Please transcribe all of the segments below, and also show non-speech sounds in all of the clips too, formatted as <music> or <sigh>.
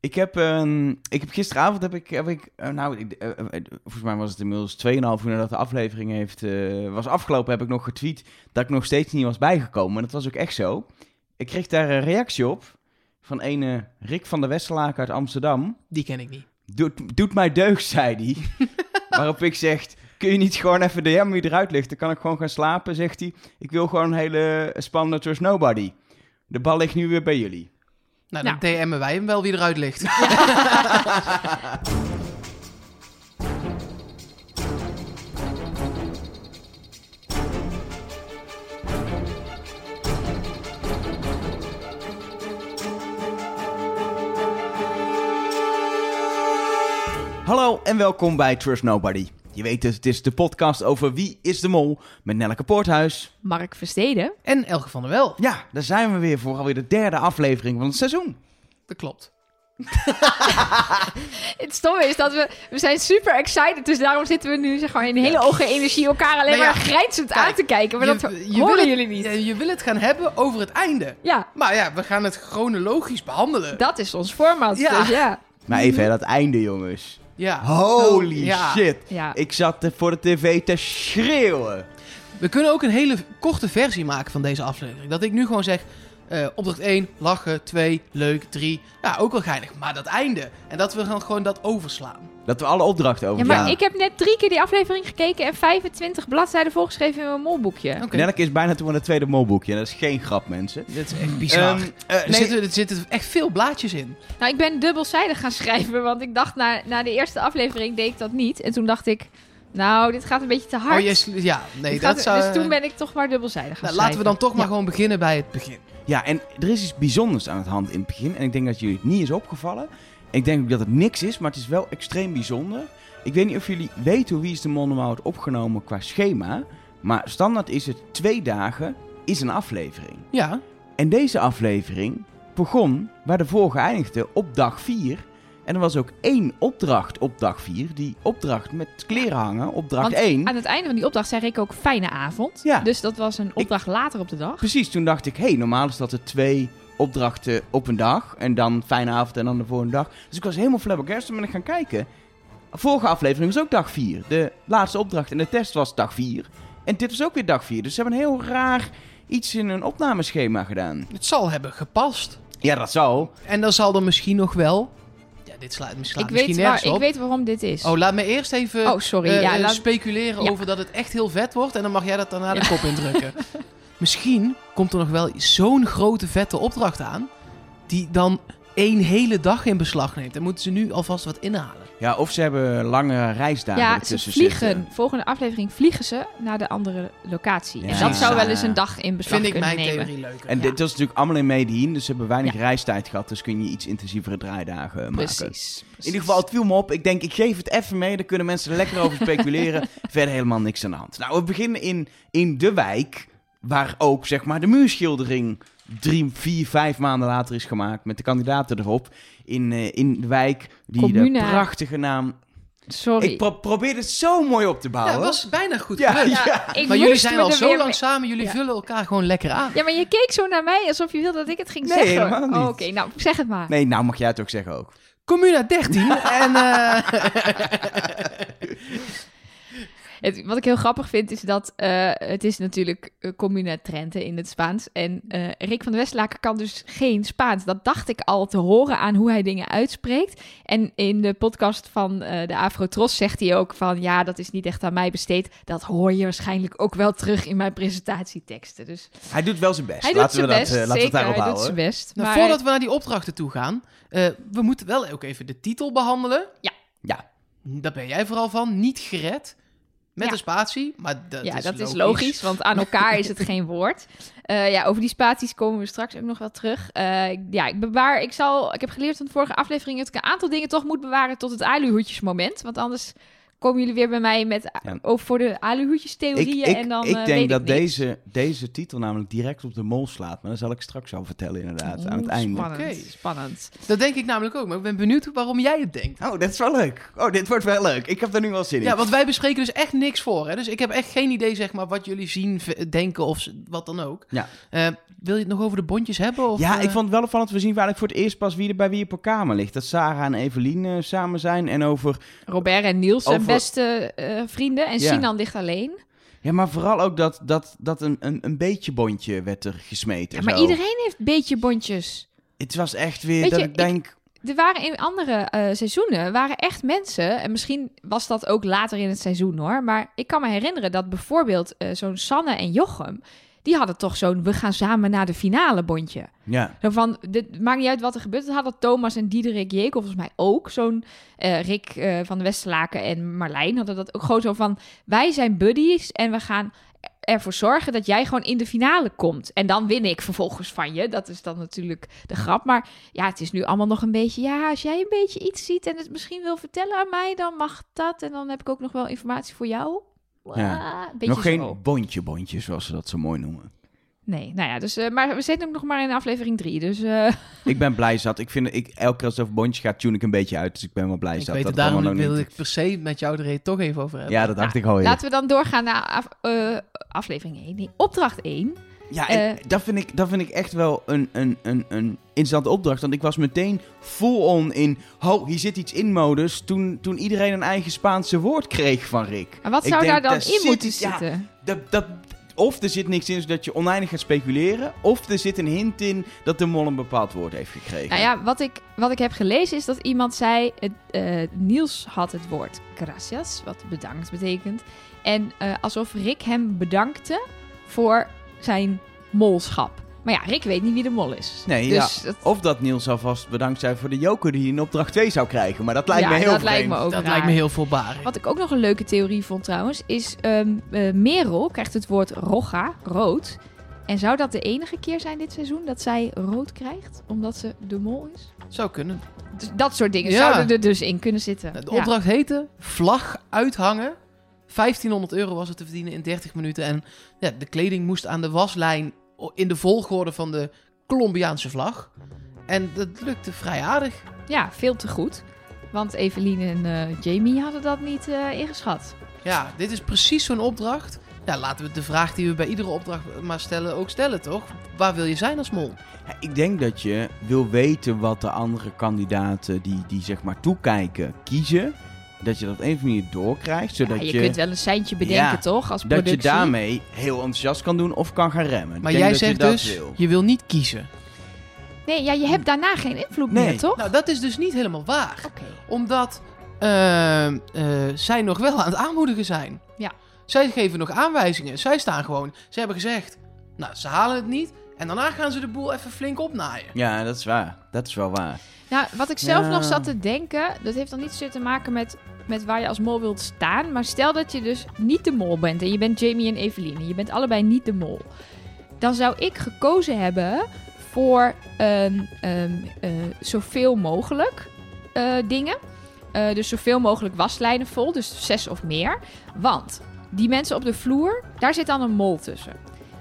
Ik heb, ik heb gisteravond heb ik, heb ik eh, nou, ik, eh, eh, volgens mij was het inmiddels 2,5 uur nadat de aflevering heeft, was afgelopen, heb ik nog getweet dat ik nog steeds niet was bijgekomen. En dat was ook echt zo. Ik kreeg daar een reactie op van ene Rick van der Westerlaak uit Amsterdam. Die ken ik niet. Doet, doet mij deugd, zei hij. <laughs> Waarop ik zeg, kun je niet gewoon even DM wie eruit ligt? Dan kan ik gewoon gaan slapen, zegt hij. Ik wil gewoon een hele spannende Trust Nobody. De bal ligt nu weer bij jullie. Nou, dan DM'en wij hem wel wie eruit ligt. Hallo en welkom bij Trust Nobody. Je weet het, het is de podcast over Wie is de Mol met Nelleke Poorthuis. Mark Versteden. En Elge van der Wel. Ja, daar zijn we weer voor alweer de derde aflevering van het seizoen. Dat klopt. <laughs> Het stomme is dat we, we zijn super excited, dus daarom zitten we nu zeg maar in hele hoge energie elkaar alleen Nou ja, maar grijnzend aan te kijken. Maar dat Je- je horen het- jullie niet. Ja, je wil het gaan hebben over het einde. Ja, Maar ja, we gaan het chronologisch behandelen. dat is ons format. Ja. Dus ja. Maar even, hè, dat einde jongens. Ja. Holy ja. shit. ja. Ik zat er voor de tv te schreeuwen. We kunnen ook een hele korte versie maken van deze aflevering. Dat ik nu gewoon zeg... eh, opdracht 1, lachen. 2, leuk. 3, ja, ook wel geinig. Maar dat einde. En dat we dan gewoon dat overslaan. Dat we alle opdrachten Ja, over maar ik heb net drie keer die aflevering gekeken en 25 bladzijden volgeschreven in mijn molboekje. Oké. Nelleke is bijna toe aan het tweede molboekje. Dat is geen grap, mensen. Dit is echt bizar. Ehm, eh, er, nee, zitten, er zitten echt veel blaadjes in. Nou, ik ben dubbelzijdig gaan schrijven, want ik dacht na, na de eerste aflevering deed ik dat niet. En toen dacht ik, nou, dit gaat een beetje te hard. Oh, ja, nee, Dit dat gaat- zou... Dus toen ben ik toch maar dubbelzijdig gaan nou, laten we dan toch maar Ja. gewoon beginnen bij het begin. Ja, en er is iets bijzonders aan het hand in het begin. En ik denk dat jullie het niet is opgevallen. Ik denk ook dat het niks is, maar het is wel extreem bijzonder. Ik weet niet of jullie weten hoe Wie is de wordt opgenomen qua schema. Maar standaard is het twee dagen, is een aflevering. Ja, En deze aflevering begon waar de vorige eindigde op dag 4. En er was ook één opdracht op dag 4. Die opdracht met kleren hangen, opdracht Want 1. Aan het einde van die opdracht zei ik ook fijne avond. Ja. Dus dat was een opdracht later op de dag. Precies, toen dacht ik, hé, hey, normaal is dat er twee opdrachten op een dag. En dan fijne avond en dan de volgende dag. Dus ik was helemaal flabbergasted en ben ik gaan kijken. Vorige aflevering was ook dag 4. De laatste opdracht en de test was dag 4. En dit was ook weer dag 4. Dus ze hebben een heel raar iets in een opnameschema gedaan. het zal hebben gepast. Ja, dat zou. En dan zal er misschien nog wel... Ja, dit slaat, slaat Ik misschien weet, waar, ik weet waarom dit is. Oh, laat me eerst even Oh, sorry. eh, ja, eh, laat- speculeren Ja. over dat het echt heel vet wordt. En dan mag jij dat daarna de kop indrukken. <laughs> misschien komt er nog wel zo'n grote vette opdracht aan... die dan één hele dag in beslag neemt. Dan moeten ze nu alvast wat inhalen. Ja, of ze hebben lange reisdagen ja, ze vliegen. zitten. Volgende aflevering vliegen ze naar de andere locatie. Ja. En dat zou wel eens een dag in beslag Vind ik kunnen mijn nemen. theorie leuker. En Ja. dit was natuurlijk allemaal in Medellin, dus ze hebben weinig Ja. reistijd gehad. Dus kun je iets intensievere draaidagen maken. Precies, In ieder geval, het viel me op. Ik denk, ik geef het even mee. Dan kunnen mensen er lekker over <laughs> speculeren. Verder helemaal niks aan de hand. Nou, we beginnen in, in de wijk. Waar ook, zeg maar, de muurschildering drie, vier, vijf maanden later is gemaakt. Met de kandidaten erop. In, eh, in de wijk. Die de Communa. prachtige naam... Sorry. Ik pro probeer het zo mooi op te Ja, bouwen. dat was bijna goed Ja, ja. <laughs> Maar jullie zijn al zo weer lang mee- samen. Jullie Ja. vullen elkaar gewoon lekker aan. Ja, maar je keek zo naar mij alsof je wilde dat ik het ging Nee, zeggen. helemaal niet. Oh, Oké, nou zeg het maar. Nee, nou mag jij het ook zeggen ook. Comuna 13. en eh, <laughs> Het, wat ik heel grappig vind is dat eh, het is natuurlijk uh, Comuna Trente in het Spaans. En eh, Rick van der Westlaken kan dus geen Spaans. Dat dacht ik al te horen aan hoe hij dingen uitspreekt. En in de podcast van eh, de Afrotros zegt hij ook van... ja, dat is niet echt aan mij besteed. Dat hoor je waarschijnlijk ook wel terug in mijn presentatieteksten. Dus Hij doet wel zijn best. hij doet laten zijn we best, dat, eh, laten we het zeker. daarop Hij doet houden. zijn best. nou, maar voordat we naar die opdrachten toe gaan. eh, we moeten wel ook even de titel behandelen. Ja. Ja. Daar ben jij vooral van. Niet gered. Met Ja. een spatie. Maar dat ja, is dat logisch. is logisch, want aan elkaar is het <laughs> geen woord. Eh, ja, over die spaties komen we straks ook nog wel terug. Eh, ja, ik bewaar, ik zal, ik heb geleerd van de vorige aflevering dat ik een aantal dingen toch moet bewaren tot het aluhoedjesmoment, want anders komen jullie weer bij mij met Ja. ook voor de aluhoedjes Ik, theorieën ik, en dan ik eh, denk weet dat ik deze, deze titel namelijk direct op de mol slaat. Maar dat zal ik straks al vertellen inderdaad, aan het einde. Spannend, Oké. spannend. Dat denk ik namelijk ook, maar ik ben benieuwd waarom jij het denkt. Oh, dat is wel leuk. Oh, dit wordt wel leuk. Ik heb er nu wel zin in. Ja, want wij bespreken dus echt niks voor. Hè? Dus ik heb echt geen idee, zeg maar, wat jullie zien, denken of wat dan ook. Ja. Eh, wil je het nog over de bondjes hebben? Of, Ja, eh, ik vond het wel opvallend. We zien eigenlijk voor het eerst pas wie er bij wie op een kamer ligt. Dat Sarah en Evelien samen zijn. En over... Robert en Niels zijn Over- beste eh, vrienden en Ja. Sinan ligt alleen. Ja, maar vooral ook dat, dat, dat een, een, een beetje bondje werd er gesmeten. Ja, maar zo. iedereen heeft beetje bondjes. Het was echt weer Weet dat je, ik denk... Er waren in andere eh, seizoenen waren echt mensen, en misschien was dat ook later in het seizoen hoor, maar ik kan me herinneren dat bijvoorbeeld eh, zo'n Sanne en Jochem, die hadden toch zo'n we gaan samen naar de finale bondje. Ja, Zo van, dit maakt niet uit wat er gebeurt. Dat hadden Thomas en Diederik Jekel volgens mij ook. Zo'n eh, Rick eh, van de Westerlaken en Marlijn hadden dat ook gewoon zo van... wij zijn buddies en we gaan ervoor zorgen dat jij gewoon in de finale komt. En dan win ik vervolgens van je. Dat is dan natuurlijk de grap. Maar ja, het is nu allemaal nog een beetje... ja, als jij een beetje iets ziet en het misschien wil vertellen aan mij... dan mag dat. En dan heb ik ook nog wel informatie voor jou. Ja. Een beetje nog zo. geen bondje-bondje, zoals ze dat zo mooi noemen. Nee, nou ja, dus, eh, maar we zitten ook nog maar in aflevering drie. Dus eh, Ik ben blij zat. Ik vind, ik, elke keer als het over bondjes gaat, tune ik een beetje uit. Dus ik ben wel blij ik zat. weet dat het, daarom allemaal nog wil niet- ik per se met jou er toch even over hebben. Ja, dat dacht Nou, ik al. Laten we dan doorgaan naar af- eh, aflevering 1. Nee, opdracht 1. Ja, en Eh, dat, vind ik, dat vind ik echt wel een, een, een, een interessante opdracht. Want ik was meteen full-on in... Oh, hier zit iets in modus. Toen, toen iedereen een eigen Spaanse woord kreeg van Rick. Maar wat Ik zou denk, daar dan daar in zit moeten ja, zitten? Dat, dat, of er zit niks in zodat je oneindig gaat speculeren. Of er zit een hint in dat de mol een bepaald woord heeft gekregen. Nou ja, wat ik, wat ik heb gelezen is dat iemand zei... Eh, Niels had het woord gracias, wat bedankt betekent. En eh, alsof Rick hem bedankte voor zijn molschap. Maar ja, Rick weet niet wie de mol is. Nee, dus dat, Of dat Niels alvast bedankt zijn voor de joker die hij in opdracht 2 zou krijgen. Maar dat lijkt ja, me heel dat vreemd. lijkt me ook dat raar. lijkt me heel voorbarig. Wat ik ook nog een leuke theorie vond trouwens, is ehm eh, Merel krijgt het woord roja, rood. En zou dat de enige keer zijn dit seizoen dat zij rood krijgt, omdat ze de mol is? Zou kunnen. Dus dat soort dingen Ja. zouden er dus in kunnen zitten. De Ja. opdracht heette vlag uithangen. 1500 euro was het te verdienen in 30 minuten. En ja, de kleding moest aan de waslijn in de volgorde van de Colombiaanse vlag. En dat lukte vrij aardig. Ja, veel te goed. Want Evelien en eh, Jamie hadden dat niet eh, ingeschat. Ja, dit is precies zo'n opdracht. Ja, laten we de vraag die we bij iedere opdracht maar stellen ook stellen, toch? Waar wil je zijn als mol? Ja, ik denk dat je wil weten wat de andere kandidaten die, die zeg maar toekijken kiezen. Dat je dat op een of andere manier doorkrijgt. Ja, Zodat je, je, kunt wel een seintje bedenken, Ja, toch? Als dat productie. je daarmee heel enthousiast kan doen of kan gaan remmen. Maar jij dat je zegt dat dus, wil. je wil niet kiezen. Nee, ja, je hebt daarna geen invloed Nee. meer, toch? Nou, dat is dus niet helemaal waar. Oké. Omdat ehm, eh, zij nog wel aan het aanmoedigen zijn. Ja. Zij geven nog aanwijzingen. Zij staan gewoon. Ze hebben gezegd, nou, ze halen het niet. En daarna gaan ze de boel even flink opnaaien. Ja, dat is waar. Dat is wel waar. Nou, wat ik zelf Ja. nog zat te denken, dat heeft dan niet zozeer te maken met, met waar je als mol wilt staan. Maar stel dat je dus niet de mol bent en je bent Jamie en Evelien en je bent allebei niet de mol. Dan zou ik gekozen hebben voor ehm, ehm, eh, zoveel mogelijk eh, dingen. Eh, dus zoveel mogelijk waslijnen vol, dus zes of meer. Want die mensen op de vloer, daar zit dan een mol tussen.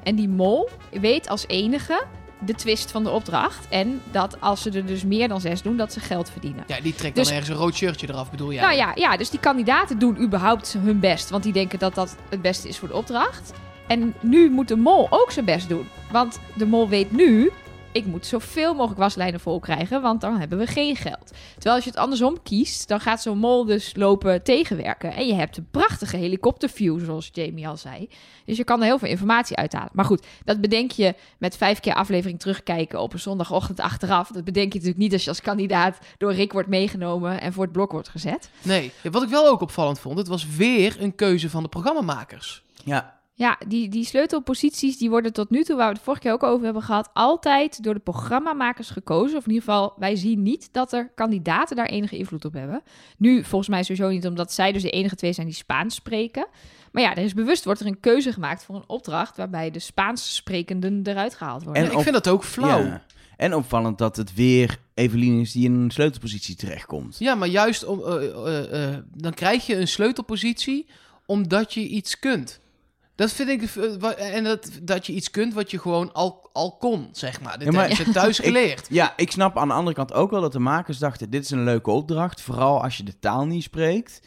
En die mol weet als enige de twist van de opdracht. En dat als ze er dus meer dan zes doen, dat ze geld verdienen. Ja, die trekt Dus- dan ergens een rood shirtje eraf, bedoel jij? Nou ja, ja, dus die kandidaten doen überhaupt hun best. Want die denken dat dat het beste is voor de opdracht. En nu moet de mol ook zijn best doen. Want de mol weet nu, ik moet zoveel mogelijk waslijnen vol krijgen, want dan hebben we geen geld. Terwijl als je het andersom kiest, dan gaat zo'n mol dus lopen tegenwerken. En je hebt een prachtige helikopterview, zoals Jamie al zei. Dus je kan er heel veel informatie uithalen. Maar goed, dat bedenk je met vijf keer aflevering terugkijken op een zondagochtend achteraf. Dat bedenk je natuurlijk niet als je als kandidaat door Rick wordt meegenomen en voor het blok wordt gezet. Nee, wat ik wel ook opvallend vond, het was weer een keuze van de programmamakers. Ja, Ja, die, die sleutelposities die worden tot nu toe, waar we het vorige keer ook over hebben gehad, altijd door de programmamakers gekozen. Of in ieder geval, wij zien niet dat er kandidaten daar enige invloed op hebben. Nu volgens mij sowieso niet, omdat zij dus de enige twee zijn die Spaans spreken. Maar ja, er is bewust wordt er een keuze gemaakt voor een opdracht waarbij de Spaans sprekenden eruit gehaald worden. En ik op- vind dat ook flauw. Ja. En opvallend dat het weer Evelien is die in een sleutelpositie terechtkomt. Ja, maar juist om, eh, eh, eh, dan krijg je een sleutelpositie omdat je iets kunt. Dat vind ik, eh, en dat, dat je iets kunt wat je gewoon al, al kon, zeg maar. Dit Ja, maar- hebben ze thuis <laughs> Ik- geleerd. Ja, ik snap aan de andere kant ook wel dat de makers dachten: dit is een leuke opdracht. Vooral als je de taal niet spreekt.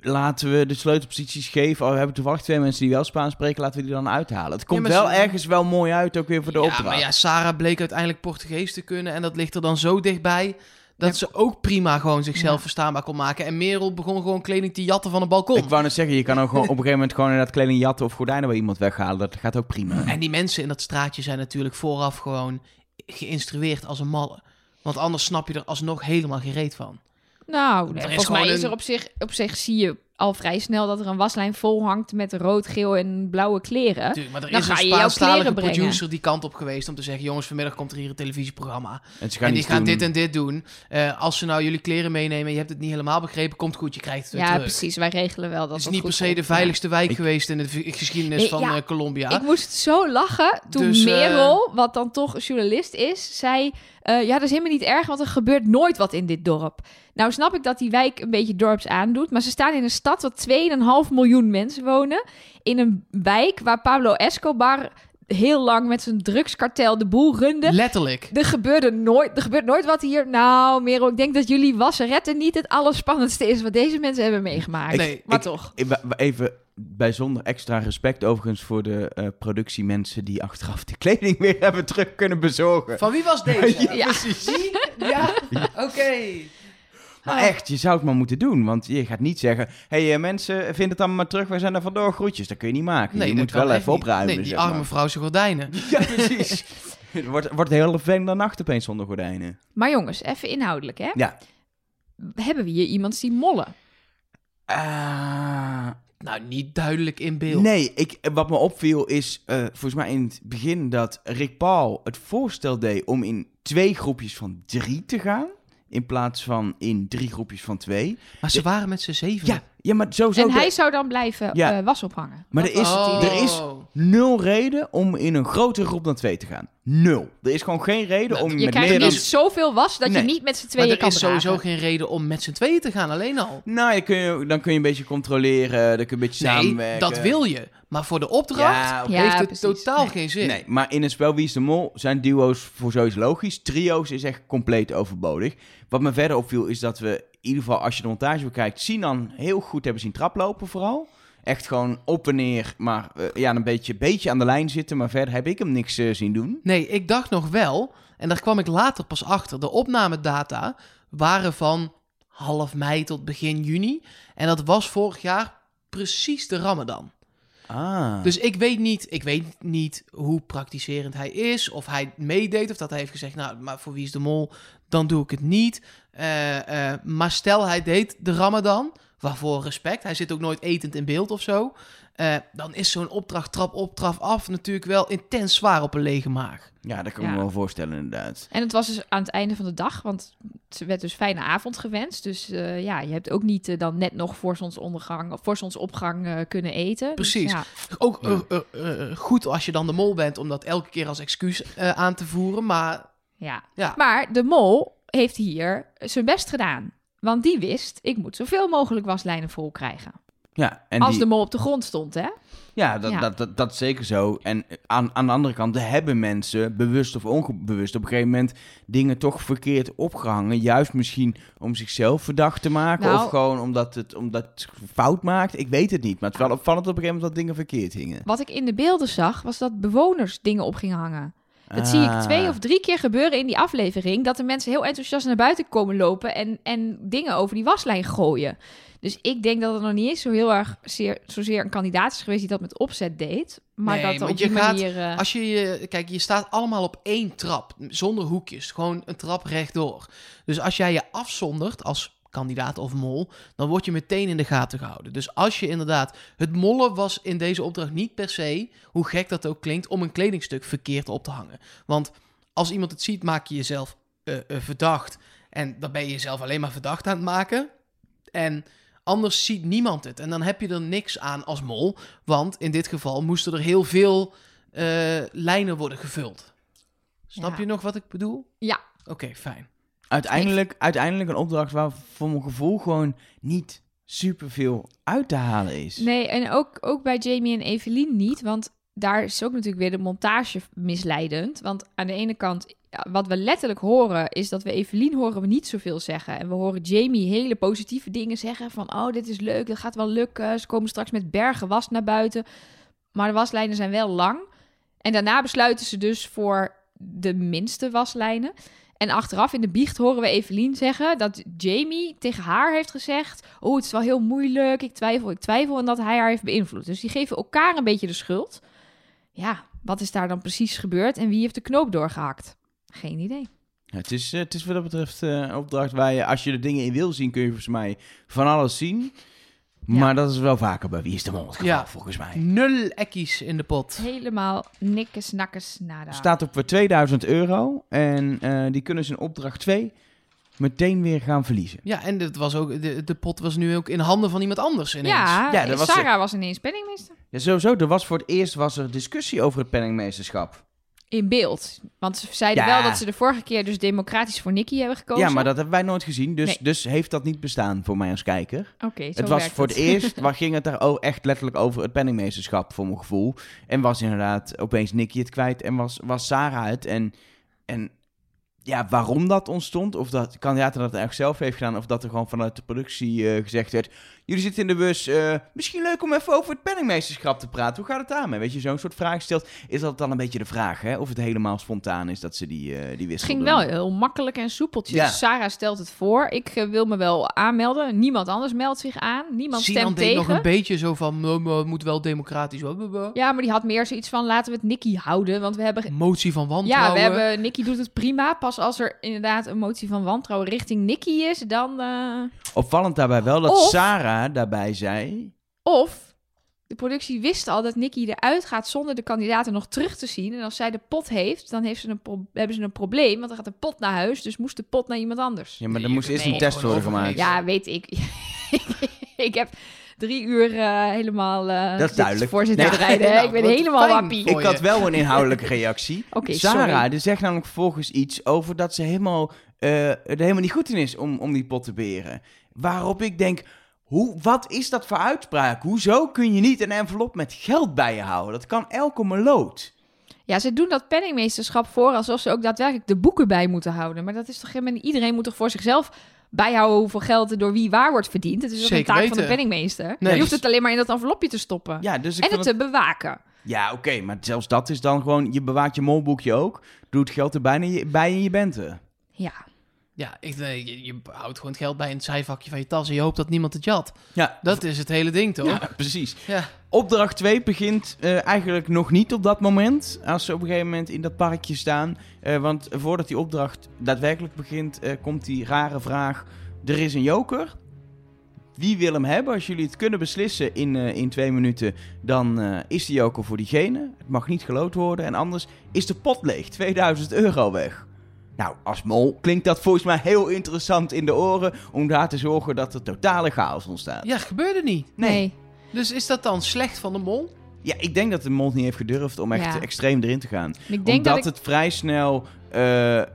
Laten we de sleutelposities geven. Oh, we hebben toevallig twee mensen die wel Spaans spreken. Laten we die dan uithalen. Het komt wel ze- ergens wel mooi uit, ook weer voor de ja, opdracht. maar ja, Sarah bleek uiteindelijk Portugees te kunnen en dat ligt er dan zo dichtbij dat Ja. ze ook prima gewoon zichzelf Ja. verstaanbaar kon maken. En Merel begon gewoon kleding te jatten van een balkon. Ik wou net zeggen, je kan ook gewoon op een gegeven moment gewoon inderdaad kleding jatten of gordijnen bij iemand weghalen. Dat gaat ook prima. En die mensen in dat straatje zijn natuurlijk vooraf gewoon geïnstrueerd als een malle. Want anders snap je er alsnog helemaal geen reet van. Nou, Er nee, volgens mij is een- er op zich, op zich zie je al vrij snel dat er een waslijn vol hangt met rood, geel en blauwe kleren. Tuurlijk, maar er Dan is ga een je jouw Spaanstalige kleren brengen. producer die kant op geweest om te zeggen... jongens, vanmiddag komt er hier een televisieprogramma. En ze gaan en die gaan doen. dit en dit doen. Eh, als ze nou jullie kleren meenemen en je hebt het niet helemaal begrepen... komt goed, je krijgt het weer Ja, terug. precies. Wij regelen wel dat Het is dat niet goed per se de veiligste wijk Ik- geweest in de geschiedenis Nee, van ja. eh, Colombia. Ik moest zo lachen toen Dus, eh, Merel, wat dan toch een journalist is, zei... eh, ja, dat is helemaal niet erg, want er gebeurt nooit wat in dit dorp. Nou snap ik dat die wijk een beetje dorps aandoet, maar ze staan in een stad waar 2,5 miljoen mensen wonen. In een wijk waar Pablo Escobar heel lang met zijn drugskartel de boel runde. Letterlijk. Er gebeurde nooit, er gebeurt nooit wat hier. Nou, Merel, ik denk dat jullie wasseretten niet het allerspannendste is wat deze mensen hebben meegemaakt. Nee, maar ik- toch. Even bijzonder extra respect overigens voor de eh, productiemensen die achteraf de kleding weer <laughs> hebben terug kunnen bezorgen. Van wie was deze? <laughs> Ja. Precies. <laughs> Ja, oké. Maar echt, je zou het maar moeten doen. Want je gaat niet zeggen: hé hey, eh, mensen, vind het allemaal maar terug, we zijn er vandoor, groetjes. Dat kun je niet maken. Nee, je moet wel even opruimen. Nee, die zeg arme vrouw zijn gordijnen. <laughs> Ja, precies. <laughs> Het wordt, wordt een hele vervelende nacht opeens zonder gordijnen. Maar jongens, even inhoudelijk, hè? Ja. Hebben we hier iemand zien mollen? Ah, Nou, niet duidelijk in beeld. nee, ik, wat me opviel is eh, volgens mij in het begin dat Rick Paul het voorstel deed om in twee groepjes van drie te gaan. In plaats van in drie groepjes van twee. Maar ze waren met z'n zeven. Ja, ja maar sowieso. en de- hij zou dan blijven Ja. eh, was ophangen. maar er is, Oh. er is nul reden om in een grotere groep dan twee te gaan. Nul. Er is gewoon geen reden om je Je met krijgt meer niet dan... zoveel was dat Nee. je niet met z'n Maar tweeën er kan is sowieso dragen. geen reden om met z'n tweeën te gaan, alleen al. Nou, je kun je, dan kun je een beetje controleren, dan kun je een beetje Nee, samenwerken. dat wil je. Maar voor de opdracht Ja, heeft het precies. totaal Nee. geen zin. Nee, maar in een spel Wie is de Mol zijn duo's voor sowieso logisch. Trio's is echt compleet overbodig. Wat me verder opviel is dat we, ieder geval als je de montage bekijkt, Sinan heel goed hebben zien traplopen vooral. Echt gewoon op en neer, maar eh, ja, een beetje, beetje aan de lijn zitten. Maar verder heb ik hem niks eh, zien doen. Nee, ik dacht nog wel, en daar kwam ik later pas achter. De opnamedata waren van half mei tot begin juni. En dat was vorig jaar precies de Ramadan. Ah. Dus ik weet niet, ik weet niet hoe praktiserend hij is, of hij meedeed, of dat hij heeft gezegd, nou, maar voor wie is de mol, dan doe ik het niet. Eh, eh, maar stel hij deed de Ramadan, waarvoor respect, hij zit ook nooit etend in beeld of zo, eh, dan is zo'n opdracht trap op, trap af natuurlijk wel intens zwaar op een lege maag. ja, dat kan ik me wel voorstellen inderdaad. En het was dus aan het einde van de dag, want het werd dus fijne avond gewenst. Dus eh, ja, je hebt ook niet eh, dan net nog voor zonsondergang of voor zonsopgang eh, kunnen eten. Dus Precies. ja, Ook goed als je dan de mol bent om dat elke keer als excuus eh, aan te voeren, maar ja. ja. Maar de mol heeft hier zijn best gedaan. Want die wist, ik moet zoveel mogelijk waslijnen vol krijgen. Ja, en Als die, de mol op de grond stond, hè? ja, dat, Ja. Dat, dat, zeker zo. En aan, aan de andere kant, hebben mensen, bewust of onbewust, op een gegeven moment dingen toch verkeerd opgehangen. Juist misschien om zichzelf verdacht te maken. Nou- of gewoon omdat het, omdat het fout maakt. Ik weet het niet. Maar het is wel opvallend op een gegeven moment dat dingen verkeerd hingen. Wat ik in de beelden zag, was dat bewoners dingen op gingen hangen. Dat zie ik Ah. twee of drie keer gebeuren in die aflevering. Dat de mensen heel enthousiast naar buiten komen lopen en, en dingen over die waslijn gooien. Dus ik denk dat het nog niet eens zo heel erg zeer, zozeer een kandidaat is geweest die dat met opzet deed. Maar Nee, dat er want op je die gaat- manier... eh, Als je, je- kijk, je staat allemaal op één trap, zonder hoekjes, gewoon een trap rechtdoor. Dus als jij je afzondert als kandidaat of mol, dan word je meteen in de gaten gehouden. Dus als je inderdaad, het mollen was in deze opdracht niet per se, hoe gek dat ook klinkt, om een kledingstuk verkeerd op te hangen. Want als iemand het ziet, maak je jezelf eh, eh, verdacht. En dan ben je jezelf alleen maar verdacht aan het maken. En anders ziet niemand het. En dan heb je er niks aan als mol. Want in dit geval moesten er heel veel eh, lijnen worden gevuld. Snap Ja. je nog wat ik bedoel? Ja. Oké, fijn. Uiteindelijk, uiteindelijk een opdracht waar voor mijn gevoel gewoon niet superveel uit te halen is. Nee, en ook, ook bij Jamie en Evelien niet. Want daar is ook natuurlijk weer de montage misleidend. Want aan de ene kant, wat we letterlijk horen, is dat we Evelien horen we niet zoveel zeggen. En we horen Jamie hele positieve dingen zeggen. Van, oh, dit is leuk, dat gaat wel lukken. Ze komen straks met bergen was naar buiten. Maar de waslijnen zijn wel lang. En daarna besluiten ze dus voor de minste waslijnen. En achteraf in de biecht horen we Evelien zeggen dat Jamie tegen haar heeft gezegd: Oh, het is wel heel moeilijk, ik twijfel, ik twijfel. En dat hij haar heeft beïnvloed. Dus die geven elkaar een beetje de schuld. Ja, wat is daar dan precies gebeurd en wie heeft de knoop doorgehakt? Geen idee. Het is, eh, het is wat dat betreft eh, een opdracht waar je, als je er dingen in wil zien, kun je volgens mij van alles zien. Ja. Maar dat is wel vaker bij Wie is de Mol het geval, Ja. volgens mij. Nul ekkies in de pot. Helemaal nikkes, nakkes, nada. Staat op eh, 2000 euro en eh, die kunnen ze in opdracht 2 meteen weer gaan verliezen. Ja, en het was ook, de, de pot was nu ook in handen van iemand anders ineens. Ja, Ja, dat was Sarah was ineens penningmeester. Ja, sowieso. Er was voor het eerst was er discussie over het penningmeesterschap. In beeld. Want ze zeiden Ja. wel dat ze de vorige keer dus democratisch voor Nicky hebben gekozen. Ja, maar dat hebben wij nooit gezien. Dus, Nee. dus heeft dat niet bestaan voor mij als kijker. Oké, zo het was werkt voor het <laughs> eerst, waar ging het daar ook echt letterlijk over het penningmeesterschap, voor mijn gevoel. En was inderdaad opeens Nicky het kwijt en was, was Sarah het. En, en ja, waarom dat ontstond, of dat de kandidaat dat echt zelf heeft gedaan, of dat er gewoon vanuit de productie eh, gezegd werd: Jullie zitten in de bus, eh, misschien leuk om even over het penningmeesterschap te praten. Hoe gaat het daarmee? Weet je, zo'n soort vraag stelt. Is dat dan een beetje de vraag, hè? Of het helemaal spontaan is dat ze die, eh die Het wissel ging doen? wel heel makkelijk en soepeltjes. Ja. Sarah stelt het voor. Ik wil me wel aanmelden. Niemand anders meldt zich aan. Niemand Sinan stemt deed nog tegen. een beetje zo van, "Nou, het moet wel democratisch. worden. Ja, maar die had meer zoiets van laten we het Nicky houden. Want we hebben... Motie van Ja, wantrouwen. we hebben... Nicky doet het prima. Pas als er inderdaad een motie van wantrouwen richting Nicky is, dan... eh, Opvallend daarbij wel dat Of- Sarah daarbij zei. Of de productie wist al dat Nicky eruit gaat zonder de kandidaten nog terug te zien. En als zij de pot heeft, dan heeft ze een pro- hebben ze een probleem. Want dan gaat de pot naar huis, dus moest de pot naar iemand anders. Ja, maar Nee, moest eerst een test worden gemaakt. Ja, weet ik. <laughs> ik heb drie uur eh, helemaal eh Dat is duidelijk. voor zitten Nee. rijden. <laughs> Nou, ik ben helemaal voor Ik had wel een <laughs> inhoudelijke reactie. Oké, Sarah, sorry. die zegt namelijk vervolgens iets over dat ze helemaal, eh, er helemaal niet goed in is om, om die pot te beheren. Waarop ik denk, hoe, wat is dat voor uitspraak? Hoezo kun je niet een envelop met geld bij je houden? Dat kan elke meloot. Ja, ze doen dat penningmeesterschap voor alsof ze ook daadwerkelijk de boeken bij moeten houden. Maar dat is toch helemaal niet... Iedereen moet toch voor zichzelf bijhouden hoeveel geld er door wie waar wordt verdiend. Het is ook Zeker een taak van de penningmeester. Nee. je hoeft het alleen maar in dat envelopje te stoppen. Ja, dus ik en het het- te bewaken. Ja, oké, maar zelfs dat is dan gewoon, je bewaart je molboekje ook. Doe het geld er bijna je- bij en je bent er. Ja. Ja, ik, nee, je, je houdt gewoon het geld bij in het zijvakje van je tas en je hoopt dat niemand het jat. Ja, Dat is het hele ding, toch? ja, precies. Ja. Opdracht 2 begint eh, eigenlijk nog niet op dat moment. Als ze op een gegeven moment in dat parkje staan. Eh, want voordat die opdracht daadwerkelijk begint, eh, komt die rare vraag: er is een joker. Wie wil hem hebben? Als jullie het kunnen beslissen in, in twee minuten, dan is die joker voor diegene. Het mag niet geloot worden. En anders is de pot leeg. 2000 euro weg. Nou, als mol klinkt dat volgens mij heel interessant in de oren. Om daar te zorgen dat er totale chaos ontstaat. Ja, gebeurde niet. Nee. Dus is dat dan slecht van de mol? Ja, ik denk dat de mol niet heeft gedurfd om echt Ja. extreem erin te gaan. En ik denk Omdat dat ik... het vrij snel eh,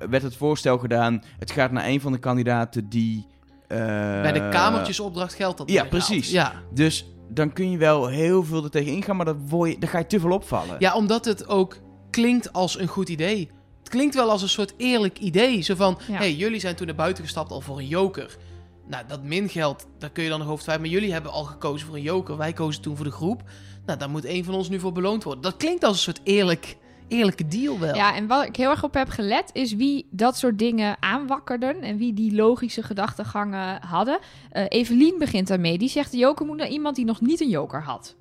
werd het voorstel gedaan. Het gaat naar een van de kandidaten die. eh, Bij de kamertjesopdracht geldt dat ja, precies. Ja. Dus dan kun je wel heel veel er tegen ingaan, maar dan, word je, dan ga je te veel opvallen. ja, omdat het ook klinkt als een goed idee. Klinkt wel als een soort eerlijk idee. Zo van, Ja. hey, jullie zijn toen naar buiten gestapt al voor een joker. Nou, dat min geld, daar kun je dan nog over twijfelen. Maar jullie hebben al gekozen voor een joker. Wij kozen toen voor de groep. Nou, daar moet een van ons nu voor beloond worden. Dat klinkt als een soort eerlijk, eerlijke deal wel. Ja, en wat ik heel erg op heb gelet, is wie dat soort dingen aanwakkerden en wie die logische gedachtegangen hadden. Eh Evelien begint daarmee. Die zegt, de joker moet naar iemand die nog niet een joker had.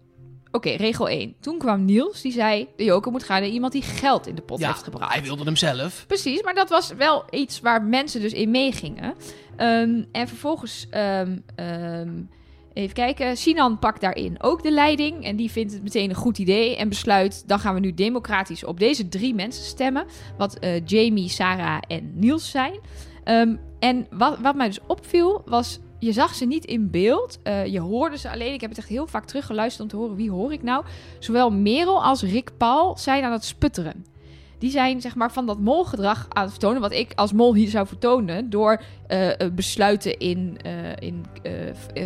Oké, regel 1. Toen kwam Niels, die zei, de joker moet gaan naar iemand die geld in de pot Ja, heeft gebracht. hij wilde hem zelf. Precies, maar dat was wel iets waar mensen dus in meegingen. Ehm, en vervolgens, ehm, ehm, even kijken, Sinan pakt daarin ook de leiding. En die vindt het meteen een goed idee en besluit, dan gaan we nu democratisch op deze drie mensen stemmen. Wat eh, Jamie, Sarah en Niels zijn. En wat, wat mij dus opviel, was, je zag ze niet in beeld. Eh, je hoorde ze alleen. Ik heb het echt heel vaak teruggeluisterd om te horen, wie hoor ik nou? Zowel Merel als Rick Paul zijn aan het sputteren. die zijn zeg maar van dat molgedrag aan het vertonen, wat ik als mol hier zou vertonen, door eh, eh, besluiten in, in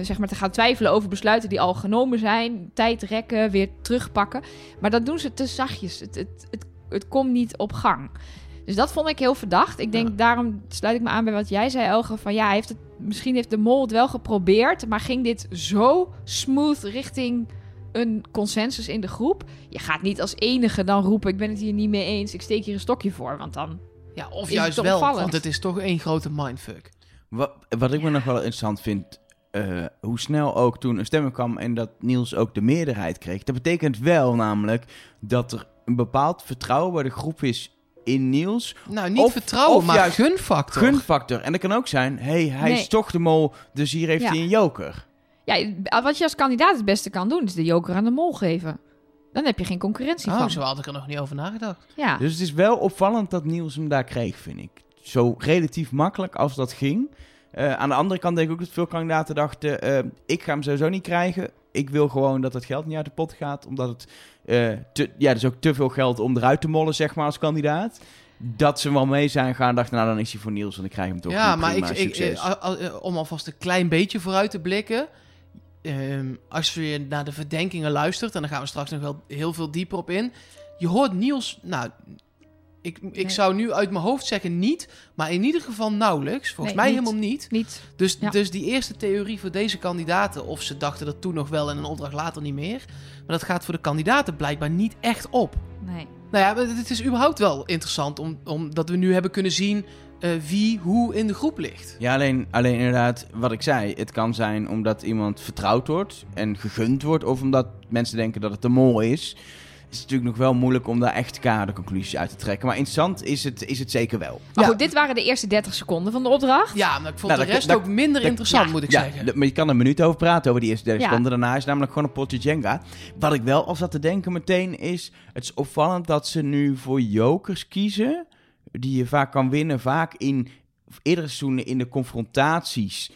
zeg maar te gaan twijfelen over besluiten die al genomen zijn, tijd rekken, weer terugpakken. Maar dat doen ze te zachtjes. Het, het, het, het komt niet op gang. Dus dat vond ik heel verdacht. Ik denk, Ja. daarom sluit ik me aan bij wat jij zei, Elge. Van ja, hij heeft het, misschien heeft de mol het wel geprobeerd. Maar ging dit zo smooth richting een consensus in de groep? Je gaat niet als enige dan roepen, ik ben het hier niet mee eens. Ik steek hier een stokje voor. Want dan... Ja, of Is juist het wel, opvallend? want het is toch één grote mindfuck. Wat, wat ik me nog wel interessant vind, eh, hoe snel ook toen een stemming kwam en dat Niels ook de meerderheid kreeg. Dat betekent wel namelijk dat er een bepaald vertrouwen bij de groep is in Niels. Nou, niet Of- vertrouwen, of maar juist gunfactor. Gunfactor. En dat kan ook zijn, hey, hij Nee. is toch de mol, dus hier heeft Ja. hij een joker. Ja, wat je als kandidaat het beste kan doen, is de joker aan de mol geven. Dan heb je geen concurrentie Oh, van. zo had ik er nog niet over nagedacht. Ja. Dus het is wel opvallend dat Niels hem daar kreeg, vind ik. Zo relatief makkelijk als dat ging. Eh, aan de andere kant denk ik ook dat veel kandidaten dachten... eh, ik ga hem sowieso niet krijgen. Ik wil gewoon dat het geld niet uit de pot gaat. Omdat het... eh te, ja, is ook te veel geld om eruit te mollen, zeg maar, als kandidaat. Dat ze wel mee zijn gaan dachten... Nou, dan is hij voor Niels, want ik krijg hem toch. ja, maar ik, Prima, ik, succes. eh, al- om alvast een klein beetje vooruit te blikken. ehm, als je naar de verdenkingen luistert, en daar gaan we straks nog wel heel veel dieper op in. Je hoort Niels, nou, ik, ik Nee. zou nu uit mijn hoofd zeggen niet, maar in ieder geval nauwelijks. Volgens Nee, mij niet. helemaal niet. Niet. Dus, Ja. dus die eerste theorie voor deze kandidaten, of ze dachten dat toen nog wel en een opdracht later niet meer. Maar dat gaat voor de kandidaten blijkbaar niet echt op. Nee. Nou ja, het is überhaupt wel interessant om, omdat we nu hebben kunnen zien eh, wie hoe in de groep ligt. Ja, alleen, alleen inderdaad, wat ik zei. Het kan zijn omdat iemand vertrouwd wordt en gegund wordt. Of omdat mensen denken dat het de mol is. Het natuurlijk nog wel moeilijk om daar echt kaderconclusies uit te trekken. Maar interessant is het, is het zeker wel. Maar Ja. goed, dit waren de eerste 30 seconden van de opdracht. Ja, maar ik vond Nou, de rest dat- ook minder dat- interessant, ja, moet ik ja, zeggen. maar je kan er een minuut over praten, over die eerste 30 Ja. seconden. Daarna is het namelijk gewoon een potje Jenga. Wat ik wel al zat te denken meteen is... Het is opvallend dat ze nu voor jokers kiezen... die je vaak kan winnen. Vaak in eerdere seizoenen in de confrontaties...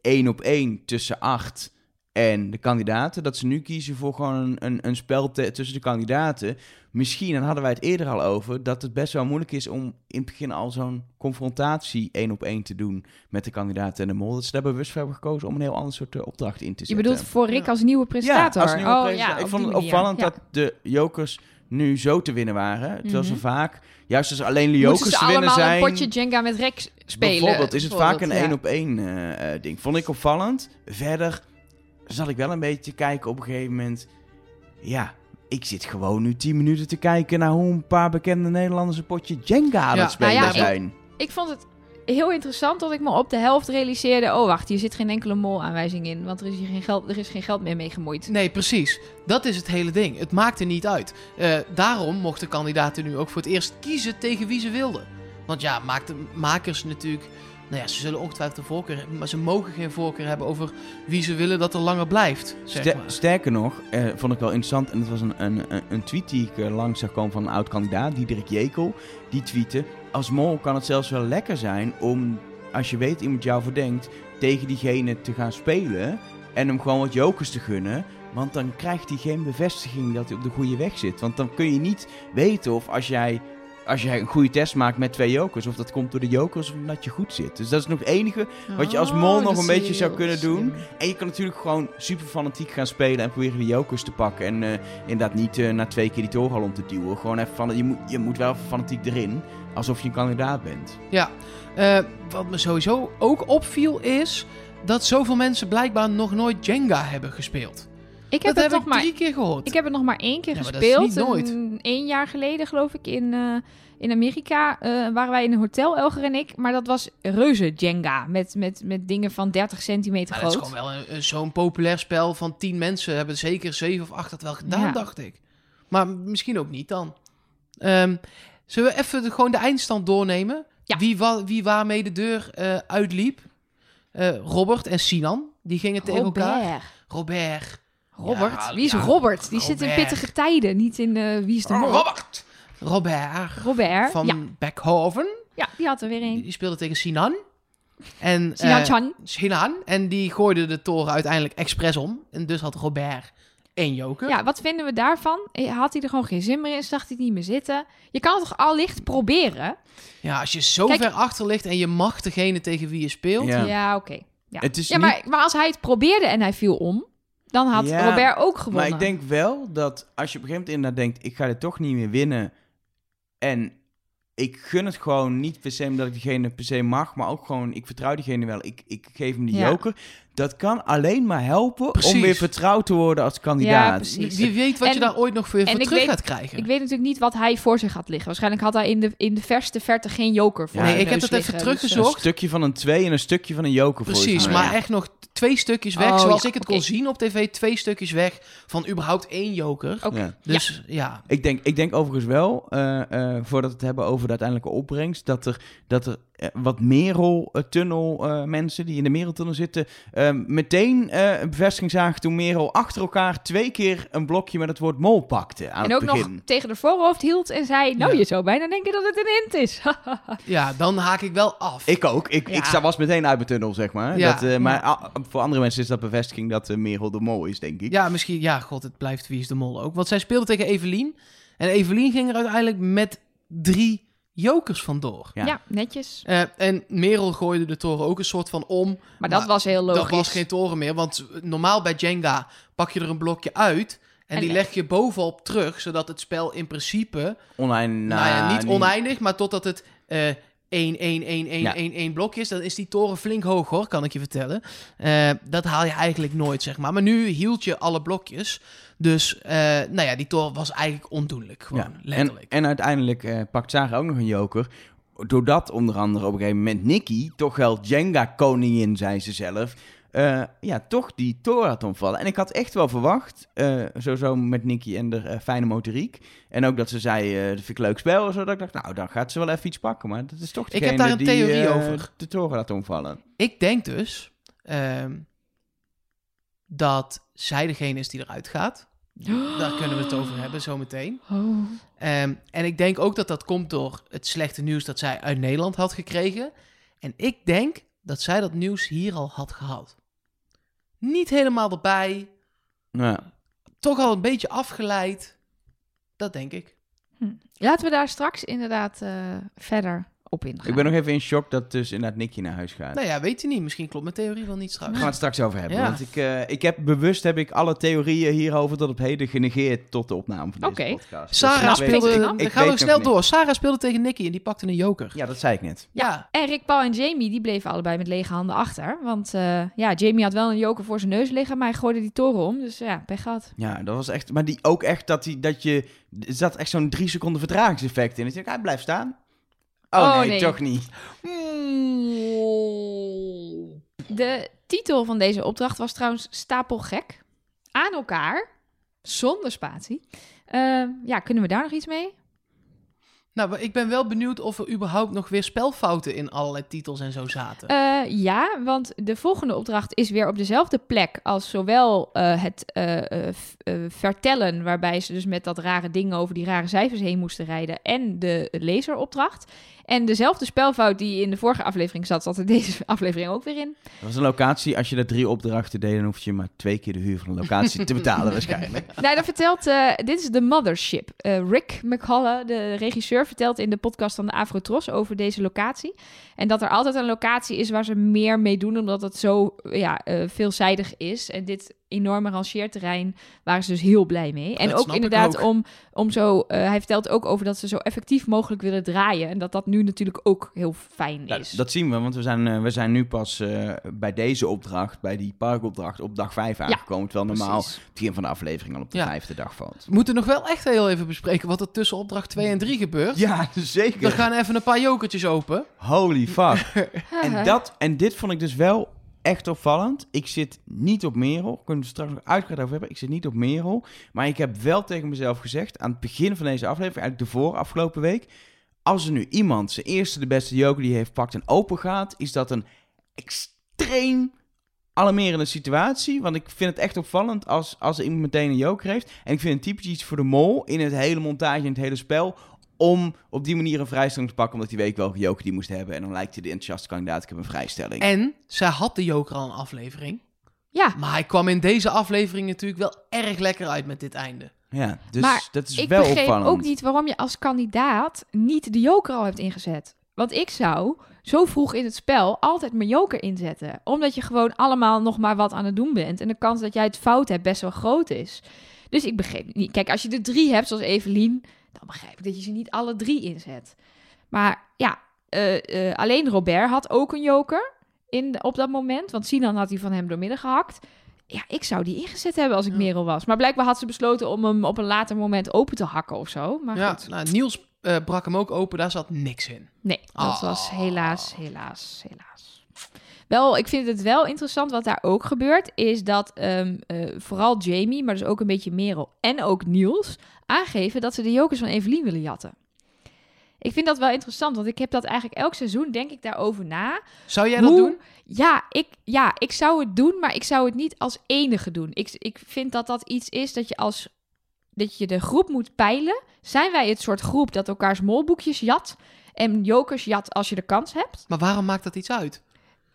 één op één tussen acht en de kandidaten. Dat ze nu kiezen voor gewoon een, een, een spel te- tussen de kandidaten. Misschien, en hadden wij het eerder al over... dat het best wel moeilijk is om in het begin al zo'n confrontatie één op één te doen... met de kandidaten en de mol. Dat ze daar bewust voor hebben gekozen om een heel ander soort eh, opdracht in te Je zetten. bedoelt voor Rick Ja. als nieuwe presentator? Ja, als nieuwe oh, presentator. ja, ik vond het opvallend Ja. dat de jokers nu zo te winnen waren. Terwijl ze Mhm. vaak, juist als alleen de jokers ze te winnen allemaal zijn... een potje Jenga met Rex spelen? Bijvoorbeeld is het vaak een bijvoorbeeld, één op één eh, eh, ding. Vond ik opvallend. Verder zat ik wel een beetje te kijken op een gegeven moment. Ja, ik zit gewoon nu 10 minuten te kijken naar hoe een paar bekende Nederlanders een potje Jenga aan Ja, het spelen nou ja, ik- zijn. Ik vond het heel interessant dat ik me op de helft realiseerde... oh, wacht, hier zit geen enkele mol-aanwijzing in... want er is hier geen geld, er is geen geld meer mee gemoeid. Nee, precies. Dat is het hele ding. Het maakte niet uit. Eh, daarom mochten kandidaten nu ook voor het eerst kiezen tegen wie ze wilden. Want ja, maakte makers natuurlijk... Nou ja, ze zullen ongetwijfeld een voorkeur hebben... maar ze mogen geen voorkeur hebben over wie ze willen dat er langer blijft. Zeg Ster- maar. Sterker nog, eh, vond ik wel interessant. En het was een, een, een- een tweet die ik eh, langs zag komen van een oud kandidaat, Diederik Jekel. Die tweette: Als mol kan het zelfs wel lekker zijn om, als je weet iemand jou verdenkt, tegen diegene te gaan spelen. En hem gewoon wat jokers te gunnen. Want dan krijgt hij geen bevestiging dat hij op de goede weg zit. Want dan kun je niet weten of als jij, als jij een goede test maakt met twee jokers, of dat komt door de jokers of omdat je goed zit. Dus dat is nog het enige wat je als mol Oh, nog dat een beetje zou kunnen doen. En je kan natuurlijk gewoon super fanatiek gaan spelen en proberen de jokers te pakken. En eh, inderdaad niet eh, na twee keer die torenhal om te duwen. Gewoon even van, je moet, je moet wel fanatiek erin, alsof je een kandidaat bent. Ja, eh, wat me sowieso ook opviel is... dat zoveel mensen blijkbaar nog nooit Jenga hebben gespeeld. Ik heb dat het heb nog ik maar drie keer gehoord. Ik heb het nog maar één keer Ja, gespeeld. nooit. Een, één jaar geleden, geloof ik, in, eh, in Amerika. eh, waren wij in een hotel, Elger en ik. Maar dat was reuze Jenga. Met, met, met dingen van 30 centimeter Maar dat is groot. gewoon wel een- zo'n populair spel van tien mensen. Hebben zeker zeven of acht dat wel gedaan, Ja. dacht ik. Maar misschien ook niet dan. Ehm, zullen we even de, gewoon de eindstand doornemen? Ja. Wie, wa, wie waarmee de deur eh, uitliep? Robert en Sinan. Die gingen tegen elkaar. Robert. Robert. Ja, Wie is ja, Robert? Die zit in pittige tijden, niet in eh, Wie is de Oh, Mol. Robert. Robert. Robert. Van ja. Beckhoven. ja, die had er weer een. Die speelde tegen Sinan. En, Sinan eh, Chan. Sinan. En die gooide de toren uiteindelijk expres om. En dus had Robert één joker. Ja, wat vinden we daarvan? Eh, Had hij er gewoon geen zin meer in? Zag hij het niet meer zitten? Je kan het toch allicht proberen? Ja, als je zo Kijk- ver achter ligt en je mag degene tegen wie je speelt. Ja. Ja, oké. Ja, Het is ja niet- maar, maar als hij het probeerde en hij viel om, dan had Ja, Robert ook gewonnen. Maar ik denk wel dat als je op een gegeven moment inderdaad denkt... ik ga dit toch niet meer winnen... en ik gun het gewoon niet per se omdat ik diegene per se mag... maar ook gewoon, ik vertrouw diegene wel. Ik, ik geef hem die Ja. joker. Dat kan alleen maar helpen Precies. om weer vertrouwd te worden als kandidaat. precies. Wie weet wat je daar ooit nog weer voor ik terug weet- gaat krijgen. Ik weet natuurlijk niet wat hij voor zich had liggen. Waarschijnlijk had hij in de, in de verste verte geen joker voor Ja, nee, ik heb dat even liggen, dus, teruggezocht. Een stukje van een 2 en een stukje van een joker volgens Precies, mij. maar Ja. echt nog twee stukjes weg. Oh, zoals ja, ik het kon zien op tv, twee stukjes weg van überhaupt één joker. Oké. Ja. Dus ja, Ik denk, ik denk overigens wel, eh, eh, voordat we het hebben over de uiteindelijke opbrengst, dat er, dat er eh, wat Merel-tunnel eh, mensen die in de Merel-tunnel zitten, eh, meteen eh, een bevestiging zagen toen Merel achter elkaar twee keer een blokje met het woord mol pakte aan En ook het nog tegen de voorhoofd hield en zei... Nou, Ja. je zou bijna denken dat het een hint is. <laughs> ja, dan haak ik wel af. Ik ook. Ik, ik was meteen uit mijn tunnel, zeg maar. Ja. Dat, eh, maar ah, voor andere mensen is dat bevestiging dat eh, Merel de mol is, denk ik. Ja, misschien, ja, god, het blijft Wie is de Mol ook. Want zij speelde tegen Evelien. En Evelien ging er uiteindelijk met drie jokers vandoor. Ja. ja. netjes. Eh, en Merel gooide de toren ook een soort van om. Maar dat was heel logisch. Dat was geen toren meer, want normaal bij Jenga pak je er een blokje uit... En, En die leg- leg je bovenop terug, zodat het spel in principe... Oneindig. Nou, ja, niet oneindig, maar totdat het eh 1, 1, 1, 1, Ja. 1, 1 blokje is, dan is die toren flink hoog hoor, kan ik je vertellen. Eh, dat haal je eigenlijk nooit, zeg maar. Maar nu hield je alle blokjes. Dus, eh, nou ja, die toren was eigenlijk ondoenlijk. Gewoon, Ja. En, letterlijk. en uiteindelijk eh, pakt Sarah ook nog een joker. Doordat onder andere op een gegeven moment Nikki, toch wel Jenga-koningin, zei ze zelf, eh, ja, toch die toren had omvallen. En ik had echt wel verwacht, eh, sowieso met Nikki en de eh, fijne motoriek. En ook dat ze zei, eh dat vind ik leuk spel. Zo, dat ik dacht, nou, dan gaat ze wel even iets pakken. Maar dat is toch Ik heb degene daar een die, theorie over. de toren laat omvallen. Ik denk dus ehm, dat zij degene is die eruit gaat. Daar kunnen we het over hebben zometeen. <gasps> Oh. Ehm, en ik denk ook dat dat komt door het slechte nieuws dat zij uit Nederland had gekregen. En ik denk dat zij dat nieuws hier al had gehad. Niet helemaal erbij, Ja. toch al een beetje afgeleid. Dat denk ik. Laten we daar straks inderdaad eh, verder op ingaan. Ik ben nog even in shock dat dus inderdaad Nikki naar huis gaat. Nou ja, weet je niet. Misschien klopt mijn theorie wel niet straks. gaan we het straks over hebben. Ja. Want ik, eh, ik heb bewust heb ik alle theorieën hierover tot op heden genegeerd tot de opname van deze Oké. podcast. Dus Sarah weet- speelde... ik gaan nog snel niet. door. Sarah speelde tegen Nicky en die pakte een joker. Ja, dat zei ik net. Ja. En Rick, Paul en Jamie, die bleven allebei met lege handen achter. Want eh, ja, Jamie had wel een joker voor zijn neus liggen, maar hij gooide die toren om. Dus ja, pech gehad. Ja, dat was echt. Maar die ook echt dat, die, dat je. Er zat echt zo'n drie seconden vertragingseffect in. Ik dacht, hij blijft staan. Oh, Oh, nee, nee. toch niet. De titel van deze opdracht was trouwens stapelgek. Aan elkaar, zonder spatie. Eh, ja, kunnen we daar nog iets mee? Nou, ik ben wel benieuwd of er überhaupt nog weer spelfouten in allerlei titels en zo zaten. Eh, ja, want de volgende opdracht is weer op dezelfde plek als zowel eh, het eh, vertellen, waarbij ze dus met dat rare ding over die rare cijfers heen moesten rijden, en de laseropdracht. En dezelfde spelfout die in de vorige aflevering zat, zat er deze <laughs> aflevering ook weer in. Dat was een locatie. Als je er drie opdrachten deed, dan hoef je maar twee keer de huur van een locatie te betalen, <laughs> waarschijnlijk. Nou, dat vertelt, eh, dit is de Mothership. Eh, Rick McCullough, de regisseur, vertelt in de podcast van de Afrotros over deze locatie. En dat er altijd een locatie is waar ze meer mee doen, omdat het zo ja, eh, veelzijdig is. En dit enorme rangeerterrein waren ze dus heel blij mee. En Dat ook inderdaad ook. om, om zo, eh, hij vertelt ook over dat ze zo effectief mogelijk willen draaien. En dat dat nu natuurlijk ook heel fijn Ja, is. dat zien we, want we zijn, eh, we zijn nu pas eh, bij deze opdracht, bij die parkopdracht, op dag vijf aangekomen. terwijl normaal Precies. het begin van de aflevering al op de Ja. vijfde dag valt. We moeten nog wel echt heel even bespreken wat er tussen opdracht 2 en 3 gebeurt. Ja, Er zeker. gaan even een paar jokertjes open. Holy fuck. <laughs> En, dat, en dit vond ik dus wel echt opvallend. Ik zit niet op Merel. Kunnen we het straks nog uitgebreid over hebben. Ik zit niet op Merel. Maar ik heb wel tegen mezelf gezegd... aan het begin van deze aflevering... eigenlijk de voor afgelopen week... als er nu iemand zijn eerste de beste joker die heeft pakt en open gaat... is dat een extreem alarmerende situatie. Want ik vind het echt opvallend als, als er iemand meteen een joker heeft. En ik vind het typisch iets voor de mol... in het hele montage en het hele spel om op die manier een vrijstelling te pakken, omdat hij weet welke joker die moest hebben. En dan lijkt hij de enthousiaste kandidaat, ik heb een vrijstelling. En zij had de joker al een aflevering. Ja, Maar hij kwam in deze aflevering natuurlijk wel erg lekker uit met dit einde. Ja, dus Maar dat is ik wel begreep opvallend. ook niet waarom je als kandidaat niet de joker al hebt ingezet. Want ik zou zo vroeg in het spel altijd mijn joker inzetten. Omdat je gewoon allemaal nog maar wat aan het doen bent. En de kans dat jij het fout hebt best wel groot is. Dus ik begreep niet. Kijk, als je er drie hebt, zoals Evelien, dan begrijp ik dat je ze niet alle drie inzet. Maar ja, eh, eh, alleen Robert had ook een joker in, de- op dat moment. Want Sinan had die van hem doormidden gehakt. Ja, ik zou die ingezet hebben als ik Ja. Merel was. Maar blijkbaar had ze besloten om hem op een later moment open te hakken of zo. Maar ja, goed. nou, Niels eh, brak hem ook open, daar zat niks in. Nee, dat Ah. was helaas, helaas, helaas. Wel, ik vind het wel interessant wat daar ook gebeurt. Is dat ehm, eh, vooral Jamie, maar dus ook een beetje Merel en ook Niels... aangeven dat ze de jokers van Evelien willen jatten. Ik vind dat wel interessant, want ik heb dat eigenlijk elk seizoen, denk ik daarover na. Zou jij dat doen? Ja ik, ja, ik zou het doen, maar ik zou het niet als enige doen. Ik, ik vind dat dat iets is dat je als dat je de groep moet peilen. Zijn wij het soort groep dat elkaars molboekjes jat en jokers jat als je de kans hebt? Maar waarom maakt dat iets uit?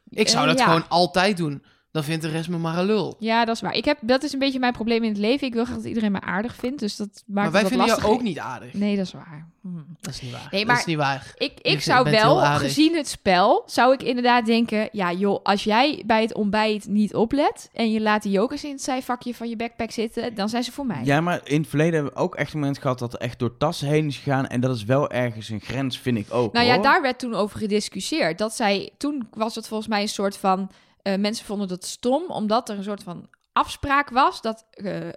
Ik zou Eh, dat ja. gewoon altijd doen. Dan vindt de rest me maar een lul. Ja, dat is waar. Ik heb, dat is een beetje mijn probleem in het leven. Ik wil graag dat iedereen me aardig vindt, dus dat maakt maar het wij wat vinden jou ook niet aardig. Nee, dat is waar. Hm. Dat is niet waar. Nee, Dat maar- is niet waar. Ik, Je ik zou wel, gezien het spel, zou ik inderdaad denken... Ja, joh, als jij bij het ontbijt niet oplet... en je laat die jokers in het zijvakje van je backpack zitten... dan zijn ze voor mij. Ja, maar in het verleden hebben we ook echt een moment gehad dat er echt door tassen heen is gegaan. En dat is wel ergens een grens, vind ik ook. Nou ja, daar werd toen over gediscussieerd. Dat zij, toen was het volgens mij een soort van... eh, mensen vonden dat stom, omdat er een soort van afspraak was... dat eh, eh,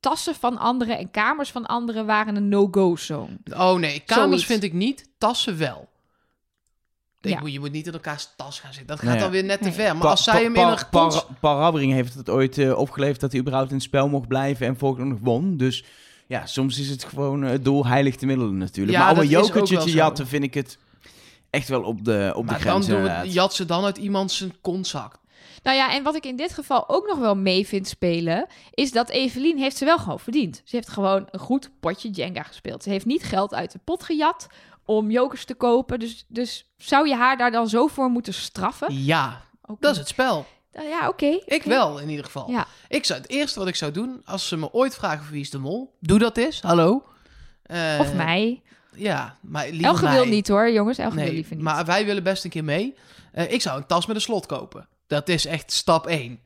tassen van anderen en kamers van anderen waren een no-go zone. Oh nee, kamers Zoiets. vind ik niet, tassen wel. Ik Ja. moet, je moet niet in elkaars tas gaan zitten. Dat Nee, gaat ja. dan weer net te Nee. ver. Maar Pa- als zij pa- hem in pa- een Pa- Paul Rabbering heeft het ooit eh, opgeleverd dat hij überhaupt in het spel mocht blijven en volgens nog won. Dus ja, soms is het gewoon eh, het doel heiligt de middelen natuurlijk. Ja, maar om een jokertje te jatten vind ik het echt wel op de, op de Maar dan grens doen we, jat ze dan uit iemand zijn kontzak. Nou ja, en wat ik in dit geval ook nog wel mee vind spelen... is dat Evelien heeft ze wel gewoon verdiend. Ze heeft gewoon een goed potje Jenga gespeeld. Ze heeft niet geld uit de pot gejat om jokers te kopen. Dus, dus zou je haar daar dan zo voor moeten straffen? Ja, dat is het spel. Ja, oké. Ik wel, in ieder geval. Ja. Ik zou, het eerste wat ik zou doen, als ze me ooit vragen voor wie is de mol, doe dat eens, hallo. Eh, Of mij. Ja, maar liever mij. wil niet hoor, jongens. Elge wil liever niet. maar wij willen best een keer mee. Eh, ik zou een tas met een slot kopen. Dat is echt stap 1.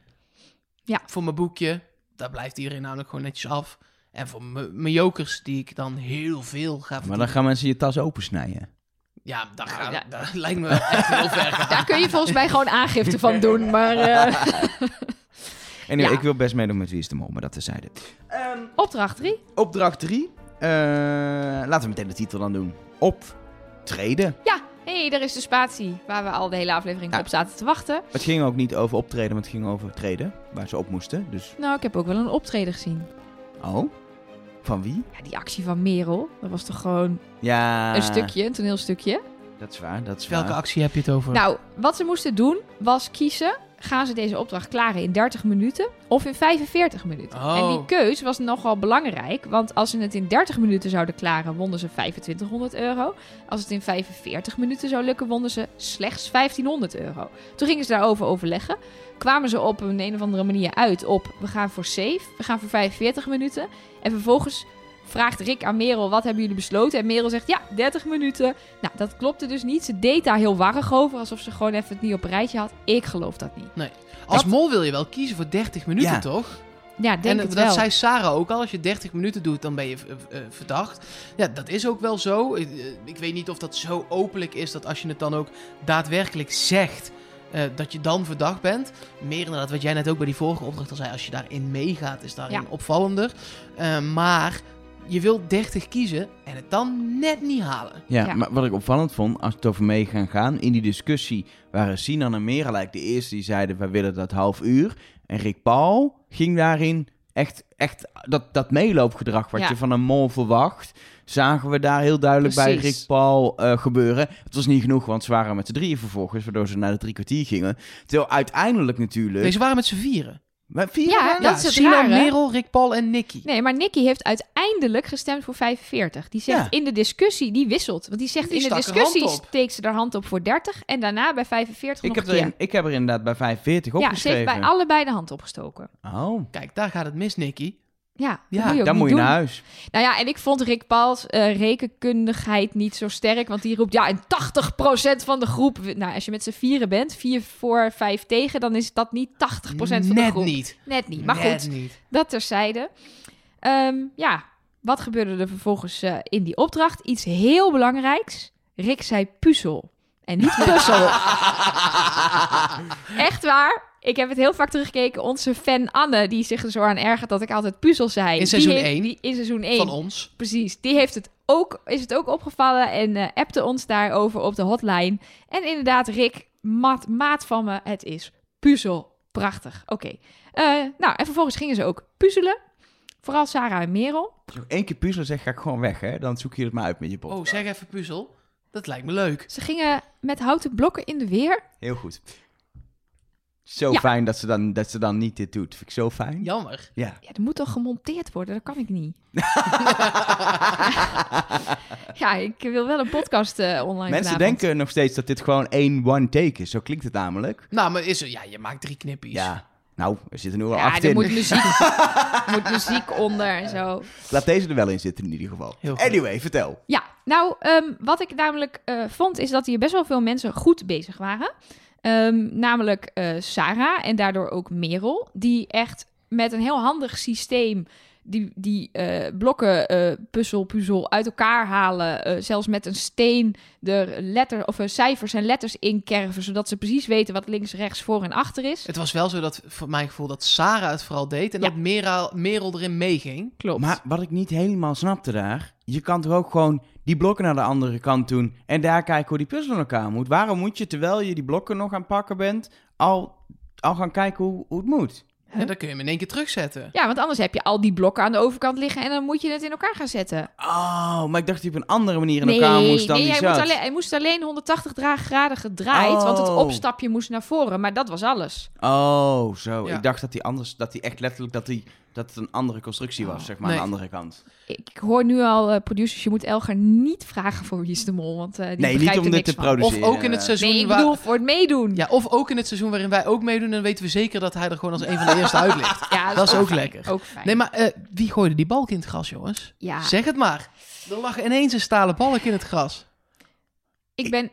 Ja. Voor mijn boekje, daar blijft iedereen namelijk gewoon netjes af. En voor mijn jokers, die ik dan heel veel ga maar dan gaan mensen je tas opensnijden. Ja, dat, Nou, gaat, ja. dat <laughs> lijkt me echt heel ver gaan. Daar kun je volgens mij gewoon aangifte van <laughs> doen. Maar eh, En Ja. ik wil best meedoen met Wie is de Mol, maar dat terzijde. Ehm opdracht 3. opdracht 3. laten we meteen de titel dan doen. Optreden. Ja, hé, hey, daar is de spatie waar we al de hele aflevering Ja. op zaten te wachten. Het ging ook niet over optreden, maar het ging over treden. Waar ze op moesten. Dus, Nou, ik heb ook wel een optreden gezien. oh. Van wie? Ja, die actie van Merel, dat was toch gewoon Ja. een stukje, een toneelstukje. Dat is waar, dat is Welke waar. actie heb je het over? Nou, wat ze moesten doen was kiezen. Gaan ze deze opdracht klaren in 30 minuten of in 45 minuten? Oh. En die keus was nogal belangrijk. Want als ze het in 30 minuten zouden klaren, wonnen ze 2500 euro. Als het in 45 minuten zou lukken, wonnen ze slechts 1500 euro. Toen gingen ze daarover overleggen. Kwamen ze op een, een of andere manier uit op... we gaan voor safe, we gaan voor 45 minuten. En vervolgens vraagt Rick aan Merel, wat hebben jullie besloten? En Merel zegt, ja, 30 minuten. Nou, dat klopte dus niet. Ze deed daar heel warrig over, alsof ze gewoon even het niet op een rijtje had. Ik geloof dat niet. Als dat- mol wil je wel kiezen voor 30 minuten, Ja. toch? Ja, denk en het dat wel. zei Sarah ook al. Als je 30 minuten doet, dan ben je eh, verdacht. Ja, dat is ook wel zo. Ik, eh, ik weet niet of dat zo openlijk is dat als je het dan ook daadwerkelijk zegt, eh, dat je dan verdacht bent. Meer inderdaad, wat jij net ook bij die vorige opdracht al zei. Als je daarin meegaat, is daarin Ja. opvallender. Eh, maar je wilt 30 kiezen en het dan net niet halen. Ja, Ja. maar wat ik opvallend vond, als het over mee gaan gaan, in die discussie waren Sinan en Mera lijkt de eerste die zeiden, wij willen dat half uur. En Rick Paul ging daarin echt, echt dat, dat meeloopgedrag wat Ja. je van een mol verwacht, zagen we daar heel duidelijk bij. Rick Paul eh, gebeuren. Het was niet genoeg, want ze waren met z'n drieën vervolgens, waardoor ze naar de drie kwartier gingen. Terwijl uiteindelijk natuurlijk... Nee, ze waren met z'n vieren. Maar vier Ja, dat is het Sinan. Merel, Rick Paul en Nicky. Nee, maar Nicky heeft uiteindelijk gestemd voor 45. Die zegt Ja. in de discussie, die wisselt. Want die zegt Die in de discussie steekt ze haar hand op voor 30 en daarna bij 45 Ik nog heb, een er keer. in- ik heb er inderdaad bij 45 ja, ze opgeschreven. heeft bij allebei de hand opgestoken. Oh, Kijk, daar gaat het mis, Nicky. Ja, Ja, moet je ook dan moet je doen. naar huis. Nou ja, en ik vond Rick Paul's eh, rekenkundigheid niet zo sterk. Want die roept, ja, en 80% van de groep... Nou, als je met z'n vieren bent, vier voor, vijf tegen... dan is dat niet 80% van de Net groep. niet. Net niet. Maar Net goed, niet. dat terzijde. Ehm, ja, wat gebeurde er vervolgens eh, in die opdracht? Iets heel belangrijks. Rick zei puzzel. En niet <laughs> puzzel. <laughs> Echt waar. Ik heb het heel vaak teruggekeken. Onze fan Anne, die zich er zo aan ergert dat ik altijd puzzel zei. In seizoen die heeft- één. die- in seizoen 1. Van ons. Precies. Die heeft het ook, is het ook opgevallen en eh, appte ons daarover op de hotline. En inderdaad, Rick, maat, maat van me, het is puzzel. Prachtig. Oké. Eh, nou, en vervolgens gingen ze ook puzzelen. Vooral Sarah en Merel. Als je één keer puzzelen zegt, ga ik gewoon weg, hè? Dan zoek je het maar uit met je podcast. Oh, zeg even puzzel. Dat lijkt me leuk. Ze gingen met houten blokken in de weer. Heel goed. Zo Ja. fijn dat ze, dan, dat ze dan niet dit doet. Vind ik zo fijn. Jammer. Ja. Ja, er moet toch gemonteerd worden? Dat kan ik niet. <laughs> ja, ik wil wel een podcast eh, online Mensen vanavond. denken nog steeds dat dit gewoon één one take is. Zo klinkt het namelijk. Nou, maar is er, ja, je maakt drie knippies. Ja. Nou, er zitten nu al Ja, acht er in. moet muziek, <laughs> moet muziek onder en zo. Laat deze er wel in zitten in ieder geval. Anyway, vertel. Ja, nou, ehm, wat ik namelijk eh, vond, is dat hier best wel veel mensen goed bezig waren. Ehm, namelijk eh, Sarah en daardoor ook Merel, die echt met een heel handig systeem die, die eh, blokken eh, puzzel, puzzel uit elkaar halen. eh, zelfs met een steen de letter, of, cijfers en letters inkerven, zodat ze precies weten wat links, rechts, voor en achter is. Het was wel zo dat, voor mijn gevoel, dat Sarah het vooral deed en Ja. dat Merel, Merel erin meeging. Klopt. Maar wat ik niet helemaal snapte daar... Je kan toch ook gewoon die blokken naar de andere kant doen... en daar kijken hoe die puzzel in elkaar moet. Waarom moet je, terwijl je die blokken nog aan het pakken bent... al, al gaan kijken hoe, hoe het moet? En dan kun je hem in één keer terugzetten. Ja, want anders heb je al die blokken aan de overkant liggen en dan moet je het in elkaar gaan zetten. Oh, maar ik dacht dat die op een andere manier in elkaar moest dan nee, die hij, zat. moest alleen, hij moest alleen 180 dra- graden gedraaid, want het Oh. opstapje moest naar voren. Maar dat was alles. Oh, zo. Ja. Ik dacht dat die anders, dat die echt letterlijk, dat, die, dat het een andere constructie was, zeg maar, Nee. aan de andere kant. Ik, hoor nu al, eh, producers, je moet Elger niet vragen voor wie is de mol, want eh die Nee, niet om er dit niks te van. produceren. Of ook in het seizoen Nee, ik bedoel voor het meedoen. Ja, of ook in het seizoen waarin wij ook meedoen, dan weten we zeker dat hij er gewoon als een van de <laughs> eerste uit ligt. Ja, Dat is ook fijn. lekker. Ook fijn. Nee, maar eh, wie gooide die balk in het gras, jongens? ja, Zeg het maar. Er lag ineens een stalen balk in het gras. ik ben...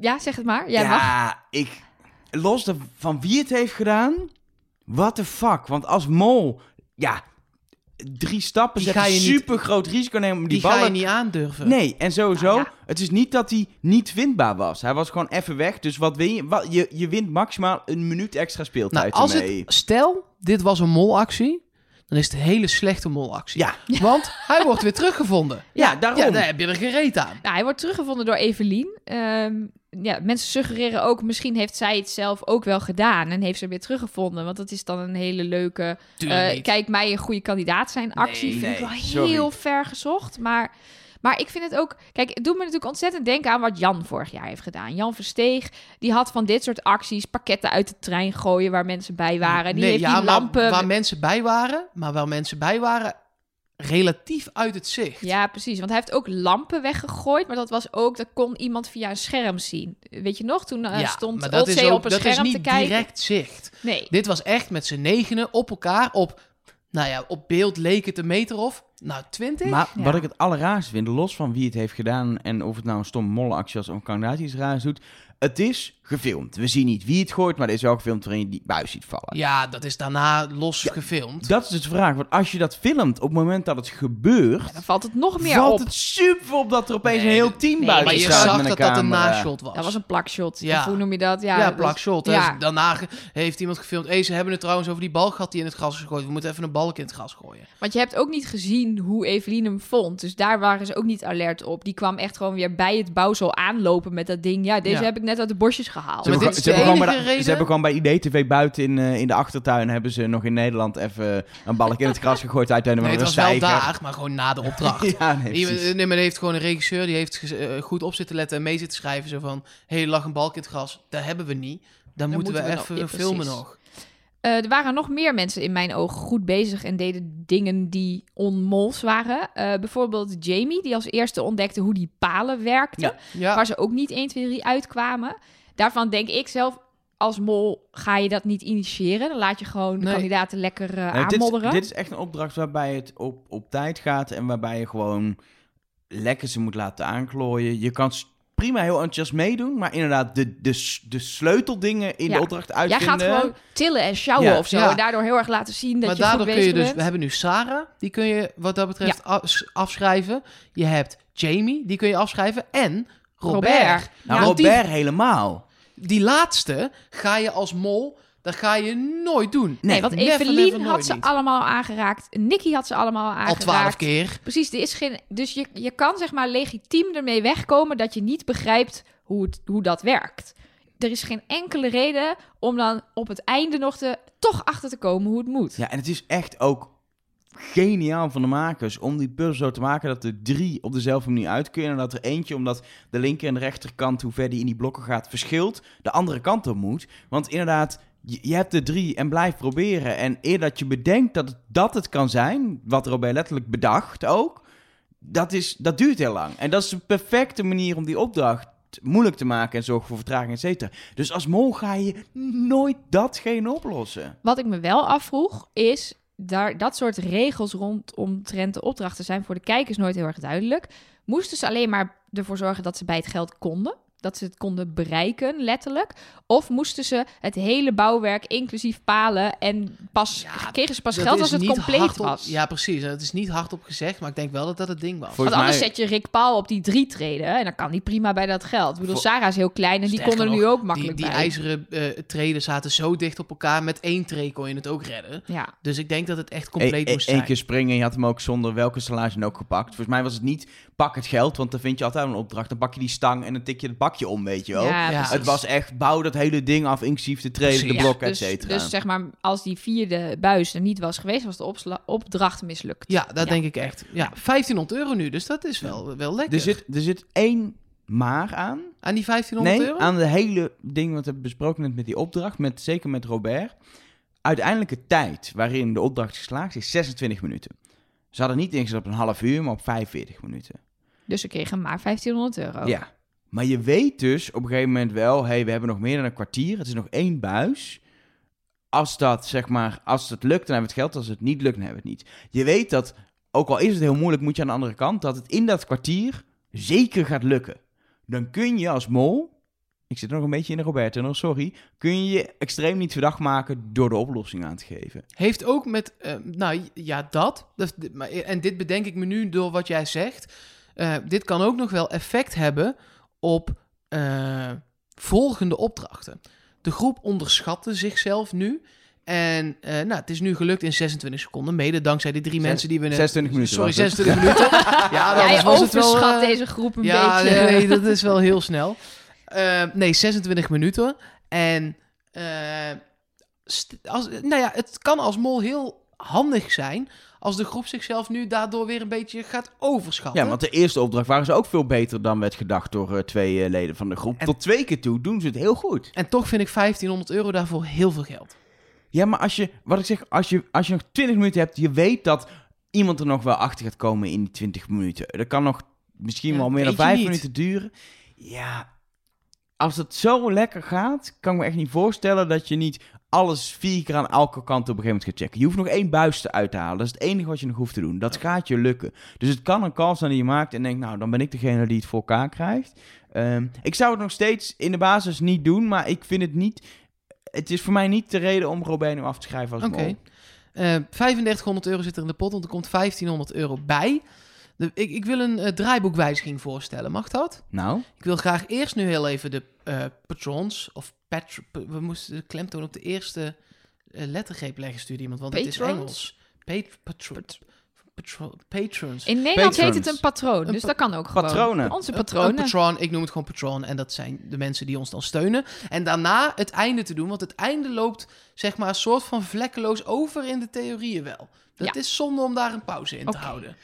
Ja, zeg het maar. Jij ja, mag. ik... Los de- van wie het heeft gedaan, what the fuck? Want als mol, ja, drie stappen Die ga je niet- super groot risico nemen om die, Die, ballen... ga je niet aandurven. Nee, en sowieso, Nou ja. het is niet dat hij niet vindbaar was. Hij was gewoon even weg, dus wat win je? Wat, je, je wint maximaal een minuut extra Nou, speeltijd als ermee. het, stel, dit was een molactie, dan is het een hele slechte molactie. Ja. Want hij wordt weer teruggevonden. <laughs> Ja, daarom. Ja, daar heb je er gereed aan. Nou, hij wordt teruggevonden door Evelien. Ehm, ja, mensen suggereren ook, misschien heeft zij het zelf ook wel gedaan en heeft ze weer teruggevonden. Want dat is dan een hele leuke, eh, kijk mij een goede kandidaat zijn actie. Nee, vind ik wel sorry. heel ver gezocht. Maar, maar ik vind het ook, kijk, het doet me natuurlijk ontzettend denken aan wat Jan vorig jaar heeft gedaan. Jan Versteeg, die had van dit soort acties pakketten uit de trein gooien waar mensen bij waren. Die nee, heeft ja, die lampen... waar mensen bij waren, maar waar mensen bij waren, relatief uit het zicht. Ja, precies. Want hij heeft ook lampen weggegooid. Maar dat was ook, dat kon iemand via een scherm zien. Weet je nog? Toen eh, Ja, stond is, ook, op een dat is scherm niet te kijken. direct zicht. Nee. Dit was echt met z'n negenen op elkaar op, nou ja, op beeld leek het een meter of, nou, twintig. Maar Ja. wat ik het allerraarste vind, los van wie het heeft gedaan en of het nou een stomme mollenactie was of een kandidaat die iets raars doet, het is gefilmd. We zien niet wie het gooit, maar er is wel gefilmd waarin je die buis ziet vallen. Ja, dat is daarna los gefilmd. Dat is dus de vraag, want als je dat filmt op het moment dat het gebeurt, Dan valt het nog meer valt op. het super op dat er opeens Nee, een heel team nee, buiten maar je staat zag dat een dat een nashot was. Dat was een plakshot. Ja. Hoe noem je dat? Ja, Ja, plakshot. Ja. Dus daarna heeft iemand gefilmd. Hey, ze hebben het trouwens over die balk gehad die in het gras is gegooid. We moeten even een balk in het gras gooien. Want je hebt ook niet gezien hoe Evelien hem vond. Dus daar waren ze ook niet alert op. Die kwam echt gewoon weer bij het bouwsel aanlopen met dat ding. Ja, deze Ja. heb ik net uit de bosjes gehaald. Ze hebben, ze, hebben bij, ze hebben gewoon bij IDTV buiten in, eh, in de achtertuin hebben ze nog in Nederland even een balk in het gras gegooid uit een Nee, het was wel daar, maar gewoon na de opdracht. <laughs> Ja, nee, nee, maar heeft gewoon een regisseur die heeft eh, goed op zitten letten en mee zitten schrijven. Zo van, hé, hey, lag een balk in het gras. Dat hebben we niet. Dan, moeten, moeten we, nog- even ja, filmen precies. nog. Eh, er waren nog meer mensen in mijn ogen goed bezig en deden dingen die onmols waren. Eh, bijvoorbeeld Jamie, die als eerste ontdekte hoe die palen werkten. Ja. Ja, Waar ze ook niet 1, 2, 3 uitkwamen. Daarvan denk ik zelf, als mol ga je dat niet initiëren. Dan laat je gewoon Nee. kandidaten lekker eh Nee, dit, is, aanmodderen. dit is echt een opdracht waarbij het op, op tijd gaat en waarbij je gewoon lekker ze moet laten aanklooien. Je kan prima heel enthousiast meedoen, maar inderdaad de, de, de sleuteldingen in Ja. de opdracht Jij uitvinden. gaat gewoon tillen en sjouwen Ja. of zo. Ja. En daardoor heel erg laten zien dat maar je goed daardoor kun je dus... bent. We hebben nu Sarah, die kun je wat dat betreft af- afschrijven. Je hebt Jamie, die kun je afschrijven. En Robert. Robert. Nou, Ja, want die- Robert helemaal. Die laatste ga je als mol, dat ga je nooit doen. Nee, want never, Evelien never, had ze niet. allemaal aangeraakt. Nicky had ze allemaal Al aangeraakt. twaalf keer. Precies, er is geen, dus je, je kan zeg maar legitiem ermee wegkomen dat je niet begrijpt hoe, het, hoe dat werkt. Er is geen enkele reden om dan op het einde nog te, toch achter te komen hoe het moet. Ja, en het is echt ook geniaal van de makers om die puzzel zo te maken dat er drie op dezelfde manier uit kunnen. En dat er eentje, omdat de linker en de rechterkant, hoe ver die in die blokken gaat, verschilt, de andere kant op moet. Want inderdaad, je, hebt er drie en blijf proberen. En eer dat je bedenkt dat het, dat het kan zijn, wat Robert letterlijk bedacht ook, dat, is, dat duurt heel lang. En dat is een perfecte manier om die opdracht moeilijk te maken en zorgen voor vertraging, et cetera. Dus als mol ga je nooit datgene oplossen. Wat ik me wel afvroeg is, daar, dat soort regels rondomtrent de opdrachten zijn voor de kijkers nooit heel erg duidelijk. Moesten ze alleen maar ervoor zorgen dat ze bij het geld konden? Dat ze het konden bereiken, letterlijk? Of moesten ze het hele bouwwerk, inclusief palen, en pas Ja, kregen ze pas geld als het compleet was? Ja, precies. Het is niet hardop gezegd, maar ik denk wel dat dat het ding was. Voor- Want anders mij- zet je Rick Paul op die drie treden en dan kan die prima bij dat geld. Ik bedoel, Sarah is heel klein en die kon er nu ook Die, makkelijk die bij. ijzeren eh treden zaten zo dicht op elkaar. Met één tree kon je het ook redden. Ja, Dus ik denk dat het echt compleet Eén moest zijn. keer springen en je had hem ook zonder welke salage dan ook gepakt. Volgens mij was het niet pak het geld, want dan vind je altijd een opdracht. Dan pak je die stang en dan tik je het bakje om, weet je wel. ja, Ja. Het was echt, bouw dat hele ding af, inclusief de treden, de Precies. blokken, dus, et cetera. dus zeg maar, als die vierde buis er niet was geweest, was de opdracht mislukt. Ja, dat Ja. denk ik echt. Ja, 1500 euro nu, dus dat is wel, wel lekker. er, zit, er zit één maar aan. Aan die 1500 Nee, euro? aan de hele ding wat we hebben besproken net met die opdracht, met, zeker met Robert. Uiteindelijke tijd waarin de opdracht geslaagd is 26 minuten. Ze hadden niet ingezet op een half uur, maar op 45 minuten. Dus ze kregen maar 1500 euro. Ja. Maar je weet dus op een gegeven moment wel, hey, we hebben nog meer dan een kwartier. Het is nog één buis. Als dat, zeg maar, als het lukt, dan hebben we het geld. Als het niet lukt, dan hebben we het niet. Je weet dat, ook al is het heel moeilijk, moet je aan de andere kant, dat het in dat kwartier zeker gaat lukken. Dan kun je als mol, ik zit nog een beetje in de Roberto, sorry, kun je je extreem niet verdacht maken door de oplossing aan te geven. Heeft ook met, eh, nou ja, dat. dat En dit bedenk ik me nu door wat jij zegt. Eh, dit kan ook nog wel effect hebben op eh, volgende opdrachten. De groep onderschatte zichzelf nu. En eh, nou, het is nu gelukt in 26 seconden. Mede dankzij die drie Zes- mensen die we net... 26 minuten Sorry, was het. 26 minuten. <laughs> Ja, Jij anders was het wel... eh, deze groep een ja, beetje. <laughs> nee, dat is wel heel snel. Nee, 26 minuten. En eh, als, nou ja, het kan als mol heel handig zijn als de groep zichzelf nu daardoor weer een beetje gaat overschatten. Ja, want de eerste opdracht waren ze ook veel beter dan werd gedacht door eh, twee eh, leden van de groep. En- Tot twee keer toe doen ze het heel goed. En toch vind ik 1500 euro daarvoor heel veel geld. Ja, maar als je, wat ik zeg, als je, als je nog 20 minuten hebt, je weet dat iemand er nog wel achter gaat komen in die 20 minuten. Dat kan nog misschien Ja, wel meer dan weet je 5 niet. minuten duren. Ja, als het zo lekker gaat, kan ik me echt niet voorstellen dat je niet alles vier keer aan elke kant op een gegeven moment gaat checken. Je hoeft nog één buis te uit te halen. Dat is het enige wat je nog hoeft te doen. Dat gaat je lukken. Dus het kan een kans zijn die je maakt en denkt, nou, dan ben ik degene die het voor elkaar krijgt. Ehm, ik zou het nog steeds in de basis niet doen, maar ik vind het niet... Het is voor mij niet de reden om Robert nu af te schrijven als Oké. mol. Eh 3500 euro zit er in de pot, want er komt 1500 euro bij. De, ik, ik wil een eh, draaiboekwijziging voorstellen. Mag dat? Nou, Ik wil graag eerst nu heel even de eh, patrons, of patr we moesten de klemtoon op de eerste eh, lettergreep leggen, stuurde iemand, want het is Patrons? Engels. Pat patro patro patrons. In Nederland heet het Patrons. een patroon, Een dus pa- dat kan ook gewoon. Patronen. Onze Een- Een patronen. patron, ik noem het gewoon patron, en dat zijn de mensen die ons dan steunen. En daarna het einde te doen, want het einde loopt, zeg maar, een soort van vlekkeloos over in de theorieën wel. Dat Ja. is zonde om daar een pauze in te houden.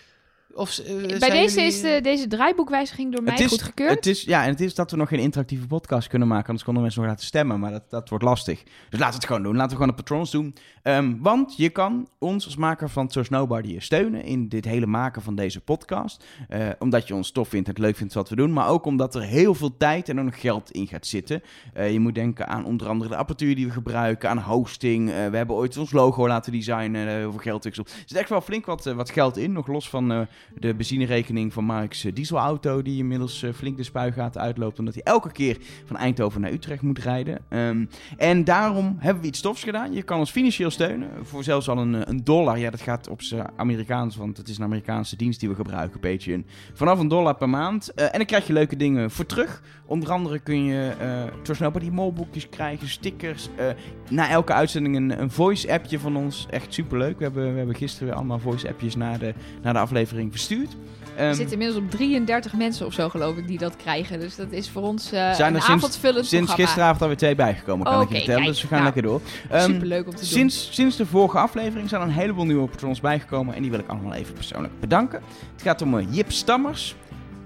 Of, eh, Bij deze jullie- is de, deze draaiboekwijziging door mij Het is- goedgekeurd. Het is, ja, en het is dat we nog geen interactieve podcast kunnen maken. Anders konden mensen nog laten stemmen. Maar dat, dat wordt lastig. Dus laten we het gewoon doen. Laten we gewoon de patrons doen. Ehm, want je kan ons als maker van Trust Nobody steunen in dit hele maken van deze podcast. Eh, omdat je ons tof vindt en het leuk vindt wat we doen. Maar ook omdat er heel veel tijd en ook geld in gaat zitten. Eh, je moet denken aan onder andere de apparatuur die we gebruiken. Aan hosting. Eh, we hebben ooit ons logo laten designen. heel veel geld. Er zit echt wel flink wat, wat geld in. Nog los van de benzinerekening van Mark's dieselauto. Die inmiddels flink de spuigaten uitloopt. Omdat hij elke keer van Eindhoven naar Utrecht moet rijden. Ehm, en daarom hebben we iets tofs gedaan. Je kan ons financieel steunen. Voor zelfs al een, eh, een dollar. Ja, dat gaat op zijn Amerikaans. Want het is een Amerikaanse dienst die we gebruiken. Patreon. Vanaf een dollar per maand. Eh, en dan krijg je leuke dingen voor terug. Onder andere kun je uh, Trust Nobody molboekjes krijgen. Stickers. eh, na elke uitzending een, een voice-appje van ons. Echt superleuk. We hebben, we hebben gisteren weer allemaal voice-appjes naar de, naar de aflevering verstuurd. Er Ehm, zitten inmiddels op 33 mensen of zo, geloof ik, die dat krijgen. Dus dat is voor ons eh Zijn een er sinds- avondvullend Sinds programma. gisteravond alweer twee bijgekomen, kan ik je vertellen. kijk, dus we gaan nou, lekker door. Ehm, Superleuk om te doen. Sinds, sinds de vorige aflevering zijn er een heleboel nieuwe patrons bijgekomen. En die wil ik allemaal even persoonlijk bedanken. Het gaat om eh, Jip Stammers,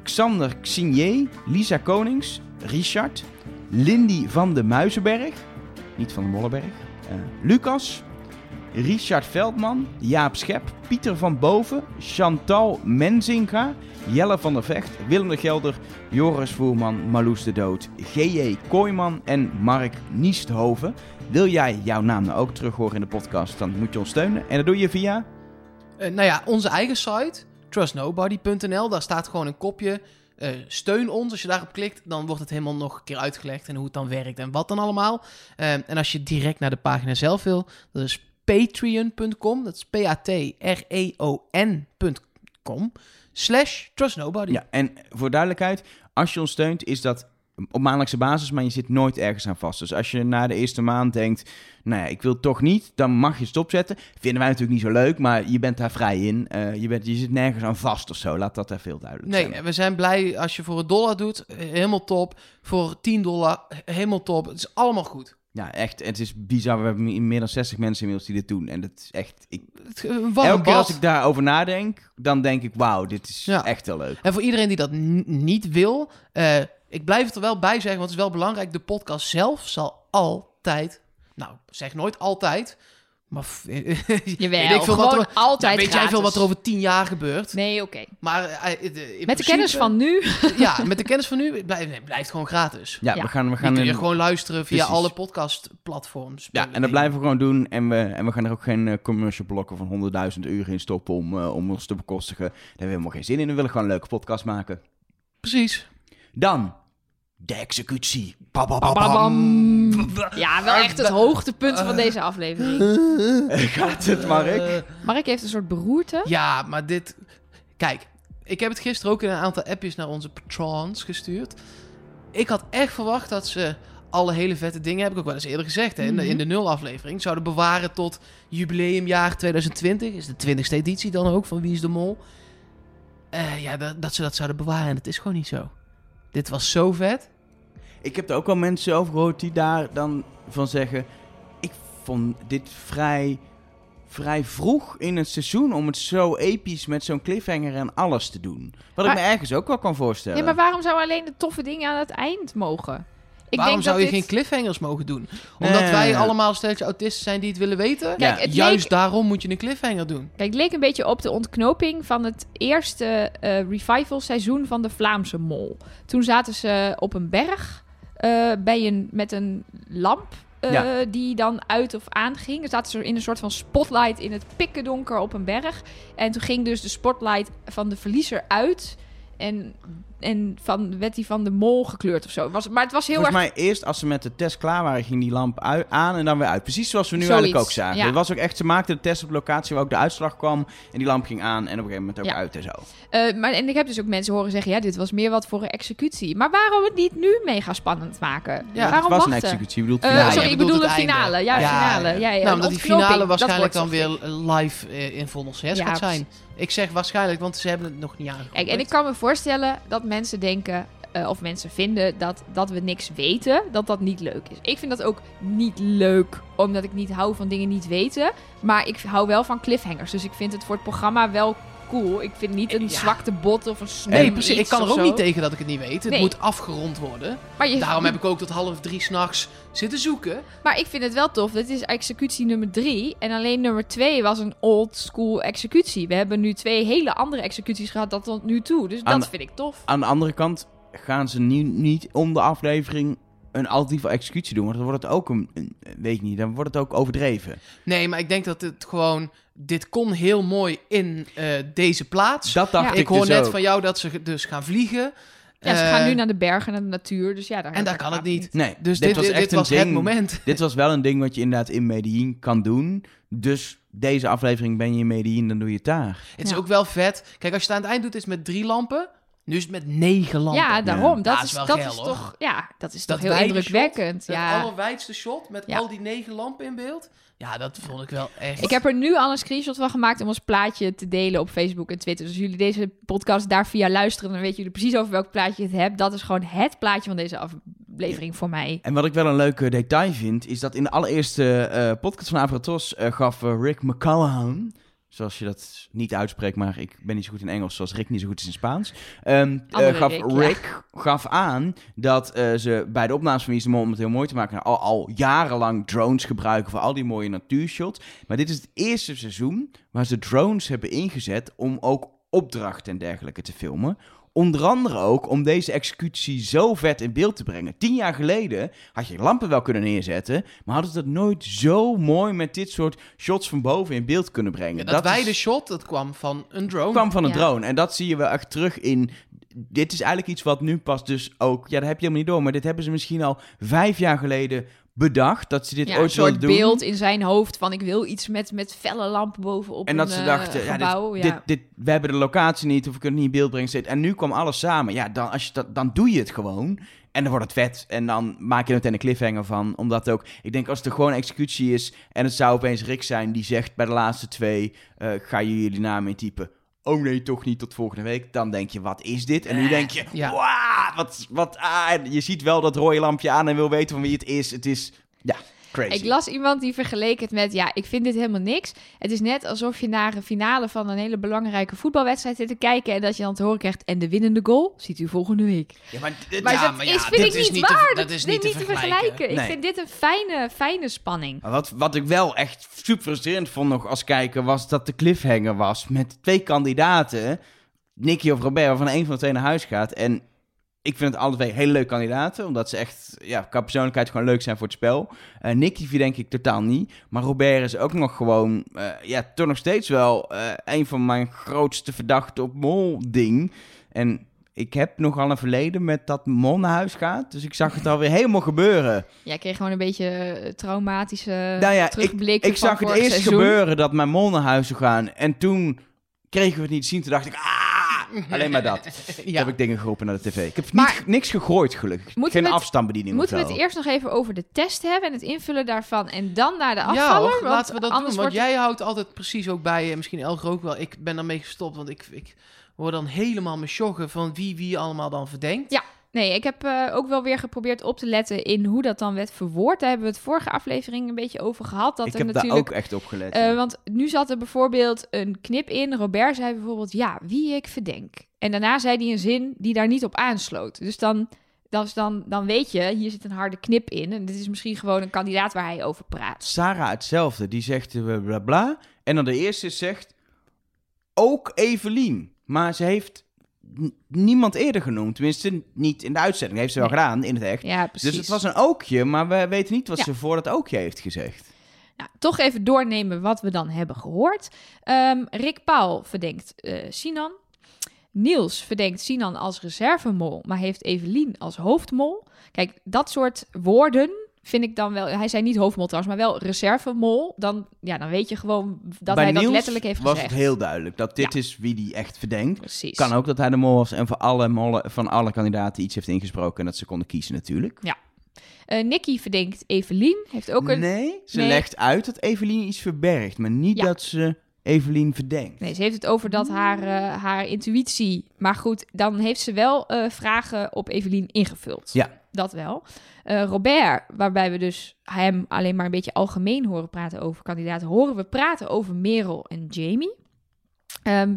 Xander Xinier, Lisa Konings, Richard, Lindy van de Muizenberg. Niet van de Mollenberg. eh, Lucas, Richard Veldman, Jaap Schep, Pieter van Boven, Chantal Menzinga, Jelle van der Vecht, Willem de Gelder, Joris Voerman, Marloes de Dood, G.J. Kooijman en Mark Niesthoven. Wil jij jouw naam nou ook terug horen in de podcast, dan moet je ons steunen. En dat doe je via... Eh, nou ja, onze eigen site, trustnobody.nl, daar staat gewoon een kopje. eh, steun ons. Als je daarop klikt, dan wordt het helemaal nog een keer uitgelegd en hoe het dan werkt en wat dan allemaal. Eh, en als je direct naar de pagina zelf wil, dat is patreon.com. Dat is P-A-T-R-E-O-N.com. Slash trustnobody. Ja, en voor duidelijkheid, als je ons steunt, is dat op maandelijkse basis, maar je zit nooit ergens aan vast. Dus als je na de eerste maand denkt, nou ja, ik wil toch niet, dan mag je stopzetten. Vinden wij natuurlijk niet zo leuk, maar je bent daar vrij in. Eh, je, bent, je zit nergens aan vast of zo, laat dat daar veel duidelijk Nee, zijn. we zijn blij als je voor een dollar doet. eh, Helemaal top. Voor 10 dollar, eh, helemaal top. Het is allemaal goed. Ja, echt, het is bizar. We hebben meer dan 60 mensen inmiddels die dit doen. En dat is echt... Ik, elke keer als ik daarover nadenk, dan denk ik, wauw, dit is Ja. echt heel leuk. En voor iedereen die dat niet wil, eh, ik blijf het er wel bij zeggen, want het is wel belangrijk. De podcast zelf zal altijd, nou, zeg nooit altijd, maar f- <laughs> Jawel, weet ik veel gewoon wat er, altijd weet jij veel wat er over tien jaar gebeurt? Nee, oké. Maar eh, eh, in Met de kennis van nu. <laughs> ja, met de kennis van nu blijft nee, blijft gewoon gratis. Ja, Ja. we gaan, we gaan kun je in- gewoon luisteren via Precies. alle podcastplatforms. Ja, en dat blijven we gewoon doen. En we, en we gaan er ook geen eh, commercial blokken van 100.000 uur in stoppen om, om ons te bekostigen. Daar hebben we helemaal geen zin in. We willen gewoon een leuke podcast maken. Precies. Dan de executie. Ba, ba, ba, Bababam. bam. Ja, wel echt het hoogtepunt van deze aflevering. <laughs> Gaat het, Mark? Eh, Mark heeft een soort beroerte. Ja, maar dit... Kijk, ik heb het gisteren ook in een aantal appjes naar onze patrons gestuurd. Ik had echt verwacht dat ze alle hele vette dingen, heb ik ook wel eens eerder gezegd, hè, in, de, Mhm. in de nul-aflevering, zouden bewaren tot jubileumjaar 2020. Is de 20ste editie dan ook van Wie is de Mol? Eh, ja, dat, dat ze dat zouden bewaren. En dat is gewoon niet zo. Dit was zo vet. Ik heb er ook wel mensen over gehoord die daar dan van zeggen... Ik vond dit vrij, vrij vroeg in het seizoen om het zo episch met zo'n cliffhanger en alles te doen. Wat ik me ergens ook wel kan voorstellen. Nee, maar waarom zou alleen de toffe dingen aan het eind mogen? Ik Waarom denk zou dat je dit... geen cliffhangers mogen doen? Omdat Nee. wij allemaal stelletje autisten zijn die het willen weten? Kijk, het Juist leek, daarom moet je een cliffhanger doen. kijk, het leek een beetje op de ontknoping van het eerste eh, revival seizoen van de Vlaamse Mol. Toen zaten ze op een berg eh, bij een, met een lamp eh, Ja. die dan uit of aan ging. Dan zaten ze in een soort van spotlight in het pikkendonker op een berg. En toen ging dus de spotlight van de verliezer uit. En, en van, werd die van de mol gekleurd of zo. Was, maar het was heel Volgens erg mij eerst als ze met de test klaar waren, ging die lamp ui- aan en dan weer uit. Precies zoals we nu Zoiets, eigenlijk ook zagen. ja. Het was ook echt, ze maakten de test op locatie waar ook de uitslag kwam. En die lamp ging aan en op een gegeven moment ook Ja. uit en zo. Eh, maar en ik heb dus ook mensen horen zeggen: ja, dit was meer wat voor een executie. Maar waarom het niet nu mega spannend maken? Ja, waarom het was een executie, bedoelt Eh, finale. ja, sorry, ik bedoel de finale. Ja, Ja, finale. Ja, ja, nou, omdat die finale waarschijnlijk dan weer live eh, in Vondel 6 Ja, gaat zijn. Ik zeg waarschijnlijk, want ze hebben het nog niet aangekondigd. Kijk, en ik kan me voorstellen dat mensen denken, eh, of mensen vinden dat, dat we niks weten, dat dat niet leuk is. Ik vind dat ook niet leuk, omdat ik niet hou van dingen niet weten. Maar ik hou wel van cliffhangers. Dus ik vind het voor het programma wel cool. Ik vind niet een Ja. zwakte bot of een sneu Nee, precies. Ik kan er ook zo. niet tegen dat ik het niet weet. Het Nee. moet afgerond worden. Maar, je, Daarom heb ik ook tot half drie s'nachts zitten zoeken. maar ik vind het wel tof. Dit is executie nummer drie. En alleen nummer twee was een old school executie. We hebben nu twee hele andere executies gehad dan tot nu toe. Dus Aan dat vind ik tof. Aan de andere kant gaan ze nu niet om de aflevering een alternatieve executie doen. Want dan wordt het ook een, een- weet ik niet, dan wordt het ook overdreven. Nee, maar ik denk dat het gewoon... Dit kon heel mooi in eh, deze plaats. Dat dacht Ja. ik ik hoor dus net ook. van jou dat ze dus gaan vliegen. Ja, ze Eh, gaan nu naar de bergen, naar de natuur. Dus ja, daar En daar kan het niet. Nee, Dus dit, dit, dit was, een het moment. <laughs> Dit was wel een ding wat je inderdaad in Medellin kan doen. Dus deze aflevering ben je in Medellin, dan doe je het daar. Het is ook wel vet. Kijk, als je het aan het eind doet, is het met drie lampen. Nu is het met negen lampen. Ja, daarom. Ja. Dat, Ja, is, is wel dat geil, is hoor. toch, ja, dat is Dat toch heel indrukwekkend. shot, Ja. Het allerwijdste shot met Ja. al die negen lampen in beeld. Ja, dat vond ik wel echt... Ik heb er nu al een screenshot van gemaakt om ons plaatje te delen op Facebook en Twitter. Dus als jullie deze podcast daar via luisteren, dan weten jullie precies over welk plaatje je het hebt. Dat is gewoon het plaatje van deze aflevering voor mij. En wat ik wel een leuk eh, detail vind, is dat in de allereerste eh, podcast van Avratos eh, gaf eh, Rick McCallaghan, zoals je dat niet uitspreekt, maar ik ben niet zo goed in Engels, zoals Rick niet zo goed is in Spaans, ehm, eh, gaf Rick, Rick, ja. gaf aan dat eh, ze bij de opnames van Wie is de Mol, om het heel mooi te maken, al, al jarenlang drones gebruiken voor al die mooie natuurshots. Maar dit is het eerste seizoen waar ze drones hebben ingezet om ook opdrachten en dergelijke te filmen. Onder andere ook om deze executie zo vet in beeld te brengen. Tien jaar geleden had je lampen wel kunnen neerzetten, maar hadden ze dat nooit zo mooi met dit soort shots van boven in beeld kunnen brengen. Ja, dat is- wijde shot, dat kwam van een drone. kwam van een Ja. drone. En dat zie je wel echt terug in. Dit is eigenlijk iets wat nu pas dus ook. Ja, dat heb je helemaal niet door. Maar dit hebben ze misschien al vijf jaar geleden bedacht. Dat ze dit Ja, een ooit wilden soort doen. beeld in zijn hoofd van ik wil iets met, met felle lampen bovenop En dat een ze eh, dachten, gebouw. dit, ja. Dit, dit, we hebben de locatie niet, of we kunnen het niet in beeld brengen. En nu kwam alles samen. Ja, dan, als je dat, dan doe je het gewoon. En dan wordt het vet. En dan maak je er meteen een cliffhanger van. Omdat ook, ik denk als het er gewoon een executie is... en het zou opeens Rick zijn die zegt bij de laatste twee... eh, ga je jullie naam intypen. Oh nee, toch niet tot volgende week. Dan denk je, wat is dit? En nu denk je, Ja. wat, wat, ah, je ziet wel dat rode lampje aan en wil weten van wie het is. Het is, ja, crazy. Ik las iemand die vergeleek het met, ja, ik vind dit helemaal niks. Het is net alsof je naar een finale van een hele belangrijke voetbalwedstrijd zit te kijken en dat je dan te horen krijgt, en de winnende goal ziet u volgende week. ja, maar, dit- Maar Ja, dat maar ja, is, vind dit ik is niet te- waar. dat is niet te vergelijken. Ik vind dit een fijne, fijne spanning. Maar Wat, wat ik wel echt super frustrerend vond nog als kijker, was dat de cliffhanger was met twee kandidaten, Nicky of Robert, waarvan één van de twee naar huis gaat. En ik vind het alle twee hele leuke kandidaten, omdat ze echt, ja, qua persoonlijkheid gewoon leuk zijn voor het spel. Eh Nicky denk ik totaal niet, maar Robert is ook nog gewoon, eh, ja, toch nog steeds wel eh, een van mijn grootste verdachten op mol-ding. En ik heb nogal een verleden met dat mol naar huis gaat, dus ik zag het alweer <laughs> helemaal gebeuren. Jij kreeg gewoon een beetje traumatische Nou ja, Ik van zag het eerst seizoen. gebeuren dat mijn mol naar huis zou gaan. En toen kregen we het niet zien. Toen dacht ik, ah, alleen maar dat. <laughs> Toen Ja. heb ik dingen geroepen naar de tv. Ik heb Maar- niet, niks gegooid, gelukkig. Moeten Geen we het- afstandsbediening Moeten we het eerst nog even over de test hebben en het invullen daarvan en dan naar de Ja, afvaller? hoor, Want laten we dat anders doen. Want wordt jij houdt altijd precies ook bij, en misschien Elger ook wel. Ik ben daarmee gestopt, want ik, ik word dan helemaal me sjoggen van wie wie allemaal dan verdenkt. Ja. Nee, ik heb eh, ook wel weer geprobeerd op te letten in hoe dat dan werd verwoord. Daar hebben we het vorige aflevering een beetje over gehad. Dat ik er heb natuurlijk, daar ook echt op gelet. eh, ja. want nu zat er bijvoorbeeld een knip in. Robert zei bijvoorbeeld, ja, wie ik verdenk. En daarna zei hij een zin die daar niet op aansloot. Dus dan, dan, dan, dan weet je, hier zit een harde knip in. En dit is misschien gewoon een kandidaat waar hij over praat. Sarah hetzelfde. Die zegt eh, bla bla bla. En dan de eerste zegt ook Evelien. Maar ze heeft niemand eerder genoemd. Tenminste, niet in de uitzending. heeft ze wel Nee. gedaan, in het echt. Ja, precies. Dus het was een ookje, maar we weten niet wat Ja. ze voor dat ookje heeft gezegd. Nou, toch even doornemen wat we dan hebben gehoord. Ehm, Rick Paul verdenkt eh, Sinan. Niels verdenkt Sinan als reservemol, maar heeft Evelien als hoofdmol. Kijk, dat soort woorden vind ik dan wel... Hij zei niet hoofdmol trouwens, maar wel reservemol. Dan, ja, dan weet je gewoon dat Bij hij dat letterlijk heeft was gezegd. het heel duidelijk dat dit is wie die echt verdenkt. Precies. Kan ook dat hij de mol was en voor alle mollen, van alle kandidaten iets heeft ingesproken en dat ze konden kiezen natuurlijk. Eh, Nicky verdenkt Evelien. Heeft ook een... Nee, ze Nee. legt uit dat Evelien iets verbergt, maar niet Ja. dat ze Evelien verdenkt. Nee, ze heeft het over dat haar, eh, haar intuïtie... Maar goed, dan heeft ze wel eh, vragen op Evelien ingevuld. Ja. Dat wel. Eh, Robert, waarbij we dus hem alleen maar een beetje algemeen horen praten over kandidaten... horen we praten over Merel en Jamie. Ehm,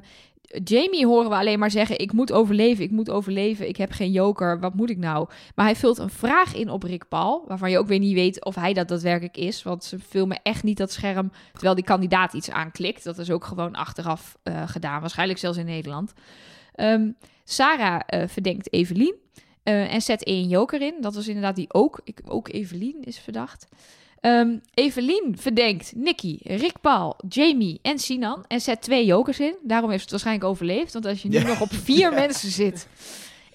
Jamie horen we alleen maar zeggen: Ik moet overleven, ik moet overleven, ik heb geen joker, wat moet ik nou? Maar hij vult een vraag in op Rick Paul, waarvan je ook weer niet weet of hij dat daadwerkelijk is. Want ze filmen echt niet dat scherm terwijl die kandidaat iets aanklikt. Dat is ook gewoon achteraf eh, gedaan, waarschijnlijk zelfs in Nederland. Ehm, Sarah eh, verdenkt Evelien eh, en zet één joker in. Dat was inderdaad die ook. Ik, ook Evelien is verdacht. Ehm, Evelien verdenkt Nicky, Rick Paul, Jamie en Sinan en zet twee jokers in. Daarom heeft het waarschijnlijk overleefd. Want als je nu Ja. nog op vier <laughs> mensen zit,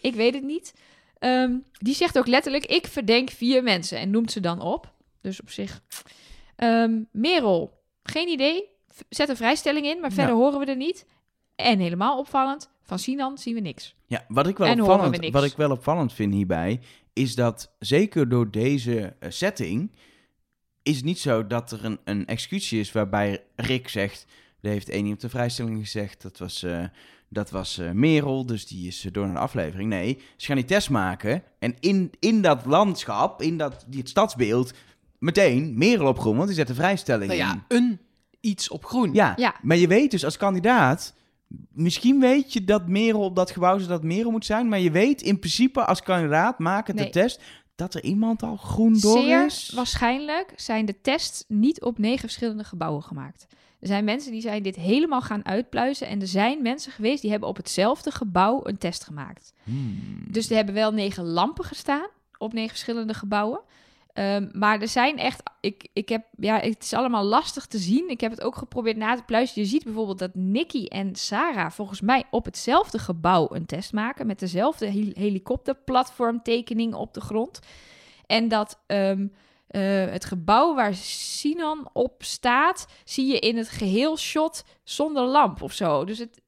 ik weet het niet. Ehm, die zegt ook letterlijk, ik verdenk vier mensen en noemt ze dan op. Dus op zich. Ehm Merel, geen idee. Zet een vrijstelling in, maar Ja. verder horen we er niet. En helemaal opvallend, van Sinan zien we niks. Ja, wat ik, wel En opvallend, wat ik wel opvallend vind hierbij, is dat zeker door deze eh, setting, is het niet zo dat er een, een executie is waarbij Rick zegt, er heeft één iemand de vrijstelling gezegd, dat was, eh, dat was eh, Merel, dus die is door naar de aflevering. Nee, ze gaan die test maken en in, in dat landschap, in dat, die, het stadsbeeld, meteen Merel op groen, want die zet de vrijstelling Nou in. ja, een iets op groen. Ja, Ja. maar je weet dus als kandidaat... Misschien weet je dat Merel op dat gebouw zodat Merel moet zijn... maar je weet in principe als kandidaat, maak het de test... dat er iemand al groen door Zeer is. waarschijnlijk zijn de tests niet op negen verschillende gebouwen gemaakt. Er zijn mensen die zijn dit helemaal gaan uitpluizen. En er zijn mensen geweest die hebben op hetzelfde gebouw een test gemaakt. Hmm. Dus er hebben wel negen lampen gestaan op negen verschillende gebouwen. Ehm, maar er zijn echt, ik, ik heb, ja, het is allemaal lastig te zien. Ik heb het ook geprobeerd na te pluizen. Je ziet bijvoorbeeld dat Nicky en Sarah volgens mij op hetzelfde gebouw een test maken. Met dezelfde hel- helikopterplatformtekening op de grond. En dat ehm, eh, het gebouw waar Sinan op staat, zie je in het geheel shot zonder lamp of zo. Dus het-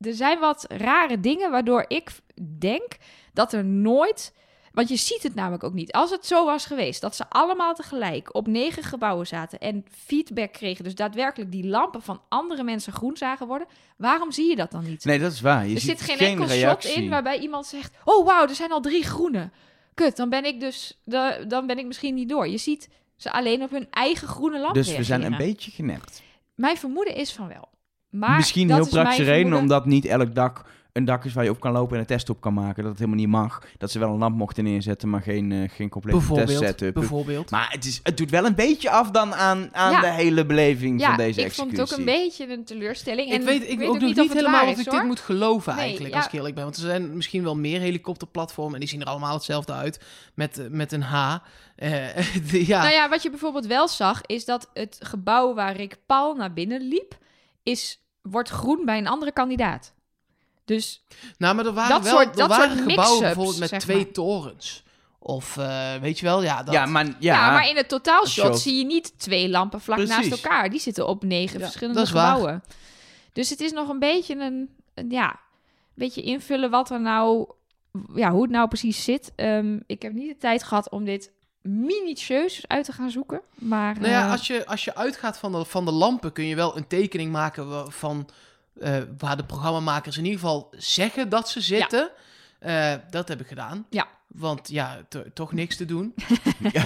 er zijn wat rare dingen waardoor ik denk dat er nooit. Want je ziet het namelijk ook niet. Als het zo was geweest dat ze allemaal tegelijk op negen gebouwen zaten en feedback kregen, dus daadwerkelijk die lampen van andere mensen groen zagen worden, waarom zie je dat dan niet? Nee, dat is waar. Je er ziet zit geen, enkel reactie. shot in waarbij iemand zegt: Oh wauw, er zijn al drie groene. Kut, dan ben ik dus, da- dan ben ik misschien niet door. Je ziet ze alleen op hun eigen groene lamp Dus we zijn een beetje genept. Mijn vermoeden is van wel. Maar Misschien heel praktische reden, omdat niet elk dak een dak is waar je op kan lopen en een test op kan maken. Dat het helemaal niet mag. Dat ze wel een lamp mochten neerzetten, maar geen, eh, geen complete Bijvoorbeeld. testsetup. bijvoorbeeld. Maar het, is, het doet wel een beetje af dan aan, aan Ja. de hele beleving Ja, van deze ik executie. vond het ook een beetje een teleurstelling. ik en weet, ik weet ook niet, of het helemaal waar of ik dit moet geloven Nee, eigenlijk, ja. als ik eerlijk ben. Want er zijn misschien wel meer helikopterplatformen en die zien er allemaal hetzelfde uit met, eh, met een H. Eh, <laughs> de- ja. Nou ja, wat je bijvoorbeeld wel zag, is dat het gebouw waar Rick Paul naar binnen liep, is, wordt groen bij een andere kandidaat. Dus Nou, maar er waren Dat wel soort- er dat waren soort gebouwen bijvoorbeeld met twee maar. torens. Of eh, weet je wel, ja, dat. Ja, maar, ja, ja, maar in het totaalshot shot. zie je niet twee lampen vlak naast elkaar. Die zitten op negen Ja, verschillende waar. gebouwen. Dus het is nog een beetje een, een ja, een beetje invullen wat er nou, ja, hoe het nou precies zit. Ehm, ik heb niet de tijd gehad om dit minutieus uit te gaan zoeken, maar Nou ja, eh, als je, als je uitgaat van de, van de lampen, kun je wel een tekening maken van eh, waar de programmamakers in ieder geval zeggen dat ze zitten. Eh, dat heb ik gedaan. Ja. Want ja, to- toch niks te doen. <laughs> ja.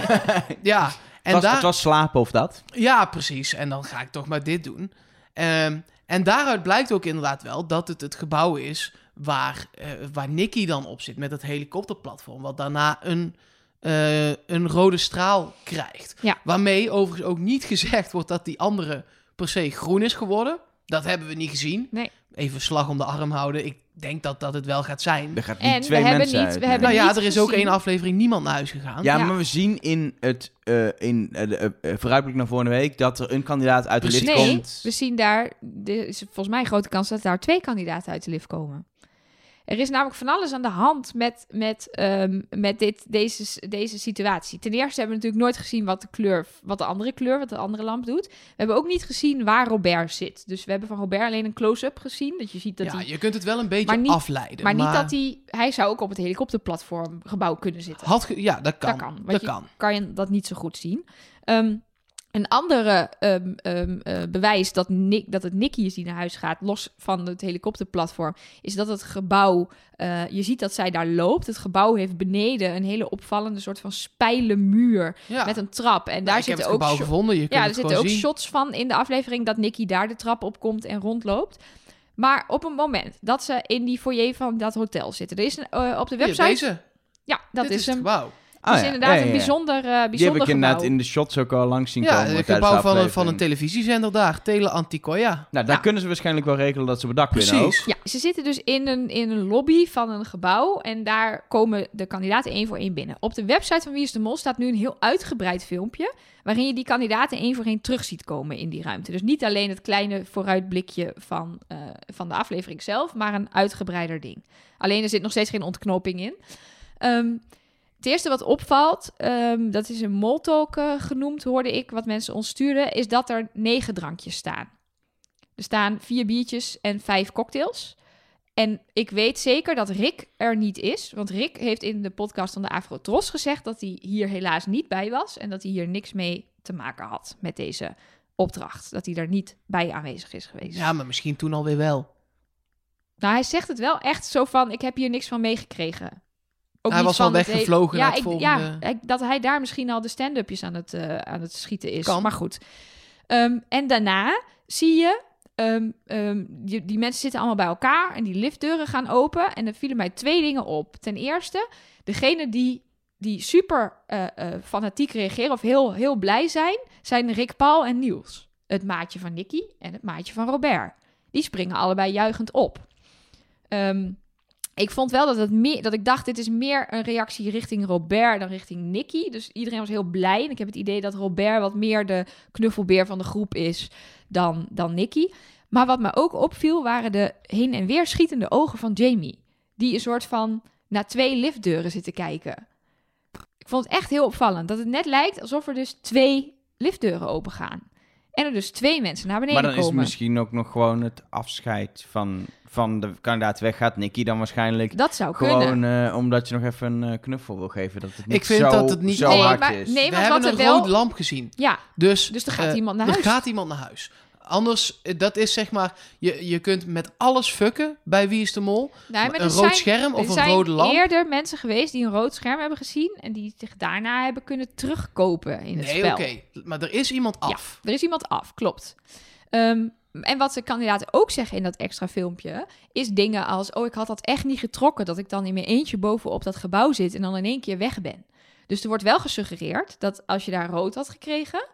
Ja, het, en was, daar, het was slapen of dat. ja, precies. En dan ga ik toch maar dit doen. Ehm, en daaruit blijkt ook inderdaad wel dat het het gebouw is waar, eh, waar Nicky dan op zit met het helikopterplatform. Wat daarna een, eh, een rode straal krijgt. Ja. Waarmee overigens ook niet gezegd wordt dat die andere per se groen is geworden. Dat hebben we niet gezien. Nee. Even slag om de arm houden. Ik denk dat dat het wel gaat zijn. Er gaat En niet we twee hebben mensen niet- uit. we nee. hebben Nou ja, er is ook één aflevering niemand naar huis gegaan. Ja, Ja. maar we zien in het eh, in eh, de eh, vooruitblik naar volgende week dat er een kandidaat uit de lift Nee, komt. we zien daar, er is volgens mij een grote kans dat daar twee kandidaten uit de lift komen. Er is namelijk van alles aan de hand met, met, ehm, met dit, deze, deze situatie. Ten eerste hebben we natuurlijk nooit gezien wat de kleur, wat de andere kleur, wat de andere lamp doet. We hebben ook niet gezien waar Robert zit. Dus we hebben van Robert alleen een close-up gezien. Dat je ziet dat ja, hij. je kunt het wel een beetje Maar niet- afleiden. Maar niet dat hij. Hij zou ook op het helikopterplatform gebouw kunnen zitten. Had ja, dat kan. Dat kan. Dat je kan. kan je dat niet zo goed zien. Ehm, een andere ehm, ehm, eh, bewijs dat, Nick, dat het Nicky is die naar huis gaat, los van het helikopterplatform, is dat het gebouw, eh, je ziet dat zij daar loopt. Het gebouw heeft beneden een hele opvallende soort van spijlenmuur Ja. met een trap. En daar zitten ook gevonden. Je ja, er zitten ook zien. shots van in de aflevering dat Nicky daar de trap op komt en rondloopt. Maar op het moment dat ze in die foyer van dat hotel zitten, er is een, eh, op de Hier, website. deze. Ja, dat Dit is het hem. gebouw. Het is ja. inderdaad Ja, ja, een ja. bijzonder, eh Die heb bijzonder ik inderdaad gebouw. in de shots ook al langs zien Ja, komen. het tijdens de gebouw van een, van een aflevering. televisiezender daar. Tele Anticoya. Nou, daar Ja. kunnen ze waarschijnlijk wel regelen dat ze op het dak winnen ook. Precies. Ja, ze zitten dus in een, in een lobby van een gebouw en daar komen de kandidaten één voor één binnen. Op de website van Wie is de Mol staat nu een heel uitgebreid filmpje waarin je die kandidaten één voor één terug ziet komen in die ruimte. Dus niet alleen het kleine vooruitblikje van, eh, van de aflevering zelf, maar een uitgebreider ding. Alleen er zit nog steeds geen ontknoping in. Ehm, het eerste wat opvalt, ehm, dat is een moltalk eh, genoemd, hoorde ik, wat mensen ons stuurden, is dat er negen drankjes staan. Er staan vier biertjes en vijf cocktails. En ik weet zeker dat Rick er niet is. Want Rick heeft in de podcast van de Afro-Tros gezegd dat hij hier helaas niet bij was. En dat hij hier niks mee te maken had met deze opdracht. Dat hij er niet bij aanwezig is geweest. Ja, maar misschien toen alweer wel. Nou, hij zegt het wel echt zo van, ik heb hier niks van meegekregen. Ook Hij was al weggevlogen hele- naar het ja, ik- volgende- Ja, ik- dat hij daar misschien al de stand-upjes aan, het, eh, aan het schieten is. Kan. Maar goed. Ehm, en daarna zie je, ehm, ehm, die, die mensen zitten allemaal bij elkaar en die liftdeuren gaan open. En er vielen mij twee dingen op. Ten eerste, degene die, die super eh, eh, fanatiek reageren of heel, heel blij zijn, zijn Rick Paul en Niels. Het maatje van Nicky en het maatje van Robert. Die springen allebei juichend op. ik vond wel dat, het meer, dat ik dacht, dit is meer een reactie richting Robert dan richting Nicky. Dus iedereen was heel blij. En ik heb het idee dat Robert wat meer de knuffelbeer van de groep is dan, dan Nicky. Maar wat me ook opviel, waren de heen en weer schietende ogen van Jamie. Die een soort van naar twee liftdeuren zit te kijken. Ik vond het echt heel opvallend. Dat het net lijkt alsof er dus twee liftdeuren open gaan. En er dus twee mensen naar beneden Maar dan is komen. misschien ook nog gewoon het afscheid van, van de kandidaat weggaat. Nicky dan waarschijnlijk Dat zou kunnen. gewoon eh, omdat je nog even een eh, knuffel wil geven. Dat het niet Ik vind zo, dat het niet- zo Nee, hard maar- is. nee, We hebben wat een er wel- rode lamp gezien. Ja, Dus, Dus er gaat eh, iemand naar er huis. gaat iemand naar huis. Anders, dat is zeg maar, je, je kunt met alles fucken bij Wie is de Mol. Nee, maar een er rood zijn, scherm er of een zijn rode lamp. eerder mensen geweest die een rood scherm hebben gezien... en die zich daarna hebben kunnen terugkopen in het Nee, spel. oké. Maar er is iemand af. Er is iemand af, klopt. Ehm, en wat de kandidaten ook zeggen in dat extra filmpje... is dingen als... oh, ik had dat echt niet getrokken... dat ik dan in mijn eentje bovenop dat gebouw zit... en dan in één keer weg ben. Dus er wordt wel gesuggereerd dat als je daar rood had gekregen...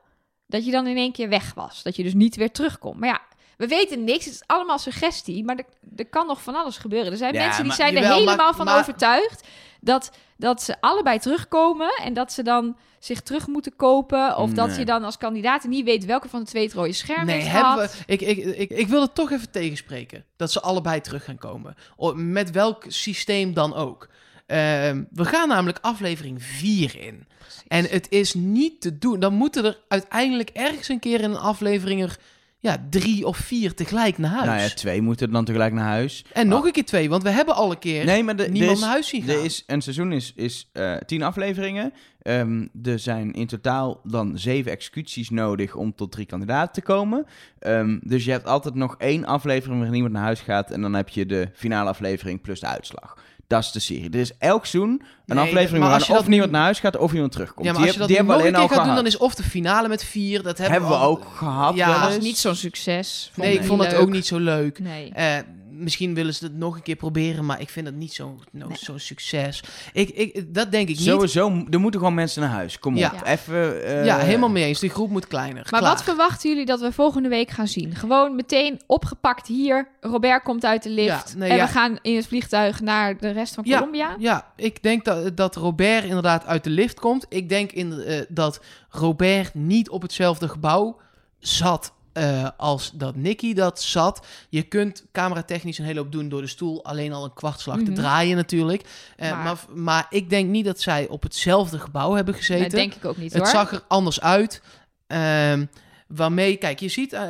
dat je dan in één keer weg was. Dat je dus niet weer terugkomt. Maar ja, we weten niks. Het is allemaal suggestie. Maar er, er kan nog van alles gebeuren. Er zijn Ja, mensen die maar- zijn er Jawel, maar- helemaal van maar- overtuigd... Dat, dat ze allebei terugkomen... en dat ze dan zich terug moeten kopen... of dat je dan als kandidaat niet weet... welke van de twee het rode scherm Nee, heeft hebben gehad. we, ik, ik, ik, ik wil het toch even tegenspreken. Dat ze allebei terug gaan komen. Met welk systeem dan ook. Ehm, we gaan namelijk aflevering 4 in. En het is niet te doen. Dan moeten er uiteindelijk ergens een keer in een aflevering er ja, drie of vier tegelijk naar huis. Nou ja, twee moeten dan tegelijk naar huis. en nog een keer twee, want we hebben al een keer Nee, maar de, niemand is, naar huis zien gaan. is, een seizoen is, is eh, tien afleveringen. Ehm, er zijn in totaal dan zeven executies nodig om tot drie kandidaten te komen. Ehm, dus je hebt altijd nog één aflevering waarin iemand naar huis gaat. En dan heb je de finale aflevering plus de uitslag. Dat is de serie. Er is elk seizoen een Nee, aflevering maar waarin als je of dat niemand naar huis gaat of iemand terugkomt. ja, maar die als je dat nog een keer gaat doen, dan is of de finale met vier. Dat hebben, hebben we al- ook gehad Ja, Dat is eens. niet zo'n succes. Nee, ik vond het ook niet zo leuk. Nee. Eh, misschien willen ze het nog een keer proberen, maar ik vind het niet zo'n no, Nee. zo'n succes. Ik, ik, dat denk ik niet. Sowieso, er moeten gewoon mensen naar huis. Kom Ja. op, even... eh, ja, helemaal mee eens. Die groep moet kleiner. Maar Klaar. wat verwachten jullie dat we volgende week gaan zien? Gewoon meteen opgepakt hier. Robert komt uit de lift. Ja, nee, en ja. we gaan in het vliegtuig naar de rest van Ja. Colombia. Ja, ik denk dat, dat Robert inderdaad uit de lift komt. Ik denk in, eh, dat Robert niet op hetzelfde gebouw zat eh, als dat Nicky dat zat. Je kunt cameratechnisch een hele hoop doen door de stoel alleen al een kwartslag Mhm. te draaien natuurlijk. Eh, Maar- maar... Maar, ik denk niet dat zij op hetzelfde gebouw hebben gezeten. Dat denk ik ook niet Het hoor. zag er anders uit. Ehm, waarmee, kijk, je ziet eh,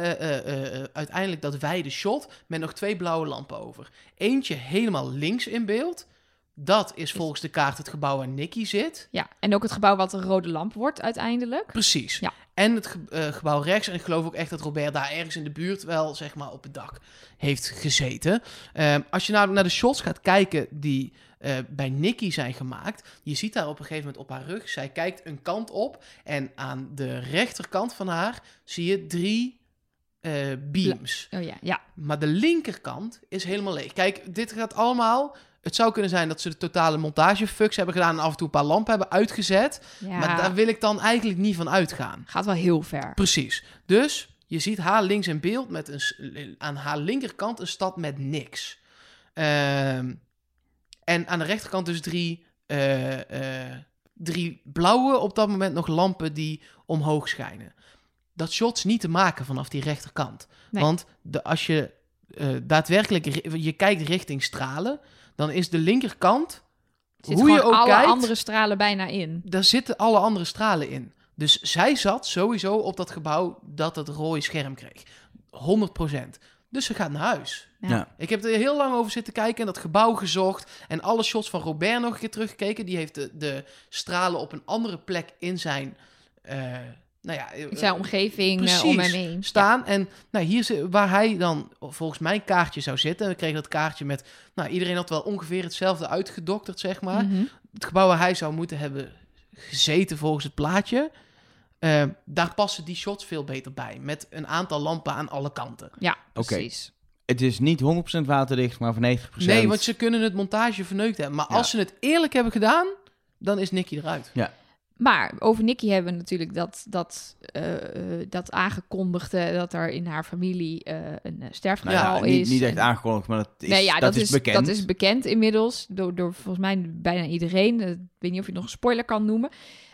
uiteindelijk dat wijde shot met nog twee blauwe lampen over. Eentje helemaal links in beeld. Dat is volgens de kaart het gebouw waar Nicky zit. Ja, en ook het gebouw wat een rode lamp wordt uiteindelijk. Precies. Ja. En het ge- eh, gebouw rechts. En ik geloof ook echt dat Robert daar ergens in de buurt wel, zeg maar, op het dak heeft gezeten. Ehm, als je nou naar de shots gaat kijken die eh, bij Nicky zijn gemaakt. Je ziet daar op een gegeven moment op haar rug. Zij kijkt een kant op. En aan de rechterkant van haar zie je drie eh, beams. Oh ja, ja. Maar de linkerkant is helemaal leeg. Kijk, dit gaat allemaal... Het zou kunnen zijn dat ze de totale montagefucks hebben gedaan... en af en toe een paar lampen hebben uitgezet. ja. Maar daar wil ik dan eigenlijk niet van uitgaan. Gaat wel heel ver. Precies. Dus je ziet haar links in beeld met een, aan haar linkerkant een stad met niks. Ehm, en aan de rechterkant dus drie, eh, eh, drie blauwe, op dat moment nog lampen die omhoog schijnen. Dat shot is niet te maken vanaf die rechterkant. Nee. Want de, als je eh, daadwerkelijk je kijkt richting stralen, dan is de linkerkant, Zit hoe je ook alle kijkt, andere stralen bijna in. daar zitten alle andere stralen in. Dus zij zat sowieso op dat gebouw dat het rode scherm kreeg. 100%. Dus ze gaat naar huis. Ja. Ja. Ik heb er heel lang over zitten kijken en dat gebouw gezocht. En alle shots van Robert nog een keer teruggekeken. Die heeft de, de stralen op een andere plek in zijn... eh, nou ja, zijn eh, omgeving eh, precies. om hem heen. staan. En nou, hier waar hij dan volgens mijn kaartje zou zitten. En we kregen dat kaartje met... Nou, iedereen had wel ongeveer hetzelfde uitgedokterd, zeg Ja. maar Mhm. het gebouw waar hij zou moeten hebben gezeten volgens het plaatje. eh, daar passen die shots veel beter bij. Met een aantal lampen aan alle kanten. Ja, precies. Het is niet 100% waterdicht, maar van 90%. Nee, want ze kunnen het montage verneukt hebben. Maar Ja. als ze het eerlijk hebben gedaan, dan is Nicky eruit. Maar over Nikki hebben we natuurlijk dat, dat, eh, eh, dat aangekondigde dat er in haar familie eh, een sterfgeval Nou ja, niet, is. niet echt En- aangekondigd, maar dat is, nee, ja, dat, is, bekend. Dat is bekend inmiddels door, door volgens mij bijna iedereen. Ik weet niet of je het nog een spoiler kan noemen.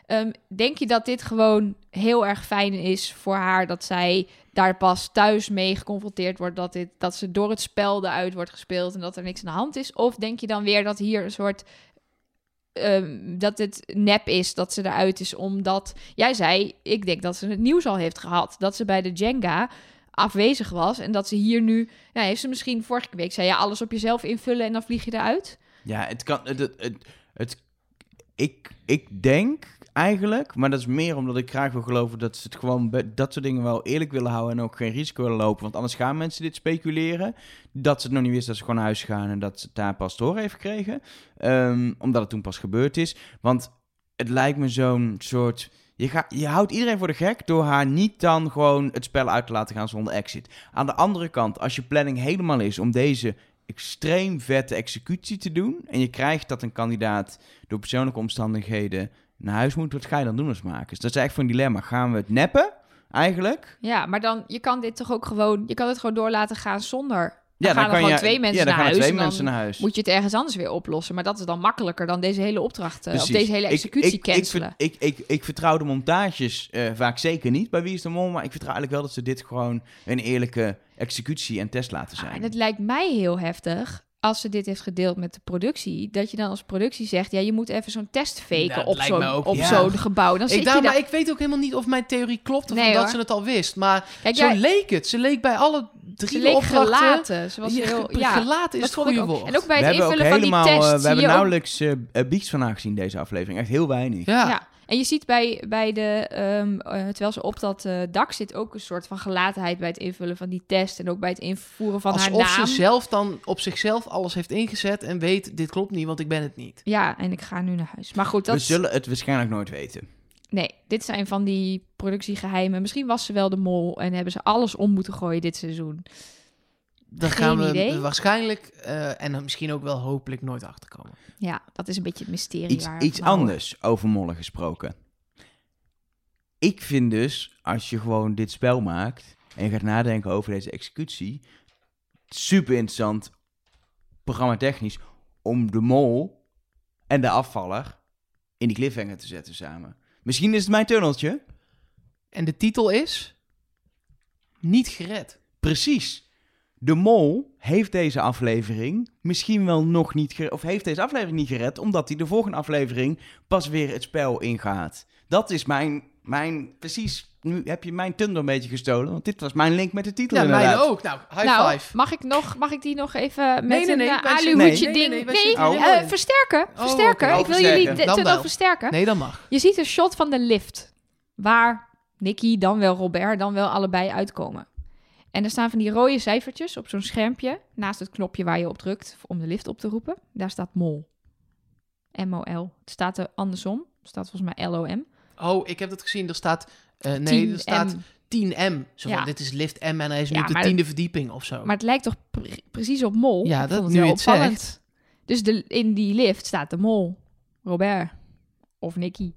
Ehm, denk je dat dit gewoon heel erg fijn is voor haar dat zij daar pas thuis mee geconfronteerd wordt, dat, dit, dat ze door het spel eruit wordt gespeeld en dat er niks aan de hand is? Of denk je dan weer dat hier een soort ehm, dat het nep is dat ze eruit is omdat jij zei, ik denk dat ze het nieuws al heeft gehad, dat ze bij de Jenga afwezig was en dat ze hier nu, heeft ze misschien vorige week zei ja alles op jezelf invullen en dan vlieg je eruit. Ja, het kan. Het, het- ik, ik denk eigenlijk, maar dat is meer omdat ik graag wil geloven dat ze het gewoon dat soort dingen wel eerlijk willen houden en ook geen risico willen lopen. Want anders gaan mensen dit speculeren. Dat ze het nog niet wisten dat ze gewoon naar huis gaan en dat ze het daar pas horen heeft gekregen. Ehm, omdat het toen pas gebeurd is. Want het lijkt me zo'n soort. Je, ga, je houdt iedereen voor de gek door haar niet dan gewoon het spel uit te laten gaan zonder exit. Aan de andere kant, als je planning helemaal is om deze extreem vette executie te doen. en je krijgt dat een kandidaat door persoonlijke omstandigheden naar huis moet, wat ga je dan doen als makers? Dat is eigenlijk voor een dilemma. Gaan we het neppen, eigenlijk? Ja, maar dan je kan dit toch ook gewoon, je kan het gewoon door laten gaan zonder. Dan Ja, gaan er gewoon je, twee mensen ja, dan naar gaan huis. twee en dan mensen naar huis. Moet je het ergens anders weer oplossen. Maar dat is dan makkelijker dan deze hele opdracht, eh, of deze hele Ik- executie ik, ik, cancelen. Ik, ik, ik, vertrouw de montages eh, vaak zeker niet bij Wie is de Mol, maar ik vertrouw eigenlijk wel dat ze dit gewoon een eerlijke executie en test laten Ah, zijn. en het lijkt mij heel heftig als ze dit heeft gedeeld met de productie, dat je dan als productie zegt, ja, je moet even zo'n test faken Ja, op zo'n op ja. zo'n gebouw. Dan zit Ik, je daar, daar. maar ik weet ook helemaal niet of mijn theorie klopt of Nee, dat hoor. ze het al wist. Maar Kijk, zo jij, leek het. Ze leek bij alle drie ze leek opdrachten... gelaten. Ze was heel, <laughs> ja, gelaten is dat het vond ik goede ook. woord. En ook bij we het invullen van die helemaal, test eh, we hebben nauwelijks eh eh, beats van haar gezien deze aflevering. Echt heel weinig. Ja. En je ziet bij, bij de, ehm, eh, terwijl ze op dat eh, dak zit, ook een soort van gelatenheid bij het invullen van die test. En ook bij het invoeren van haar Alsof naam. ze zelf dan op zichzelf alles heeft ingezet en weet, dit klopt niet, want ik ben het niet. Ja, en ik ga nu naar huis. Maar goed, dat We zullen het waarschijnlijk nooit weten. Nee, dit zijn van die productiegeheimen. Misschien was ze wel de mol en hebben ze alles om moeten gooien dit seizoen. Daar Geen gaan we idee. waarschijnlijk eh, en dan misschien ook wel hopelijk nooit achterkomen. Ja, dat is een beetje het mysterie. Iets, waar iets anders over mollen gesproken. Ik vind dus, als je gewoon dit spel maakt en je gaat nadenken over deze executie, super interessant, programma technisch, om de mol en de afvaller in die cliffhanger te zetten samen. Misschien is het mijn tunneltje. En de titel is Niet gered. Precies. De mol heeft deze aflevering misschien wel nog niet gered, of heeft deze aflevering niet gered, omdat hij de volgende aflevering pas weer het spel ingaat. Dat is mijn, mijn, precies, nu heb je mijn tunnel een beetje gestolen, want dit was mijn link met de titel Ja, inderdaad. mij ook. Nou, high nou, five. mag ik, nog, mag ik die nog even met nee, een nee, eh, wij zitten- aluhoedje nee, nee, ding... nee, Nee, eh, in. versterken, Oh, versterken. Ik wil Oh, jullie de Dan tunnel wel. versterken. Nee, dat mag. Je ziet een shot van de lift, waar Nicky, dan wel Robert, dan wel allebei uitkomen. En er staan van die rode cijfertjes op zo'n schermpje, naast het knopje waar je op drukt om de lift op te roepen. Daar staat mol. M-O-L. Het staat er andersom. Het staat volgens mij L-O-M. Oh, ik heb dat gezien. Er staat, eh, nee, 10 er staat M. 10M. Zo van, dit is lift M en hij is nu Ja, de tiende verdieping of zo. Maar het lijkt toch pre- precies op mol? Ja, dat- nu je het opvallend. Dus de, in die lift staat de mol. Robert. Of Nicky.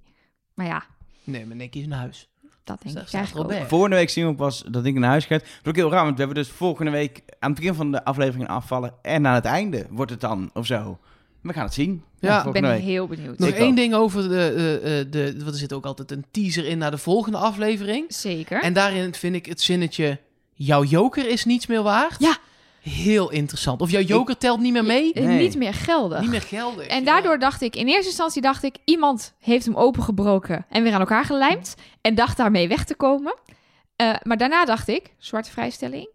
Maar ja, Nee, maar Nicky is naar huis. Dat denk ik eigenlijk ook. Volgende week zien we pas dat ik naar huis ga. Dat is ook heel raar, want we hebben dus volgende week aan het begin van de aflevering afvallen. En aan het einde wordt het dan, of zo. We gaan het zien. Ja, Ik ben week. heel benieuwd. Nog Ik één ook. ding over de, eh, eh, de... Want er zit ook altijd een teaser in naar de volgende aflevering. Zeker. En daarin vind ik het zinnetje... Jouw joker is niets meer waard. Ja. Heel interessant. Of jouw joker telt niet meer mee. Eh, Nee. Niet meer geldig. Niet meer geldig. En ja. daardoor dacht ik, in eerste instantie dacht ik, iemand heeft hem opengebroken en weer aan elkaar gelijmd. En dacht daarmee weg te komen. Eh, maar daarna dacht ik, zwarte vrijstelling.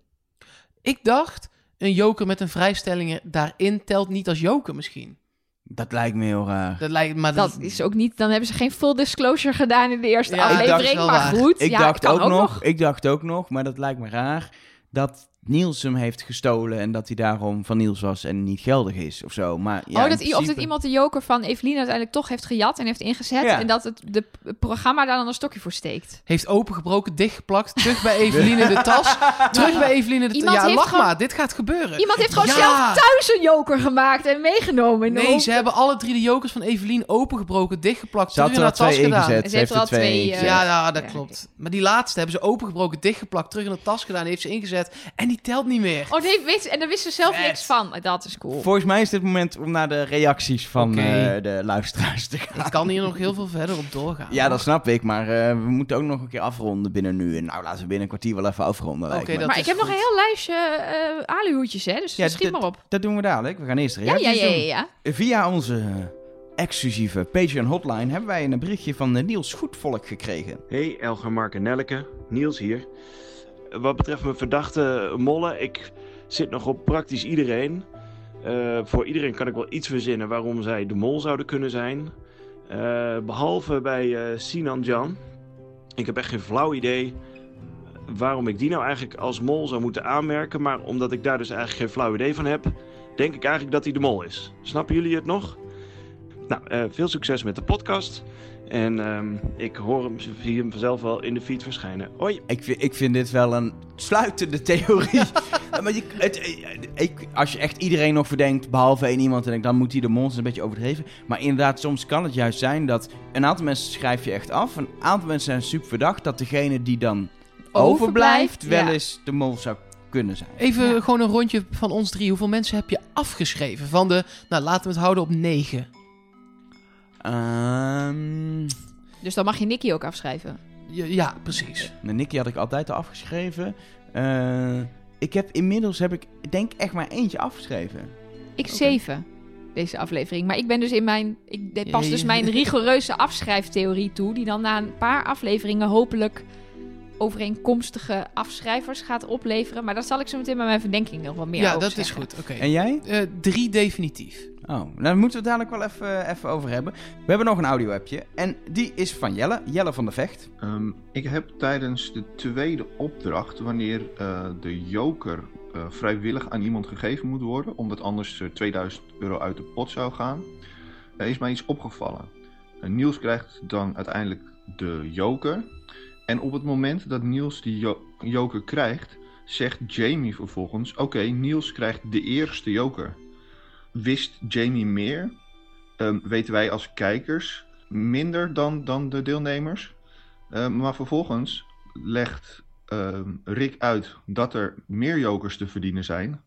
Ik dacht, een joker met een vrijstelling daarin telt niet als joker misschien. Dat lijkt me heel raar. Dat lijkt maar Dat is ook niet, dan hebben ze geen full disclosure gedaan in de eerste Ja, ik dacht aflevering. wel Maar waar. goed, Ik ja, dacht ook, nog, ik dacht ook nog, maar dat lijkt me raar, dat Niels hem heeft gestolen en dat hij daarom van Niels was en niet geldig is of zo. Maar ja, oh, dat, i- of dat principe- iemand de joker van Evelien uiteindelijk toch heeft gejat en heeft ingezet. Ja. En dat het de programma daar dan een stokje voor steekt. Heeft opengebroken, dichtgeplakt, terug bij Eveline de tas. <laughs> Terug bij Eveline de tas. Ja, lach gewoon- maar, dit gaat gebeuren. Iemand heeft gewoon Ja. zelf thuis een joker gemaakt en meegenomen. in de Nee, ze hebben alle drie de jokers van Evelien opengebroken, dichtgeplakt, Ze terug er in haar tas gedaan. ingezet. Ze heeft er al twee, eh, Ja, ja, dat Ja, klopt. Maar die laatste hebben ze opengebroken, dichtgeplakt, terug in de tas gedaan, heeft ze ingezet. En die telt niet meer. Oh nee, wist, en daar wist ze zelf niks van. Dat is cool. Volgens mij is dit moment om naar de reacties van eh, de luisteraars te gaan. Ik kan hier nog heel veel verder op doorgaan. Ja, dat snap ik, maar eh, we moeten ook nog een keer afronden binnen nu. En nou, laten we binnen een kwartier wel even afronden. Oké, dat maar is ik heb nog een heel lijstje eh aluhoedjes, hè? Dus Ja, schiet maar op. Dat doen we dadelijk. We gaan eerst de Ja, ja, reacties ja, ja, doen. ja. Via onze exclusieve Patreon hotline hebben wij een berichtje van Niels Goedvolk gekregen. Hey Elger, Mark en Nelleke, Niels hier. Wat betreft mijn verdachte mollen, ik zit nog op praktisch iedereen. Eh, voor iedereen kan ik wel iets verzinnen waarom zij de mol zouden kunnen zijn. Eh, behalve bij eh, Sinan Jan. Ik heb echt geen flauw idee waarom ik die nou eigenlijk als mol zou moeten aanmerken. Maar omdat ik daar dus eigenlijk geen flauw idee van heb, denk ik eigenlijk dat hij de mol is. Snappen jullie het nog? Nou, veel succes met de podcast. En ehm, ik hoor hem, zie hem vanzelf wel in de feed verschijnen. Hoi! Ik vind, ik vind dit wel een sluitende theorie. <laughs> maar je, het, ik, als je echt iedereen nog verdenkt, behalve één iemand, en ik, dan moet hij de monster een beetje overdreven. Maar inderdaad, soms kan het juist zijn dat een aantal mensen schrijf je echt af. Een aantal mensen zijn super verdacht dat degene die dan overblijft, wel ja. eens de mol zou kunnen zijn. Even Ja. gewoon een rondje van ons drie. Hoeveel mensen heb je afgeschreven? Van de, nou laten we het houden op negen. Ehm Dus dan mag je Nicky ook afschrijven. Ja, ja, precies. nou, Nicky had ik altijd al afgeschreven. Eh, ik heb inmiddels, heb ik denk echt maar eentje afgeschreven. Ik zeven, deze aflevering. Maar ik ben dus in mijn... Ik dit pas Ja, dus mijn <laughs> rigoureuze afschrijftheorie toe... die dan na een paar afleveringen hopelijk overeenkomstige afschrijvers gaat opleveren. Maar daar zal ik zo meteen bij mijn verdenking nog wat meer ja, over dat zeggen. is goed. Oké. En jij? Eh, drie definitief. Oh, nou, daar moeten we het dadelijk wel even, even over hebben. We hebben nog een audio-appje en die is van Jelle, Jelle van de Vecht. Ehm, ik heb tijdens de tweede opdracht, wanneer eh, de joker eh, vrijwillig aan iemand gegeven moet worden, omdat anders eh, 2000 euro uit de pot zou gaan, is mij iets opgevallen. Eh, Niels krijgt dan uiteindelijk de joker. En op het moment dat Niels die jo- joker krijgt, zegt Jamie vervolgens: Oké, Niels krijgt de eerste joker. Wist Jamie meer? Ehm, weten wij als kijkers minder dan, dan de deelnemers? Uh, maar vervolgens legt uh, Rick uit dat er meer jokers te verdienen zijn.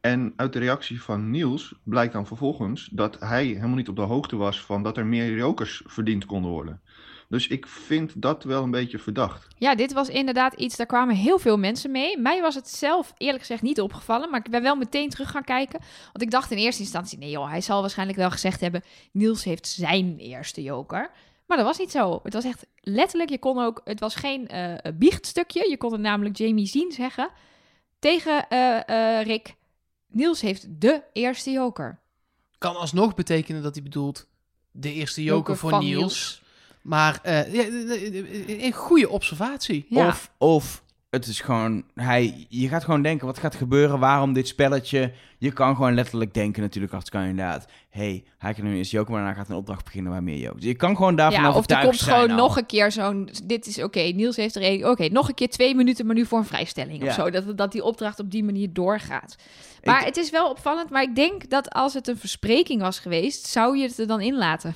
En uit de reactie van Niels blijkt dan vervolgens dat hij helemaal niet op de hoogte was van dat er meer jokers verdiend konden worden. Dus ik vind dat wel een beetje verdacht. Ja, dit was inderdaad iets, daar kwamen heel veel mensen mee. Mij was het zelf eerlijk gezegd niet opgevallen, maar ik ben wel meteen terug gaan kijken. Want ik dacht in eerste instantie, nee joh, hij zal waarschijnlijk wel gezegd hebben, Niels heeft zijn eerste joker. Maar dat was niet zo. Het was echt letterlijk, je kon ook, het was geen uh, biechtstukje. Je kon het namelijk Jamie zien zeggen tegen uh, uh, Rick, Niels heeft de eerste joker. Kan alsnog betekenen dat hij bedoelt de eerste joker, Joker voor van Niels. Niels. Maar uh, ja, een goede observatie. Ja. Of, of het is gewoon, hij, je gaat gewoon denken, wat gaat gebeuren, waarom dit spelletje? Je kan gewoon letterlijk denken natuurlijk als kandidaat, hey, hij kan nu eens joken, maar daarna gaat een opdracht beginnen waar meer. Dus je kan gewoon daarvan Ja, of er komt gewoon al. nog een keer zo'n... Dit is oké, Niels heeft er één... Oké, nog een keer twee minuten, maar nu voor een vrijstelling Ja. of zo. Dat, dat die opdracht op die manier doorgaat. Maar Ik- het is wel opvallend. Maar ik denk dat als het een verspreking was geweest... zou je het er dan in laten.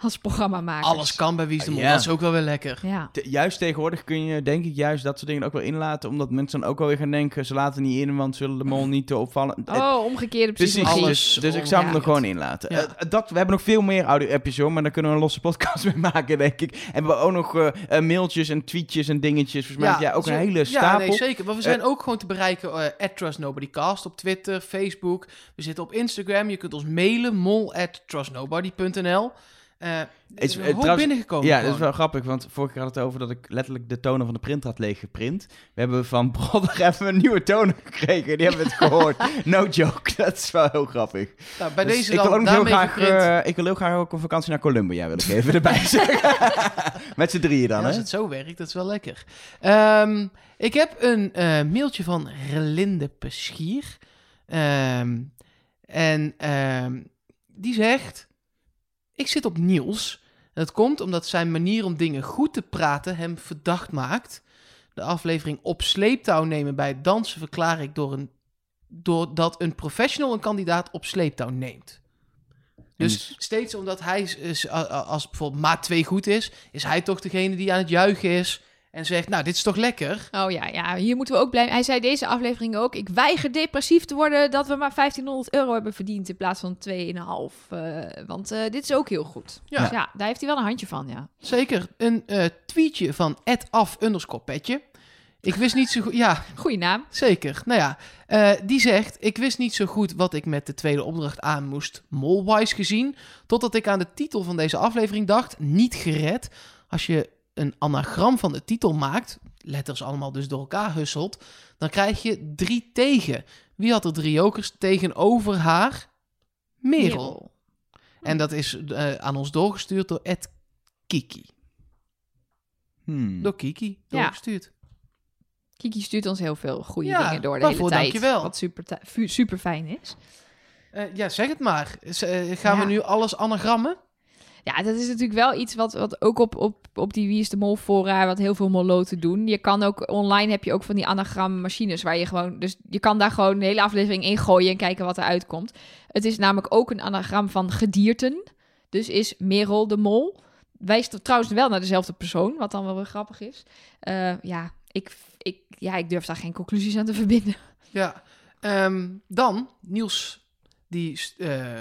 Als programmamaker. Alles kan bij Wie is de Mol. Ja. Dat is ook wel weer lekker. Ja. Te- juist tegenwoordig kun je denk ik juist dat soort dingen ook wel inlaten, omdat mensen dan ook wel weer gaan denken, ze laten niet in, want zullen de mol niet te opvallen. Oh, omgekeerde Precies, psychologie. Alles dus, dus ik zou hem er gewoon inlaten. Ja. Eh, dat, we hebben nog veel meer audio-appjes hoor, maar daar kunnen we een losse podcast <laughs> mee maken, denk ik. En we hebben ook nog eh, eh, mailtjes en tweetjes en dingetjes. Volgens mij jij ook zo- een hele Ja, stapel. nee, zeker. Maar we zijn ook gewoon te bereiken at trustnobodycast op Twitter, Facebook. We zitten op Instagram. Je kunt ons mailen, mol at trustnobody.nl. Er Is- eh, trouwens- binnengekomen. Ja, dat is wel grappig, want vorige keer had het over dat ik letterlijk de toner van de printer had leeggeprint. We hebben van <laughs> Brodder even een nieuwe toner gekregen, die hebben het gehoord. <laughs> No joke, dat is wel heel grappig. Nou, bij Dus deze ik dan wil ook heel graag, eh, ik wil heel graag ook een vakantie naar Columbia, wil ik even erbij <laughs> zeggen. Met z'n drieën dan, Ja, als hè? het zo werkt, dat is wel lekker. Ehm, ik heb een mailtje van Relinde Peschier. Ehm, en ehm, die zegt... Ik zit op Niels. En dat komt omdat zijn manier om dingen goed te praten hem verdacht maakt. De aflevering op sleeptouw nemen bij het dansen verklaar ik door een, doordat een professional een kandidaat op sleeptouw neemt. Dus steeds omdat hij, is, als bijvoorbeeld maat 2 goed is, is hij toch degene die aan het juichen is en zegt, nou, dit is toch lekker? Oh ja, ja, hier moeten we ook blij Hij zei deze aflevering ook... ik weiger depressief te worden dat we maar 1500 euro hebben verdiend... in plaats van 2,5. eh want eh, dit is ook heel goed. Ja. Dus ja, daar heeft hij wel een handje van, ja. Zeker. Een eh, tweetje van af underscore petje. Ik wist niet zo goed... Ja, <laughs> Goeie naam. zeker. Nou ja, die zegt... Ik wist niet zo goed wat ik met de tweede opdracht aan moest, molwise gezien. Totdat ik aan de titel van deze aflevering dacht... Niet gered. Als je een anagram van de titel maakt... Letters allemaal dus door elkaar husselt... Dan krijg je drie tegen. Wie had er drie jokers tegenover haar? Merel. En dat is eh, aan ons doorgestuurd door Ed Kiki. Hmm. Door Kiki Ja. doorgestuurd. Kiki stuurt ons heel veel goede Ja, dingen door de waarvoor hele tijd. dankjewel. Wat super, super fijn is. Eh, ja, zeg het maar. Z- eh, gaan Ja. we nu alles anagrammen? Ja, dat is natuurlijk wel iets wat, wat ook op, op, op die Wie is de Mol fora, wat heel veel moloten doen. Je kan ook, online heb je ook van die anagrammachines waar je gewoon, dus je kan daar gewoon de hele aflevering in gooien en kijken wat eruit komt. Het is namelijk ook een anagram van gedierten. Dus is Merel de Mol. Wijst trouwens wel naar dezelfde persoon, wat dan wel weer grappig is. Eh, ja, ik, ik, ja, ik durf daar geen conclusies aan te verbinden. Ja. Ehm, dan, Niels, die eh,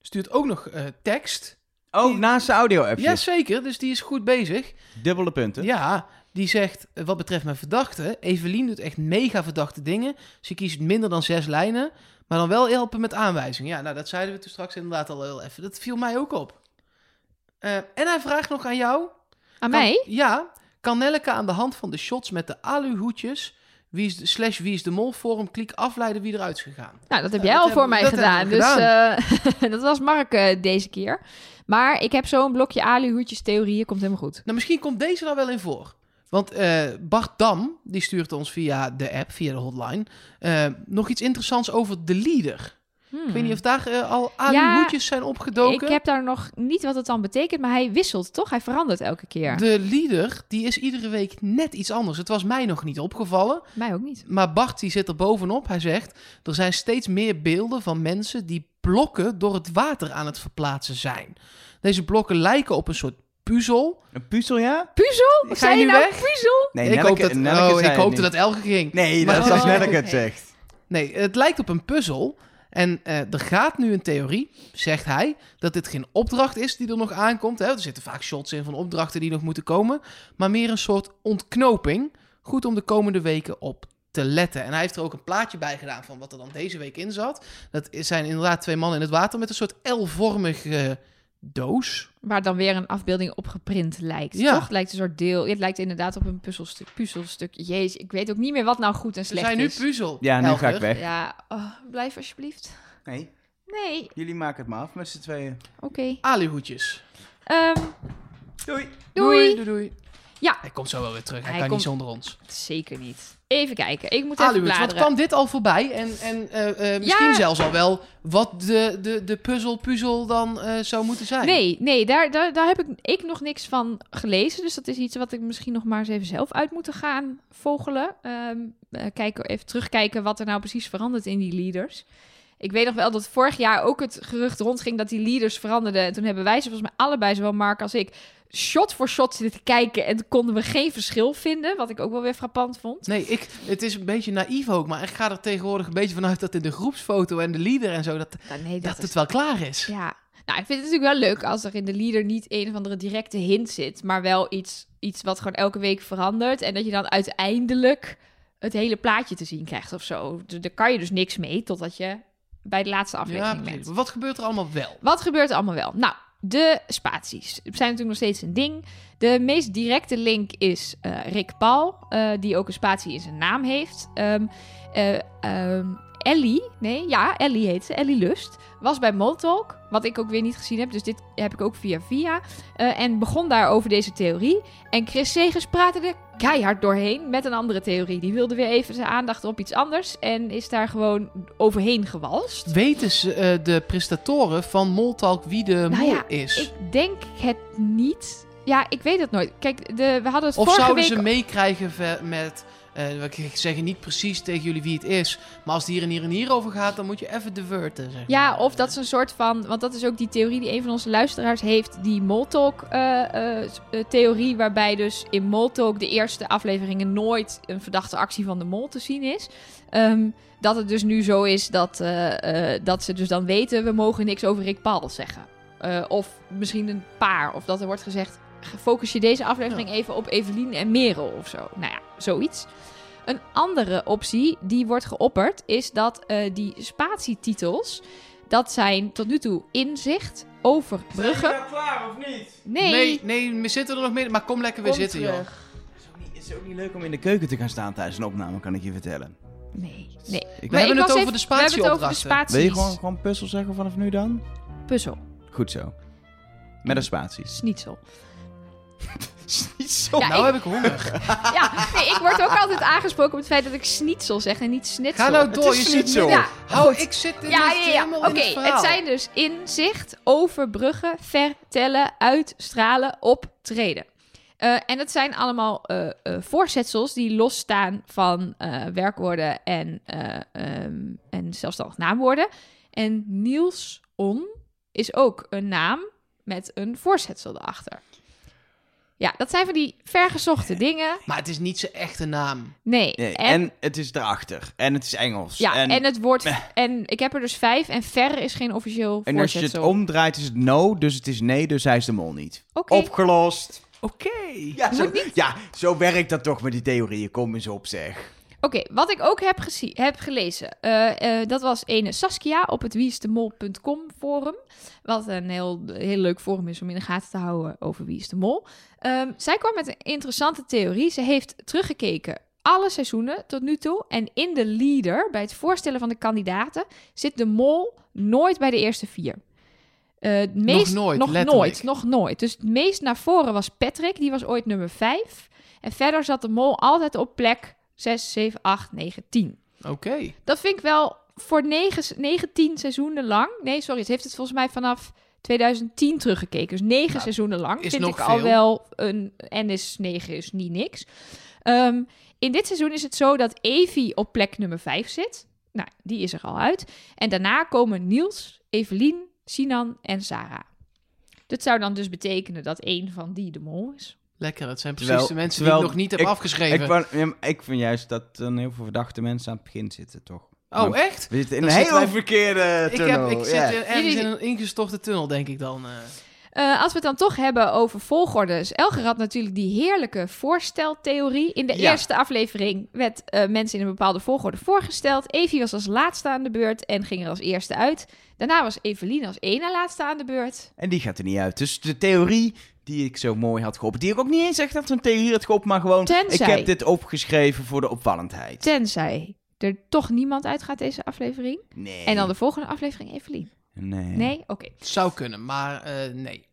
stuurt ook nog eh, tekst. Oh, naast de audio-appjes. Jazeker, dus die is goed bezig. Dubbele punten. Ja, die zegt, wat betreft mijn verdachte, Evelien doet echt mega verdachte dingen. Ze kiest minder dan zes lijnen, maar dan wel helpen met aanwijzingen. Ja, nou, dat zeiden we toen straks inderdaad al heel even. Dat viel mij ook op. Eh, en hij vraagt nog aan jou, Aan Kan- mij? Ja. Kan Nelleke aan de hand van de shots met de aluhoedjes... Wie is de, slash wie is de mol forum kliek afleiden wie eruit is gegaan? Nou, dat heb jij al voor mij gedaan. Dus eh, <laughs> dat was Mark eh, deze keer. Maar ik heb zo'n blokje aluhoedjes theorieën, komt helemaal goed. Nou, misschien komt deze nou wel in voor. Want eh, Bart Dam, die stuurt ons via de app, via de hotline... nog iets interessants over de leader. Ik weet niet of daar eh, al aluhoedjes zijn opgedoken. Hmm. Ik heb daar nog niet wat het dan betekent, maar hij wisselt toch? Hij verandert elke keer. De leader, die is iedere week net iets anders. Het was mij nog niet opgevallen. Mij ook niet. Maar Bart die zit er bovenop. Hij zegt, er zijn steeds meer beelden van mensen die blokken door het water aan het verplaatsen zijn. Deze blokken lijken op een soort puzzel. Een puzzel, ja? Puzzel? Ga Zei je nou weg? puzzel? Nee, ik hoop dat, oh, ik hoopte niet. dat Elge ging. Nee, dat is als Oh, Nelleke het zegt. Nee, het lijkt op een puzzel. En eh, er gaat nu een theorie, zegt hij, dat dit geen opdracht is die er nog aankomt. Hè? Er zitten vaak shots in van opdrachten die nog moeten komen. Maar meer een soort ontknoping. Goed om de komende weken op te letten. En hij heeft er ook een plaatje bij gedaan van wat er dan deze week in zat. Dat zijn inderdaad twee mannen in het water met een soort L-vormige doos. Waar dan weer een afbeelding op geprint lijkt. Ja. Toch? Het lijkt een soort deel. Het lijkt inderdaad op een puzzelstuk. puzzelstuk. Jezus, ik weet ook niet meer wat nou goed en Ze slecht zijn nu is. puzzel. Ja, nu ga ik weg. Ja, oh, blijf alsjeblieft. Nee, Nee, jullie maken het maar af met z'n tweeën. oké. Aluhoedjes. Ehm, Doei. doei. doei, doei. Ja. Hij komt zo wel weer terug. Hij, Hij kan komt- niet zonder ons. Zeker niet. Even kijken. Ik moet even Aluut, wat bladeren. kwam dit al voorbij? En, en eh, eh, misschien Ja. zelfs al wel wat de, de, de puzzel-puzzel dan eh, zou moeten zijn. Nee, nee daar, daar, daar heb ik, ik nog niks van gelezen. Dus dat is iets wat ik misschien nog maar eens even zelf uit moet gaan vogelen. Ehm, eh, kijken, even terugkijken wat er nou precies verandert in die leaders. Ik weet nog wel dat vorig jaar ook het gerucht rondging dat die leaders veranderden. En toen hebben wij ze volgens mij allebei, zowel Mark als ik, shot voor shot zitten te kijken. En konden we geen verschil vinden, wat ik ook wel weer frappant vond. Nee, ik, het is een beetje naïef ook, maar ik ga er tegenwoordig een beetje vanuit dat in de groepsfoto en de leader en zo, dat, Nou, nee, dat, dat is het wel klaar is. Ja, nou, ik vind het natuurlijk wel leuk als er in de leader niet een of andere directe hint zit, maar wel iets, iets wat gewoon elke week verandert. En dat je dan uiteindelijk het hele plaatje te zien krijgt of zo. Dus daar kan je dus niks mee totdat je bij de laatste Ja, aflevering precies. bent. Wat gebeurt er allemaal wel? Wat gebeurt er allemaal wel? Nou, de spaties zijn natuurlijk nog steeds een ding. De meest directe link is eh, Rick Paul, eh, die ook een spatie in zijn naam heeft. Ehm, eh, ehm, Ellie, nee, ja, Ellie heet ze, Ellie Lust, was bij Moltalk, wat ik ook weer niet gezien heb, dus dit heb ik ook via via. en begon daar over deze theorie. En Chris Segers praatte er keihard doorheen met een andere theorie. Die wilde weer even zijn aandacht op iets anders en is daar gewoon overheen gewalst. Weten ze, de prestatoren van Moltalk wie de Nou mol ja, is? Ik denk het niet. Ja, ik weet het nooit. Kijk, de, we hadden het Of vorige zouden week... ze meekrijgen met... eh ik zeg niet precies tegen jullie wie het is. Maar als het hier en hier en hier over gaat, dan moet je even diverten. Zeg Ja, maar. of dat is een soort van... Want dat is ook die theorie die een van onze luisteraars heeft. Die Moltalk-theorie. waarbij dus in Moltalk de eerste afleveringen nooit een verdachte actie van de mol te zien is. Ehm, dat het dus nu zo is dat, eh, eh, dat ze dus dan weten... we mogen niks over Rick Paul zeggen. Eh, of misschien een paar. Of dat er wordt gezegd... focus je deze aflevering even op Evelien en Merel of zo. Nou ja, zoiets. Een andere optie die wordt geopperd is dat eh, die spatietitels, dat zijn tot nu toe inzicht, overbruggen. nou klaar of niet? Nee, Nee, nee, we zitten er nog meer. Maar kom lekker weer kom zitten, joh. terug. Is, ook niet, het is ook niet leuk om in de keuken te gaan staan tijdens een opname, kan ik je vertellen. Nee, nee. Ik We hebben ik het over de we hebben het over de spatieopdrachten. spaties. Wil je gewoon, gewoon puzzel zeggen vanaf nu dan? Puzzel, Goed zo. Met een spatie. schnitzel. <laughs> Niet zo. Ja, nou ik- heb ik honger. <laughs> Ja, nee, ik word ook altijd aangesproken op het feit dat ik schnitzel zeg en niet schnitzel. Ga nou Het door, is je niet zit zo. midden- Ja, Hou, ik zit in Ja, ja, ja. helemaal Oké, in het zijn dus inzicht, overbruggen, vertellen, uitstralen, optreden. Eh, en het zijn allemaal eh, eh, voorzetsels die losstaan van eh, werkwoorden en, eh, ehm, en zelfstandig naamwoorden. En Niels On is ook een naam met een voorzetsel erachter. Ja, dat zijn van die vergezochte dingen. Maar het is niet zijn echte naam. Nee. Nee, en, en, het is erachter. En het is Engels. ja, en, en, het woord... <laughs> En ik heb er dus vijf en ver is geen officieel en als je het omdraait is het no, dus het is nee, dus hij is de mol niet. Oké. Opgelost. Oké. Ja zo, ja, zo werkt dat toch met die theorieën. Kom eens op, zeg. Oké, wat ik ook heb, heb gelezen, eh, eh, dat was ene Saskia op het wieisdemol.com forum. Wat een heel, heel leuk forum is om in de gaten te houden over Wie is de Mol. Ehm, zij kwam met een interessante theorie. Ze heeft teruggekeken alle seizoenen tot nu toe. En in de leader, bij het voorstellen van de kandidaten, zit de mol nooit bij de eerste vier. Eh, het meest, nooit, Nog letterlijk. nooit, nog nooit. Dus het meest naar voren was Patrick, die was ooit nummer 5. En verder zat de mol altijd op plek 6, 7, 8, 9, 10. Oké. Dat vind ik wel voor 9, 19 seizoenen lang. Nee, sorry, het heeft het volgens mij vanaf 2010 teruggekeken. Dus 9 Nou, seizoenen lang. vind ik al veel. wel een. En is 9 is niet niks. Ehm, in dit seizoen is het zo dat Evie op plek nummer 5 zit. Nou, die is er al uit. En daarna komen Niels, Evelien, Sinan en Sarah. Dat zou dan dus betekenen dat één van die de mol is. Lekker, het zijn precies Terwijl- de mensen terwijl die ik nog niet heb ik- afgeschreven. Ik, wou- ja, maar ik vind juist dat er heel veel verdachte mensen aan het begin zitten, toch? oh, Maar echt? We zitten in Dan een wij- verkeerde Ik, tunnel. heb, ik zit in- ergens Jullie- in een ingestorte tunnel, denk ik dan. eh. Eh, als we het dan toch hebben over volgordes. Elger had natuurlijk die heerlijke voorsteltheorie. In de Ja. eerste aflevering werd eh, mensen in een bepaalde volgorde voorgesteld. Evie was als laatste aan de beurt en ging er als eerste uit. Daarna was Evelien als ene laatste aan de beurt. En die gaat er niet uit. Dus de theorie die ik zo mooi had geholpen, die ik ook niet eens echt als een theorie had geholpen, maar gewoon, Tenzij- ik heb dit opgeschreven voor de opvallendheid. Tenzij er toch niemand uitgaat deze aflevering. Nee. En dan de volgende aflevering Evelien. Nee. Nee? Oké. Zou kunnen, maar eh, nee.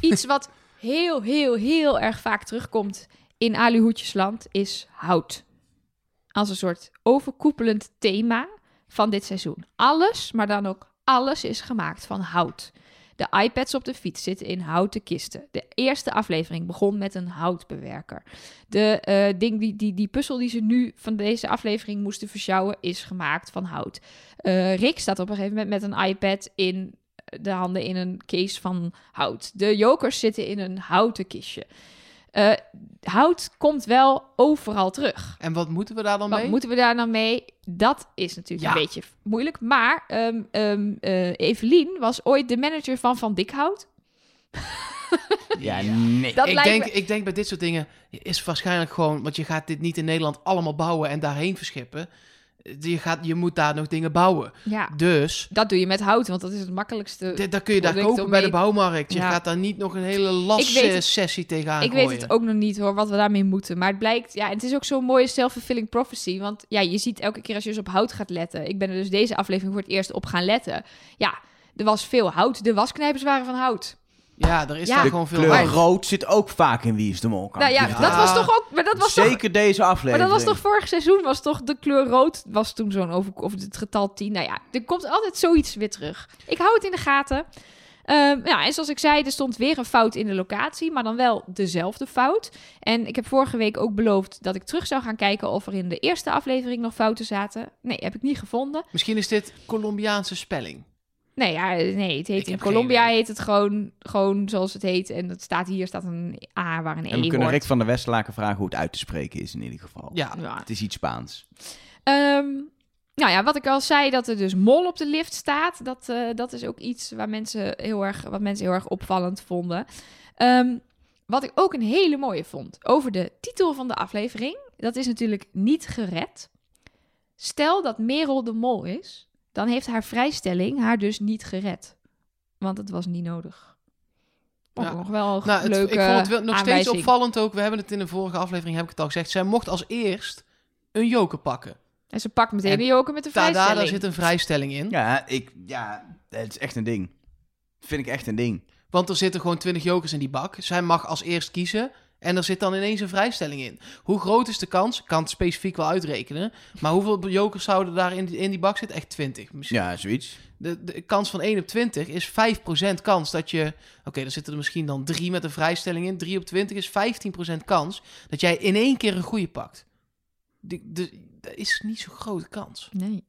Iets wat heel, heel, heel erg vaak terugkomt in Aluhoedjesland is hout. Als een soort overkoepelend thema van dit seizoen. Alles, maar dan ook alles is gemaakt van hout. De iPads op de fiets zitten in houten kisten. De eerste aflevering begon met een houtbewerker. De eh, ding die, die, die puzzel die ze nu van deze aflevering moesten versjouwen is gemaakt van hout. Eh, Rick staat op een gegeven moment met een iPad in de handen in een case van hout. De jokers zitten in een houten kistje. Eh, hout komt wel overal terug. En wat moeten we daar dan Wat mee? moeten we daar nou mee? Dat is natuurlijk Ja. een beetje moeilijk. Maar ehm, ehm, eh, Evelien was ooit de manager van Van Dikhout. <laughs> Ja, nee. Dat ik, denk, me- ik denk bij dit soort dingen is waarschijnlijk gewoon... Want je gaat dit niet in Nederland allemaal bouwen en daarheen verschippen. Je, gaat, je moet daar nog dingen bouwen. Ja, Dus dat doe je met hout, want dat is het makkelijkste. dat kun je daar kopen bij de bouwmarkt. Je Ja. gaat daar niet nog een hele het- las-sessie tegenaan Ik gooien. weet het ook nog niet hoor, wat we daarmee moeten. Maar het blijkt, ja, het is ook zo'n mooie self-fulfilling prophecy. Want ja, je ziet elke keer als je dus op hout gaat letten. Ik ben er dus deze aflevering voor het eerst op gaan letten. Ja, er was veel hout. De wasknijpers waren van hout. Ja, er is Ja. daar De gewoon veel kleur rood zit ook vaak in Wie is de Mol. kan Nou ja, dat was toch ook. Maar dat was toch. Zeker deze Maar aflevering. dat was toch vorig seizoen, was toch de kleur rood, was toen zo'n over, of het getal 10. Nou ja, er komt altijd zoiets weer terug. Ik hou het in de gaten. Ehm, ja, en zoals ik zei, er stond weer een fout in de locatie, maar dan wel dezelfde fout. En ik heb vorige week ook beloofd dat ik terug zou gaan kijken of er in de eerste aflevering nog fouten zaten. Nee, heb ik niet gevonden. Misschien is dit Colombiaanse spelling. Nee, ja, nee het heet in Colombia heet het gewoon, gewoon zoals het heet. En het staat hier staat een A waar een E En we kunnen hoort. Rick van der Westlaken vragen hoe het uit te spreken is in ieder geval. Ja, Ja. Het is iets Spaans. Ehm, nou ja, wat ik al zei, dat er dus mol op de lift staat. Dat, eh, dat is ook iets waar mensen heel erg, wat mensen heel erg opvallend vonden. Ehm, wat ik ook een hele mooie vond over de titel van de aflevering. Dat is natuurlijk niet gered. Stel dat Merel de mol is, dan heeft haar vrijstelling haar dus niet gered. Want het was niet nodig. Ja. nog wel een nou, het, leuke ik vond het wel nog steeds aanwijzing. opvallend ook. We hebben het in de vorige aflevering, heb ik het al gezegd. Zij mocht als eerst een joker pakken. En ze pakt meteen En de joker met de Tada, vrijstelling. daar zit een vrijstelling in. Ja, ik, ja, het is echt een ding. Vind ik echt een ding. Want er zitten gewoon 20 jokers in die bak. Zij mag als eerst kiezen. En er zit dan ineens een vrijstelling in. Hoe groot is de kans? Ik kan het specifiek wel uitrekenen. Maar hoeveel jokers zouden daar in die, in die bak zitten? Echt 20. Misschien. Ja, zoiets. De, de kans van 1 op 20 is 5% kans dat je... Oké, dan zitten er misschien dan 3 met een vrijstelling in. 3 op 20 is 15% kans dat jij in één keer een goede pakt. De, de, dat is niet zo'n grote kans. Nee.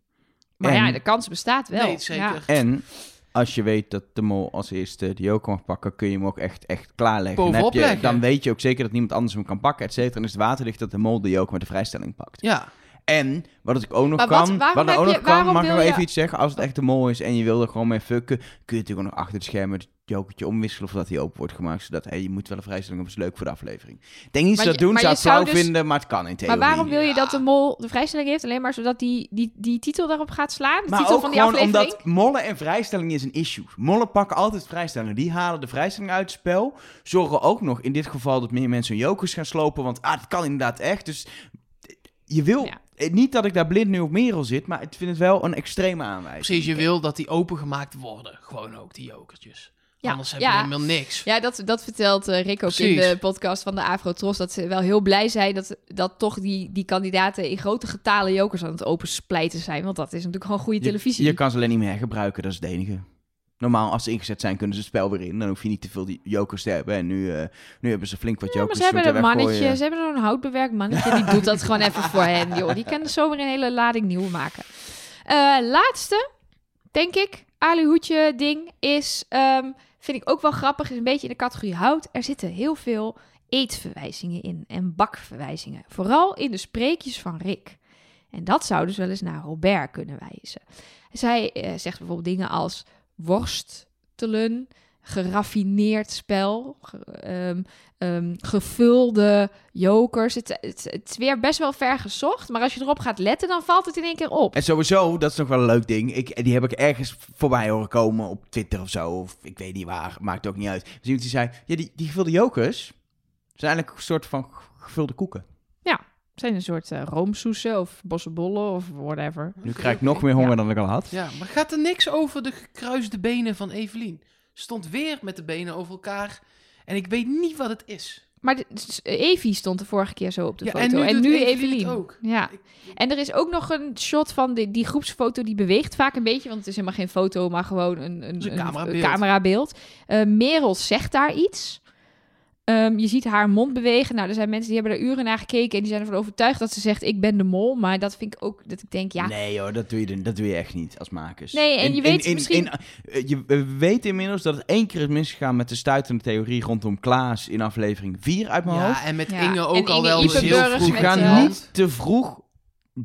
Maar En- ja, de kans bestaat wel. Nee, zeker. Ja. En als je weet dat de mol als eerste de joker mag pakken, kun je hem ook echt, echt klaarleggen. Dan, heb je, dan weet je ook zeker dat niemand anders hem kan pakken, et cetera. En is het waterlicht dat de mol de joker met de vrijstelling pakt. Ja, En, wat ik ook nog Maar wat- kan, waarom wat heb ook je- nog kan, mag ik wil nog je- even iets zeggen. Als het echt de mol is en je wil er gewoon mee fucken, kun je natuurlijk ook nog achter het scherm het jokertje omwisselen voordat hij open wordt gemaakt. Zodat, hey, je moet wel een vrijstelling hebben, is leuk voor de aflevering. Ik denk niet dat je- doen, zou ik flauw zou dus- vinden, maar het kan in theorie. Maar waarom wil je Ja. dat de mol de vrijstelling heeft? Alleen maar zodat die, die, die titel daarop gaat slaan? De Maar titel ook van die gewoon aflevering? omdat mollen en vrijstelling is een issue. Mollen pakken altijd vrijstellingen. Die halen de vrijstelling uit het spel. Zorgen ook nog in dit geval dat meer mensen hun jokers gaan slopen. Want ah, dat kan inderdaad echt. Dus je wil... Ja. Eh, Niet dat ik daar blind nu op Merel zit, maar ik vind het wel een extreme aanwijzing. precies. Je wil dat die opengemaakt worden. Gewoon ook, die jokertjes. Ja, Anders heb ja. je helemaal niks. Ja, dat, dat vertelt eh, Rick ook in de podcast van de Afro-Tros. Dat ze wel heel blij zijn dat, dat toch die, die kandidaten in grote getalen jokers aan het opensplijten zijn. Want dat is natuurlijk gewoon goede Je- televisie. Je, kan ze alleen niet meer hergebruiken, dat is het enige. Normaal, als ze ingezet zijn, kunnen ze het spel weer in. Dan hoef je niet te veel die jokers te hebben. En nu, eh, nu hebben ze flink wat ja, maar jokers ze hebben een mannetje, ze hebben zo'n houtbewerkt mannetje. Die doet dat gewoon even voor hen, joh. Die kan er zo weer een hele lading nieuw maken. Eh, laatste, denk ik, aluhoedje ding is, ehm, vind ik ook wel grappig, is een beetje in de categorie hout. Er zitten heel veel eetverwijzingen in en bakverwijzingen. Vooral in de spreekjes van Rick. En dat zou dus wel eens naar Robert kunnen wijzen. Zij eh, zegt bijvoorbeeld dingen als worstelen, geraffineerd spel, ge- ehm, ehm, gevulde jokers. Het, het, het is weer best wel ver gezocht, maar als je erop gaat letten, dan valt het in één keer op. En sowieso, dat is nog wel een leuk ding. Ik, die heb ik ergens voorbij horen komen op Twitter of zo. Of ik weet niet waar, maakt ook niet uit. Dus iemand die zei, ja, die, die gevulde jokers zijn eigenlijk een soort van gevulde koeken. Het zijn een soort eh, roomsoesen of bossenbollen of whatever. Nu krijg ik nog meer honger Ja. dan ik al had. Ja, maar gaat er niks over de gekruiste benen van Evelien? Stond weer met de benen over elkaar. En ik weet niet wat het is. Maar de- s- Evie stond de vorige keer zo op de Ja, foto. en nu Evelien ook. Ja. En er is ook nog een shot van die, die groepsfoto die beweegt vaak een beetje. Want het is helemaal geen foto, maar gewoon een, een, een camerabeeld. een camerabeeld. Eh, Merel zegt daar iets. Ehm, je ziet haar mond bewegen. Nou, er zijn mensen die hebben er uren naar gekeken en die zijn ervan overtuigd dat ze zegt: Ik ben de mol. Maar dat vind ik ook dat ik denk, ja. Nee hoor, dat doe, je, dan- dat doe je echt niet als makers. Nee, en je weet misschien- eh, je we weten inmiddels dat het één keer is misgegaan met de stuitende theorie rondom Klaas in aflevering 4 uit mijn hoofd. Ja, en met Ja, Inge ook en al Inge wel eens heel vroeg. Ze gaan eh, niet te vroeg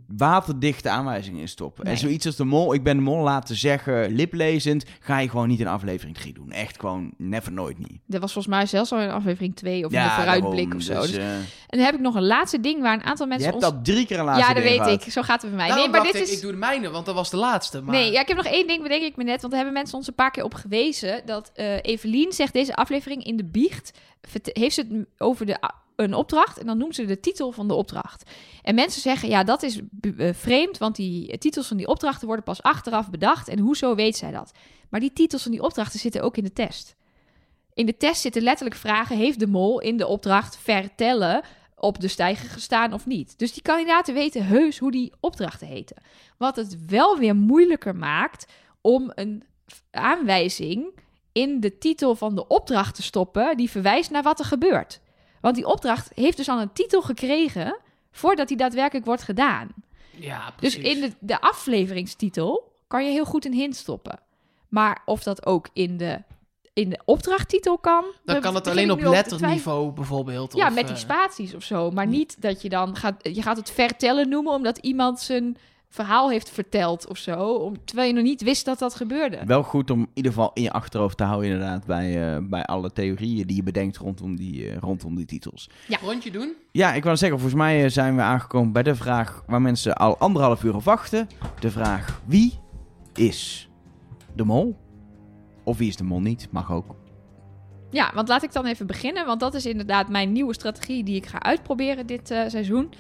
waterdichte aanwijzingen in stoppen. En zoiets als de mol, ik ben de mol laten zeggen, liplezend, ga je gewoon niet in aflevering 3 doen. Echt gewoon never nooit niet. Dat was volgens mij zelfs al in aflevering 2 of in de vooruitblik daarom. of zo. Dus, Dus- eh, en dan heb ik nog een laatste ding waar een aantal je mensen. hebt ons... al drie keer een laatste ja, dat ding weet gehad. ik. Zo gaat het bij mij. Daarom nee, maar dacht dit ik, is. ik doe de mijne, want dat was de laatste. Maar... Nee, ja, ik heb nog één ding, bedenk ik me net. Want daar hebben mensen ons een paar keer op gewezen. Dat eh Evelien zegt deze aflevering in de biecht. Heeft ze het over de, een opdracht. En dan noemt ze de titel van de opdracht. En mensen zeggen, ja, dat is eh, vreemd. Want die titels van die opdrachten worden pas achteraf bedacht. En hoezo weet zij dat? Maar die titels van die opdrachten zitten ook in de test. In de test zitten letterlijk vragen: heeft de mol in de opdracht vertellen op de stijger gestaan of niet? Dus die kandidaten weten heus hoe die opdrachten heten. Wat het wel weer moeilijker maakt om een aanwijzing in de titel van de opdracht te stoppen die verwijst naar wat er gebeurt. Want die opdracht heeft dus al een titel gekregen voordat die daadwerkelijk wordt gedaan. Ja, Dus precies. in de, de afleveringstitel kan je heel goed een hint stoppen. Maar of dat ook in de, in de opdrachttitel kan... Dan kan het alleen op letterniveau bijvoorbeeld. ja, of, met die eh, spaties of zo. Maar niet dat je dan gaat... Je gaat het vertellen noemen omdat iemand zijn verhaal heeft verteld of zo. Om, terwijl je nog niet wist dat dat gebeurde. Wel goed om in ieder geval in je achterhoofd te houden inderdaad bij, eh, bij alle theorieën die je bedenkt rondom die, eh, rondom die titels. Rondje doen? Ja, ik wou zeggen, volgens mij eh, zijn we aangekomen bij de vraag waar mensen al anderhalf uur op wachten. De vraag, wie is de mol? Of wie is de mol niet? Mag ook. Ja, want laat ik dan even beginnen. Want dat is inderdaad mijn nieuwe strategie die ik ga uitproberen dit eh, seizoen.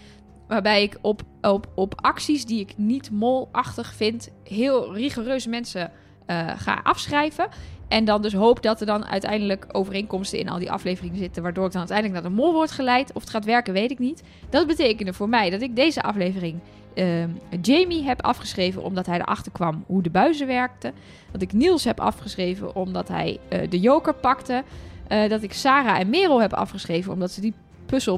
Waarbij ik op, op, op acties die ik niet molachtig vind, heel rigoureus mensen eh, ga afschrijven. En dan dus hoop dat er dan uiteindelijk overeenkomsten in al die afleveringen zitten. Waardoor ik dan uiteindelijk naar de mol word geleid. Of het gaat werken, weet ik niet. Dat betekende voor mij dat ik deze aflevering ehm, Jamie heb afgeschreven omdat hij erachter kwam hoe de buizen werkten. Dat ik Niels heb afgeschreven omdat hij eh, de joker pakte. Eh, dat ik Sarah en Merel heb afgeschreven omdat ze die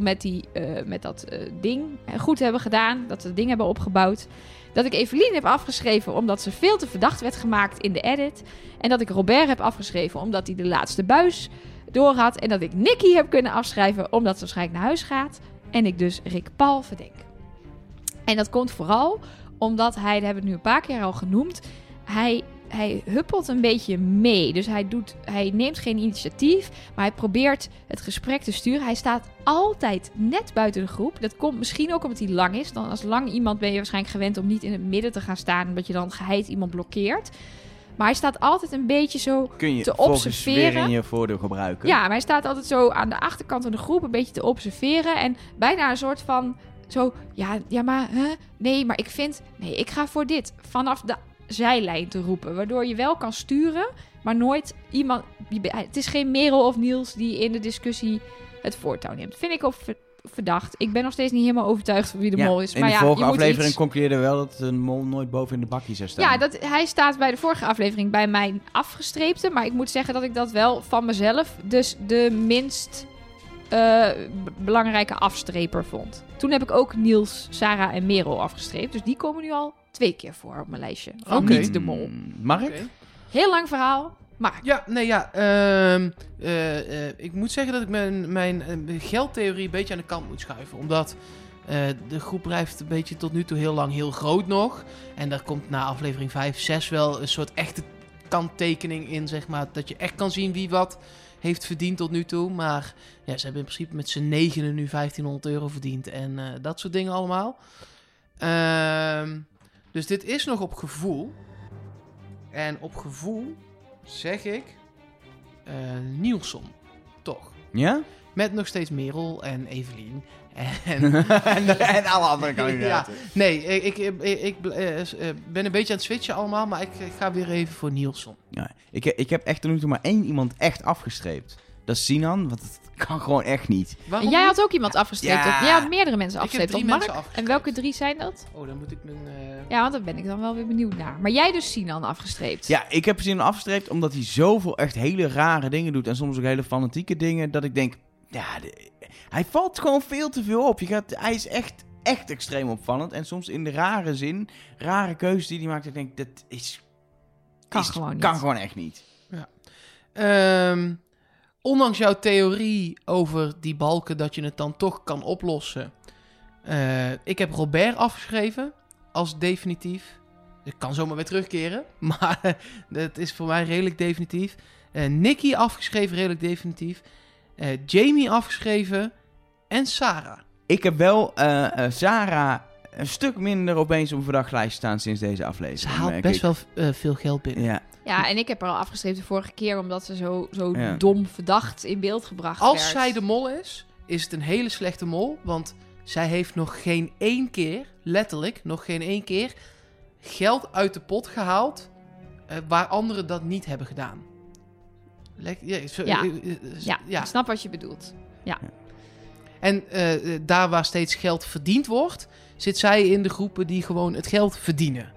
met, die, eh, met dat eh, ding goed hebben gedaan. Dat ze het ding hebben opgebouwd. Dat ik Evelien heb afgeschreven omdat ze veel te verdacht werd gemaakt in de edit. En dat ik Robert heb afgeschreven omdat hij de laatste buis door had. En dat ik Nicky heb kunnen afschrijven omdat ze waarschijnlijk naar huis gaat. En ik dus Rick Paul verdenk. En dat komt vooral omdat hij, dat hebben we nu een paar keer al genoemd, hij, hij huppelt een beetje mee. Dus hij, doet, hij neemt geen initiatief, maar hij probeert het gesprek te sturen. Hij staat altijd net buiten de groep. Dat komt misschien ook omdat hij lang is. Dan als lang iemand ben je waarschijnlijk gewend om niet in het midden te gaan staan, omdat je dan geheid iemand blokkeert. Maar hij staat altijd een beetje zo Kun je Te observeren. weer in je voordeel gebruiken. ja, maar hij staat altijd zo aan de achterkant van de groep een beetje te observeren. En bijna een soort van zo, ja, ja maar, hè? nee, maar ik vind, nee, ik ga voor dit. Vanaf de zijlijn te roepen. Waardoor je wel kan sturen, maar nooit iemand, het is geen Merel of Niels die in de discussie het voortouw neemt. Vind ik ook ver- verdacht. Ik ben nog steeds niet helemaal overtuigd van wie de Ja, mol is. in maar de ja, vorige aflevering iets- concludeerde wel dat een mol nooit boven in de bakje zou staan. ja, dat, hij staat bij de vorige aflevering bij mijn afgestreepte. Maar ik moet zeggen dat ik dat wel van mezelf dus de minst eh, belangrijke afstreper vond. Toen heb ik ook Niels, Sarah en Merel afgestreept. Dus die komen nu al twee keer voor op mijn lijstje. Van Oké. niet de mol. Mark? Heel lang verhaal, maar Ja, nee, ja. ehm, eh, eh, ik moet zeggen dat ik mijn, mijn eh, geldtheorie een beetje aan de kant moet schuiven. Omdat eh, de groep blijft een beetje tot nu toe heel lang heel groot nog. En daar komt na aflevering 5, 6 wel een soort echte kanttekening in, zeg maar. Dat je echt kan zien wie wat heeft verdiend tot nu toe. Maar ja, ze hebben in principe met z'n negenen nu 1500 euro verdiend. En eh, dat soort dingen allemaal. Ehm, dus dit is nog op gevoel. En op gevoel zeg ik eh Nielsen. Toch. Ja? Met nog steeds Merel en Evelien. En, <laughs> en, en alle andere <laughs> kandidaten. nee, ik, ik, ik, ik, eh, eh, ben een beetje aan het switchen allemaal, maar ik, ik ga weer even voor Nielsen. Ja, ik, ik heb echt tot nu toe maar één iemand echt afgestreept. Dat is Sinan, want het kan gewoon echt niet. Waarom Jij niet? had ook iemand afgestreept. Ja. Of, jij had meerdere mensen Ik heb afgestreept. drie Of Mark? mensen afgestreept. En welke drie zijn dat? Oh, dan moet ik mijn... eh, Ja, want daar ben ik dan wel weer benieuwd naar. Maar jij dus Sinan afgestreept. Ja, ik heb Sinan afgestreept omdat hij zoveel echt hele rare dingen doet. En soms ook hele fanatieke dingen. Dat ik denk, ja, de- hij valt gewoon veel te veel op. Je gaat, hij is echt, echt extreem opvallend. En soms in de rare zin, rare keuzes die hij maakt. Ik denk, dat is... Kan is- gewoon niet. Kan gewoon echt niet. Ehm, ondanks jouw theorie over die balken dat je het dan toch kan oplossen. eh, ik heb Robert afgeschreven als definitief. Ik kan zomaar weer terugkeren, <laughs> maar dat is voor mij redelijk definitief. Eh Nicky afgeschreven, redelijk definitief. Eh, Jamie afgeschreven en Sarah. Ik heb wel Sarah een stuk minder opeens op mijn verdachtlijst staan sinds deze aflevering. Ze haalt best ik. wel veel geld binnen. Ja, Ja, en ik heb er al afgestreept de vorige keer omdat ze zo, zo Ja. dom verdacht in beeld gebracht Als werd. zij de mol is, is het een hele slechte mol. Want zij heeft nog geen één keer, letterlijk, nog geen één keer, geld uit de pot gehaald eh, waar anderen dat niet hebben gedaan. Lek- ja, zo- Ja. eh, eh, Ja, ja. ik snap wat je bedoelt. En eh, eh, daar waar steeds geld verdiend wordt, zit zij in de groepen die gewoon het geld verdienen.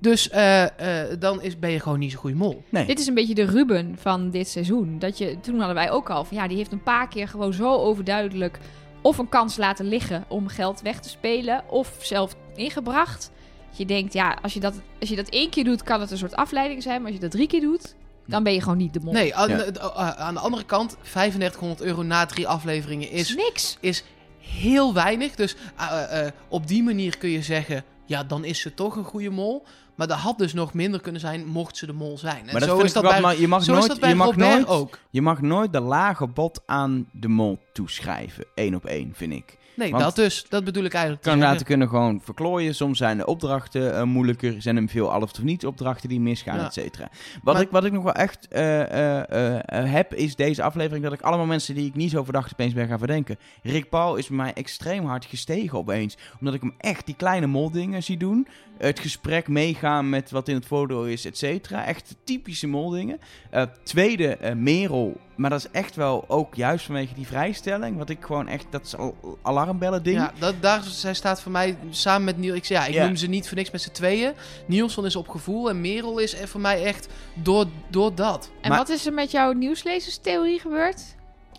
Dus eh, eh, dan is, ben je gewoon niet zo'n goede mol. nee. Dit is een beetje de Ruben van dit seizoen. Dat je, toen hadden wij ook al van ja, die heeft een paar keer gewoon zo overduidelijk of een kans laten liggen om geld weg te spelen, of zelf ingebracht. Dat je denkt, ja, als je, dat, als je dat één keer doet, kan het een soort afleiding zijn. Maar als je dat drie keer doet, dan ben je gewoon niet de mol. Nee, aan, Ja. eh, aan de andere kant, 3500 euro na drie afleveringen is is niks. is heel weinig. Dus eh, eh, op die manier kun je zeggen, ja, dan is ze toch een goede mol. Maar dat had dus nog minder kunnen zijn, mocht ze de mol zijn. En Maar dat zo is dat wel- bij, maar je mag zo nooit, is dat bij je mag Robert nooit, ook. Je mag nooit de lage bot aan de mol toeschrijven. Eén op één, vind ik. Nee, Want- dat dus. Dat bedoel ik eigenlijk. te Kandidaten kunnen gewoon verklooien. Soms zijn de opdrachten eh, moeilijker. Zijn er veel al of niet opdrachten die misgaan, Ja. et cetera. Wat, Maar- ik, wat ik nog wel echt eh, eh, heb, is deze aflevering dat ik allemaal mensen die ik niet zo verdacht opeens ben gaan verdenken. Rick Paul is bij mij extreem hard gestegen opeens. Omdat ik hem echt die kleine moldingen zie doen. Het gesprek meegaan met wat in het voordeel is, et cetera. Echt typische moldingen. Eh, tweede, eh, Merel. Maar dat is echt wel ook juist vanwege die vrijstelling. Wat ik gewoon echt, dat is al alarmbellen ding. Ja, dat, daar zij staat voor mij samen met Niels. Ik, zeg, ja, ik Ja. noem ze niet voor niks met z'n tweeën. Nielsen is op gevoel en Merel is er voor mij echt door, door dat. En Maar- wat is er met jouw nieuwslezerstheorie gebeurd?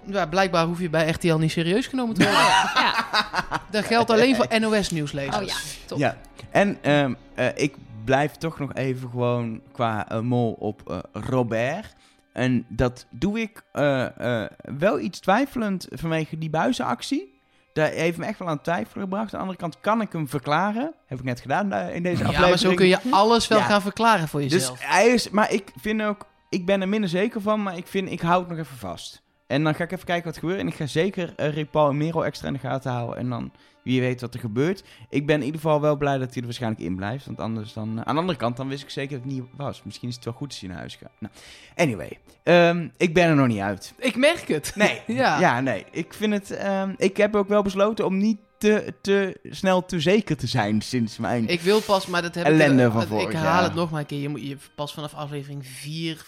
Ja, blijkbaar hoef je bij RTL niet serieus genomen te <laughs> worden. Ja. <laughs> Dat geldt alleen voor <laughs> NOS-nieuwslezers. Oh ja, top. Ja, en ehm, eh, ik blijf toch nog even gewoon qua eh, mol op eh, Robert. En dat doe ik eh, eh, wel iets twijfelend vanwege die buizenactie. Daar heeft me echt wel aan het twijfelen gebracht. Aan de andere kant kan ik hem verklaren. Heb ik net gedaan in deze Ja, aflevering. maar zo kun je alles wel Ja. gaan verklaren voor Dus jezelf. hij is, maar ik vind ook, ik ben er minder zeker van, maar ik vind, ik hou het nog even vast. En dan ga ik even kijken wat er gebeurt. En ik ga zeker uh, Paul en Merel extra in de gaten houden. En dan, wie weet wat er gebeurt. Ik ben in ieder geval wel blij dat hij er waarschijnlijk in blijft. Want anders dan, uh, aan de andere kant, dan wist ik zeker dat het niet was. Misschien is het wel goed als hij naar huis gaat. Nou, anyway, um, ik ben er nog niet uit. Ik merk het. Nee, <laughs> Ja. ja. nee. Ik vind het, um, ik heb ook wel besloten om niet te, te snel te zeker te zijn sinds mijn... Ik wil pas, maar dat heb Ellende ik... van Ik jaar. het nog maar een keer. Je moet je pas vanaf aflevering 4...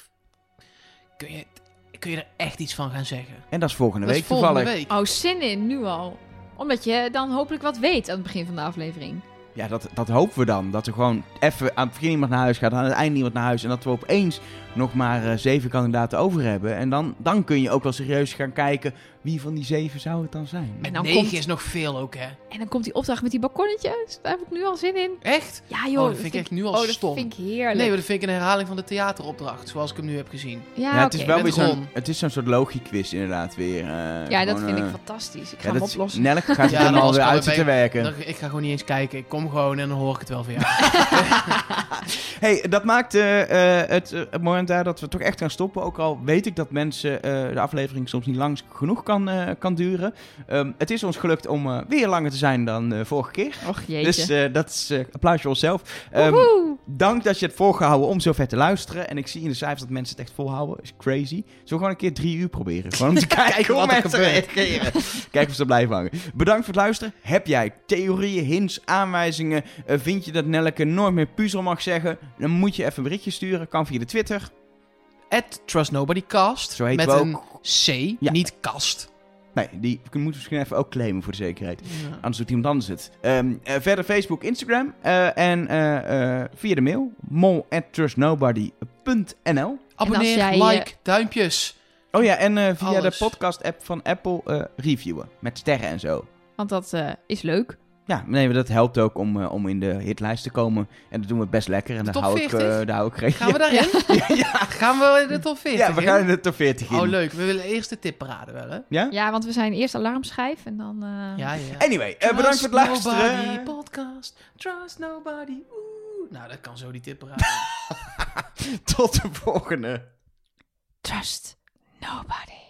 Kun je, kun je er echt iets van gaan zeggen. En dat is volgende Dat week is volgende toevallig. week. Oh, zin in, nu al. Omdat je dan hopelijk wat weet aan het begin van de aflevering. Ja, dat, dat hopen we dan. Dat er gewoon even aan het begin iemand naar huis gaat, aan het eind iemand naar huis. En dat we opeens nog maar uh, zeven kandidaten over hebben. En dan, dan kun je ook wel serieus gaan kijken wie van die zeven zou het dan zijn. En dan 9 komt- is nog veel ook, hè? En dan komt die opdracht met die balkonnetjes. Daar heb ik nu al zin in. Echt? Ja, joh. oh, dat vind ik echt nu al oh, dat stom. vind ik heerlijk. Nee, maar dat vind ik een herhaling van de theateropdracht, zoals ik hem nu heb gezien. ja, Ja, het is wel weer zo'n, het is zo'n soort logie-quiz inderdaad weer. eh, Ja, dat gewoon, vind ik eh, fantastisch. Ik ga ja, hem dat oplossen. Nelk gaat <laughs> Ja, er dan alweer uit zitten werken. Dan, ik ga gewoon niet eens kijken. Ik kom gewoon en dan hoor ik het wel van jou. <laughs> hey, dat maakt eh, eh, het, eh, het moment daar dat we toch echt gaan stoppen. Ook al weet ik dat mensen eh, de aflevering soms niet lang genoeg kan, eh, kan duren. Ehm, het is ons gelukt om eh, weer langer te zijn dan vorige keer. Och jeetje. Dus dat is applaus voor onszelf. Um, Woehoe. dank dat je het volgehouden om zo ver te luisteren. En ik zie in de cijfers dat mensen het echt volhouden. Is crazy. We gewoon een keer drie uur proberen? Gewoon om te <laughs> kijken hoe er mensen reageren. Kijken of ze blijven hangen. Bedankt voor het luisteren. Heb jij theorieën, hints, aanwijzingen? Vind je dat Nelleke nooit meer puzzel mag zeggen? Dan moet je even een berichtje sturen. Kan via de Twitter. At TrustNobodyCast. Zo heet met we een ook C, Ja. niet kast. Nee, die moeten we misschien even ook claimen voor de zekerheid. Ja. Anders doet iemand anders het. Ehm, eh, verder Facebook, Instagram eh, en eh, eh, via de mail mol@trustnobody.nl. Abonneer, jij, like, duimpjes. Oh ja, en eh, via Alles. de podcast-app van Apple eh, reviewen. Met sterren en zo. Want dat eh, is leuk. Ja, nee, maar dat helpt ook om, eh, om in de hitlijst te komen. En dat doen we best lekker. En De daar top hou, ik, 40? eh, daar hou ik. Gaan we daarin? <laughs> ja, <laughs> Gaan we in de top 40 ja, we in? gaan in de top 40 in. Oh, leuk. We willen eerst de tip paraden wel, hè? Ja? Ja, want we zijn eerst alarmschijf en dan... eh, Ja, ja. <laughs> Anyway, eh, bedankt voor het Trust luisteren. Nobody podcast. Trust nobody. Oeh. Nou, dat kan zo die tip paraden. Tot de volgende. Trust nobody.